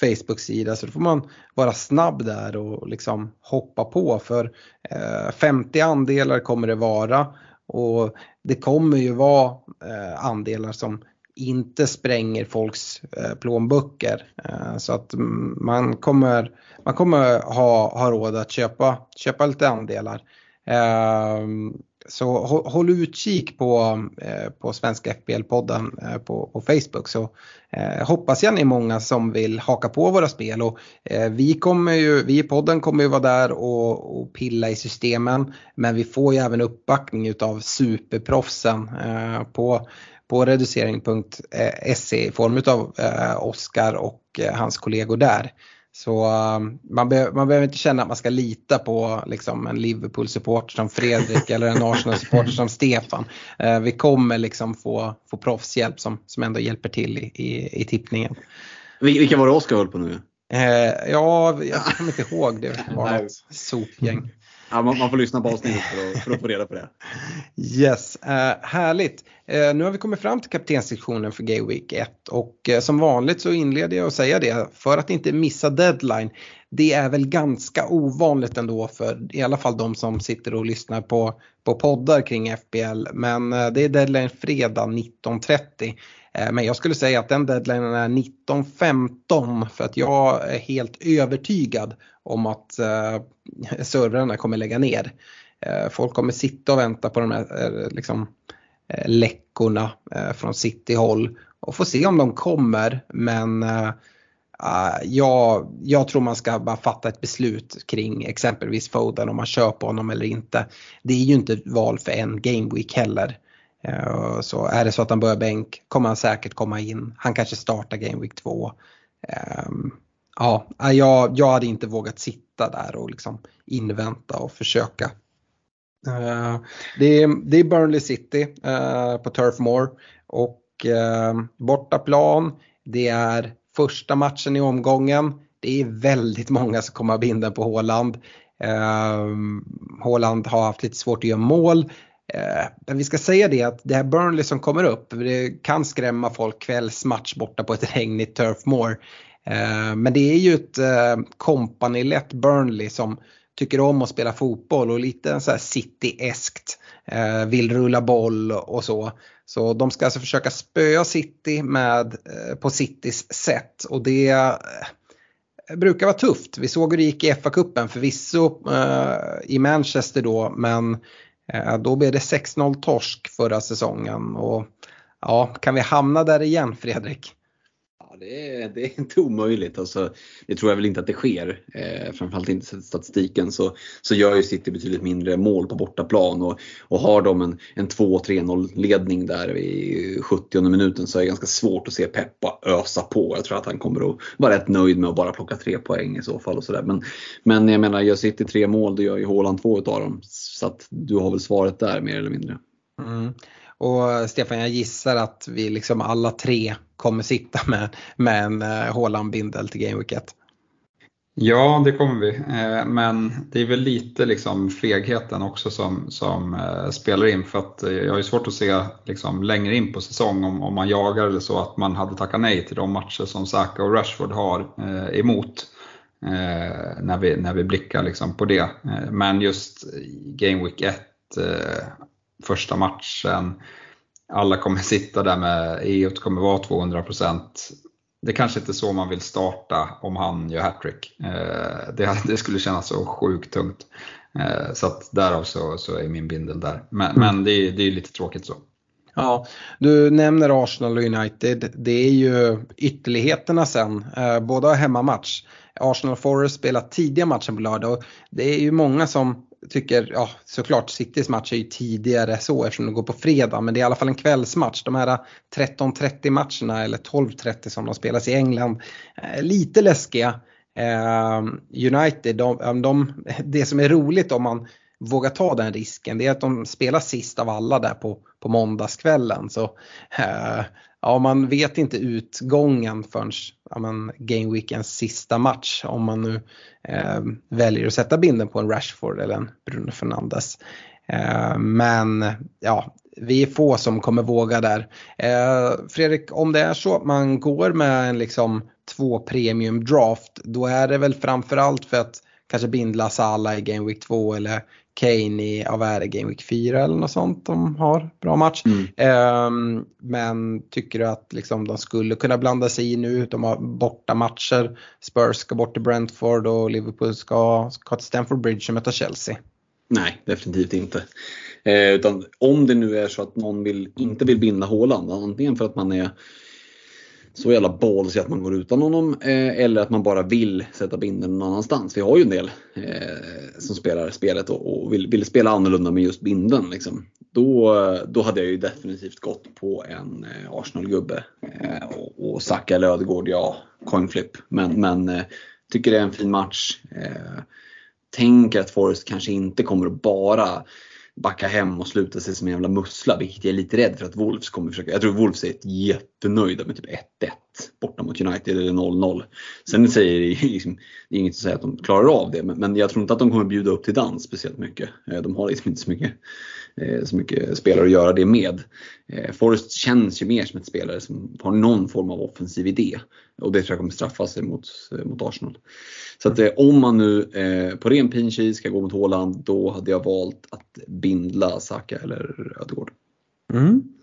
Facebook-sida så då får man vara snabb där och liksom hoppa på för eh, 50 andelar kommer det vara och det kommer ju vara eh, andelar som inte spränger folks eh, plånböcker. Eh, så att man kommer man kommer ha, ha råd att köpa, köpa lite andelar. Ehm, så håll, utkik på, eh, på Svenska FBL-podden på, på, Facebook så hoppas jag ni är många som vill haka på våra spel och vi, kommer ju, vi i podden kommer ju vara där och, och pilla i systemen men vi får ju även uppbackning utav superproffsen på på reducering.se i form av eh, Oskar och eh, hans kollegor där. Så man, be man behöver inte känna att man ska lita på liksom, en Liverpool-supporter som Fredrik eller en Arsenal-supporter som Stefan. Uh, vi kommer liksom få, få proffshjälp som, som ändå hjälper till i, i, i tippningen. Vilka var det Oskar höll på nu? Uh, ja, jag kommer inte ihåg det. Det var något sopgäng. Ja, man, man, får lyssna på avsnittet för för att få reda på det. Yes, uh, härligt. Uh, nu har vi kommit fram till kaptenssektionen för Gay Week 1 och uh, som vanligt så inleder jag att säga det för att inte missa deadline. Det är väl ganska ovanligt ändå för i alla fall de som sitter och lyssnar på, på poddar kring FBL. Men eh, det är deadline fredag 19.30. Eh, men jag skulle säga att den deadlinen är 19.15 för att jag är helt övertygad om att eh, servrarna kommer lägga ner. Eh, folk kommer sitta och vänta på de här eh, liksom, eh, läckorna eh, från City-håll och få se om de kommer. Men eh, uh, jag, jag tror man ska bara fatta ett beslut kring exempelvis Foden om man kör på honom eller inte. Det är ju inte val för en game week heller. Uh, så är det så att han börjar bänk kommer han säkert komma in. Han kanske startar game week 2. Um, ehm, ja, eh, jag, jag hade inte vågat sitta där och liksom invänta och försöka. Uh, det, är, det är Burnley City på Turf Moor och ehm, bortaplan. Det är första matchen i omgången. Det är väldigt många som kommer att binda på Håland. Håland ehm, har haft lite svårt att göra mål. Eh, men vi ska säga det att det här Burnley som kommer upp, det kan skrämma folk kvällsmatch borta på ett regnigt Turf Moor. Eh, men det är ju ett eh, kompanilätt Burnley som tycker om att spela fotboll och lite så här City-eskt. Eh, vill rulla boll och så. Så de ska alltså försöka spöa City med, eh, på Citys sätt och det eh, brukar vara tufft. Vi såg hur det gick i FA-cupen förvisso eh, i Manchester då men då blev det 6-0 torsk förra säsongen. Och ja, kan vi hamna där igen Fredrik? Det är, det är inte omöjligt. Alltså, det tror jag väl inte att det sker. Eh, framförallt inte sett statistiken så, så gör ju City betydligt mindre mål på bortaplan och, och har de en, en 2-3-0 ledning där i 70 minuten så är det ganska svårt att se Peppa ösa på. Jag tror att han kommer att vara rätt nöjd med att bara plocka tre poäng i så fall. Och så där. Men, men jag menar, gör City tre mål då gör ju Haaland två utav dem. Så att du har väl svaret där mer eller mindre. Mm. Och Stefan, jag gissar att vi liksom alla tre kommer sitta med, med en eh, Haaland-bindel till Game Week 1. Ja, det kommer vi. Eh, men det är väl lite liksom fegheten också som, som eh, spelar in. För att jag har ju svårt att se liksom längre in på säsong om, om man jagar eller så att man hade tackat nej till de matcher som Saka och Rashford har emot. När vi, när vi blickar liksom på det. Men just Game Week 1 första matchen. Alla kommer sitta där med EOT kommer vara 200% Det kanske inte är så man vill starta om han gör hattrick. Eh, det, det skulle kännas så sjukt tungt. Eh, så att därav så, så är min bindel där. Men, mm. men det, är, det är lite tråkigt så. Ja, du nämner Arsenal och United. Det är ju ytterligheterna sen. Eh, båda har hemmamatch. Arsenal Forest spelar tidiga matchen på lördag och det är ju många som tycker, ja såklart Citys match är ju tidigare så eftersom det går på fredag men det är i alla fall en kvällsmatch. De här 13.30 matcherna eller 12.30 som de spelas i England, eh, lite läskiga. Eh, United, de, de, det som är roligt om man vågar ta den risken det är att de spelar sist av alla där på, på måndagskvällen. Så, eh, ja, man vet inte utgången förrän ja, men, Game Weekends sista match om man nu eh, väljer att sätta binden på en Rashford eller en Bruno Fernandes. Eh, men ja, vi är få som kommer våga där. Eh, Fredrik, om det är så att man går med en liksom två premium draft, då är det väl framförallt för att kanske bindla Sala i Game Week 2 eller Kane i, av är det Game Week 4 eller något sånt de har bra match. Mm. Um, men tycker du att liksom, de skulle kunna blanda sig i nu? De har borta matcher. Spurs ska bort till Brentford och Liverpool ska, ska till Stamford Bridge och möta Chelsea. Nej, definitivt inte. Eh, utan om det nu är så att någon vill, inte vill binda Håland, antingen för att man är så jävla ballsy att man går utan honom eh, eller att man bara vill sätta binden någon annanstans. Vi har ju en del eh, som spelar spelet och, och vill, vill, spela annorlunda med just binden. Liksom. Då, eh, då hade jag ju definitivt gått på en eh, Arsenal-gubbe. Eh, och, och Saka eller Ödegård, ja, coin flip. Men, men eh, tycker det är en fin match. Eh, tänker att Forrest kanske inte kommer att bara backa hem och sluta sig som en jävla mussla, vilket jag är lite rädd för att Wolves kommer försöka. Jag tror Wolves är jättenöjda med typ 1-1 borta mot United eller 0-0. Sen säger det, liksom, det är inget att säga att de klarar av det, men, men jag tror inte att de kommer bjuda upp till dans speciellt mycket. Eh, de har liksom inte så mycket, eh, så mycket spelare att göra det med. Eh, Forrest känns ju mer som ett spelare som har någon form av offensiv idé och det tror jag kommer straffa sig mot, mot Arsenal. Så att, om man nu på ren pinchi ska gå mot Håland, då hade jag valt att bindla Saka eller Ödegård. Mm.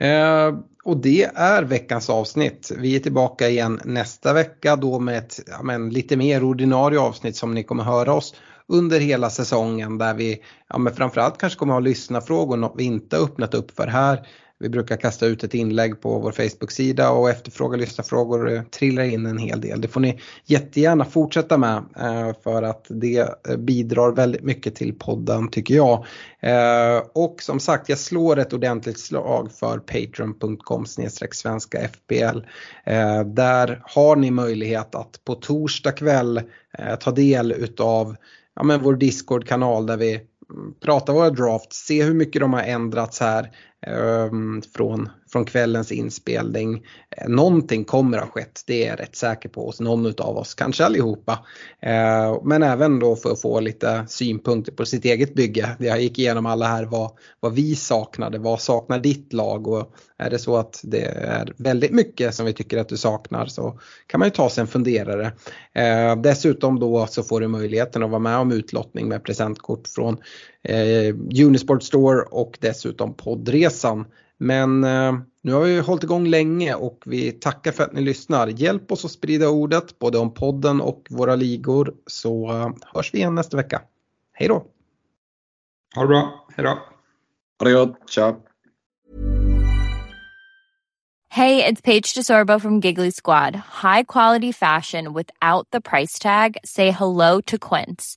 Eh, och det är veckans avsnitt. Vi är tillbaka igen nästa vecka då med ett ja, men, lite mer ordinarie avsnitt som ni kommer höra oss under hela säsongen där vi ja, men framförallt kanske kommer ha lyssnarfrågor, något vi inte öppnat upp för här. Vi brukar kasta ut ett inlägg på vår Facebook-sida och efterfråga lyssnarfrågor eh, trillar in en hel del. Det får ni jättegärna fortsätta med eh, för att det eh, bidrar väldigt mycket till podden tycker jag. Och som sagt, jag slår ett ordentligt slag för patreon.com svenska FBL. Där har ni möjlighet att på torsdag kväll ta del utav ja, men vår Discord-kanal där vi prata pratar våra drafts, se hur mycket de har ändrats här, Ehm, från, från kvällens inspelning. Någonting kommer ha skett, det är jag rätt säker på hos någon av oss, kanske allihopa. Ehm, men även då för att få lite synpunkter på sitt eget bygge. Jag gick igenom alla här vad, vad vi saknade, vad saknar ditt lag och är det så att det är väldigt mycket som vi tycker att du saknar så kan man ju ta sig en funderare. Ehm, dessutom då så får du möjligheten att vara med om utlottning med presentkort från eh, Unisport Store och dessutom poddresor poddresan. Men eh, nu har vi hållit igång länge och vi tackar för att ni lyssnar. Hjälp oss att sprida ordet både om podden och våra ligor så eh, hörs vi igen nästa vecka. Hej då! Ha det bra, hej då! Ha det gott, tja! Hey, it's Paige DeSorbo from Giggly Squad. High quality fashion without the price tag. Say hello to Quince.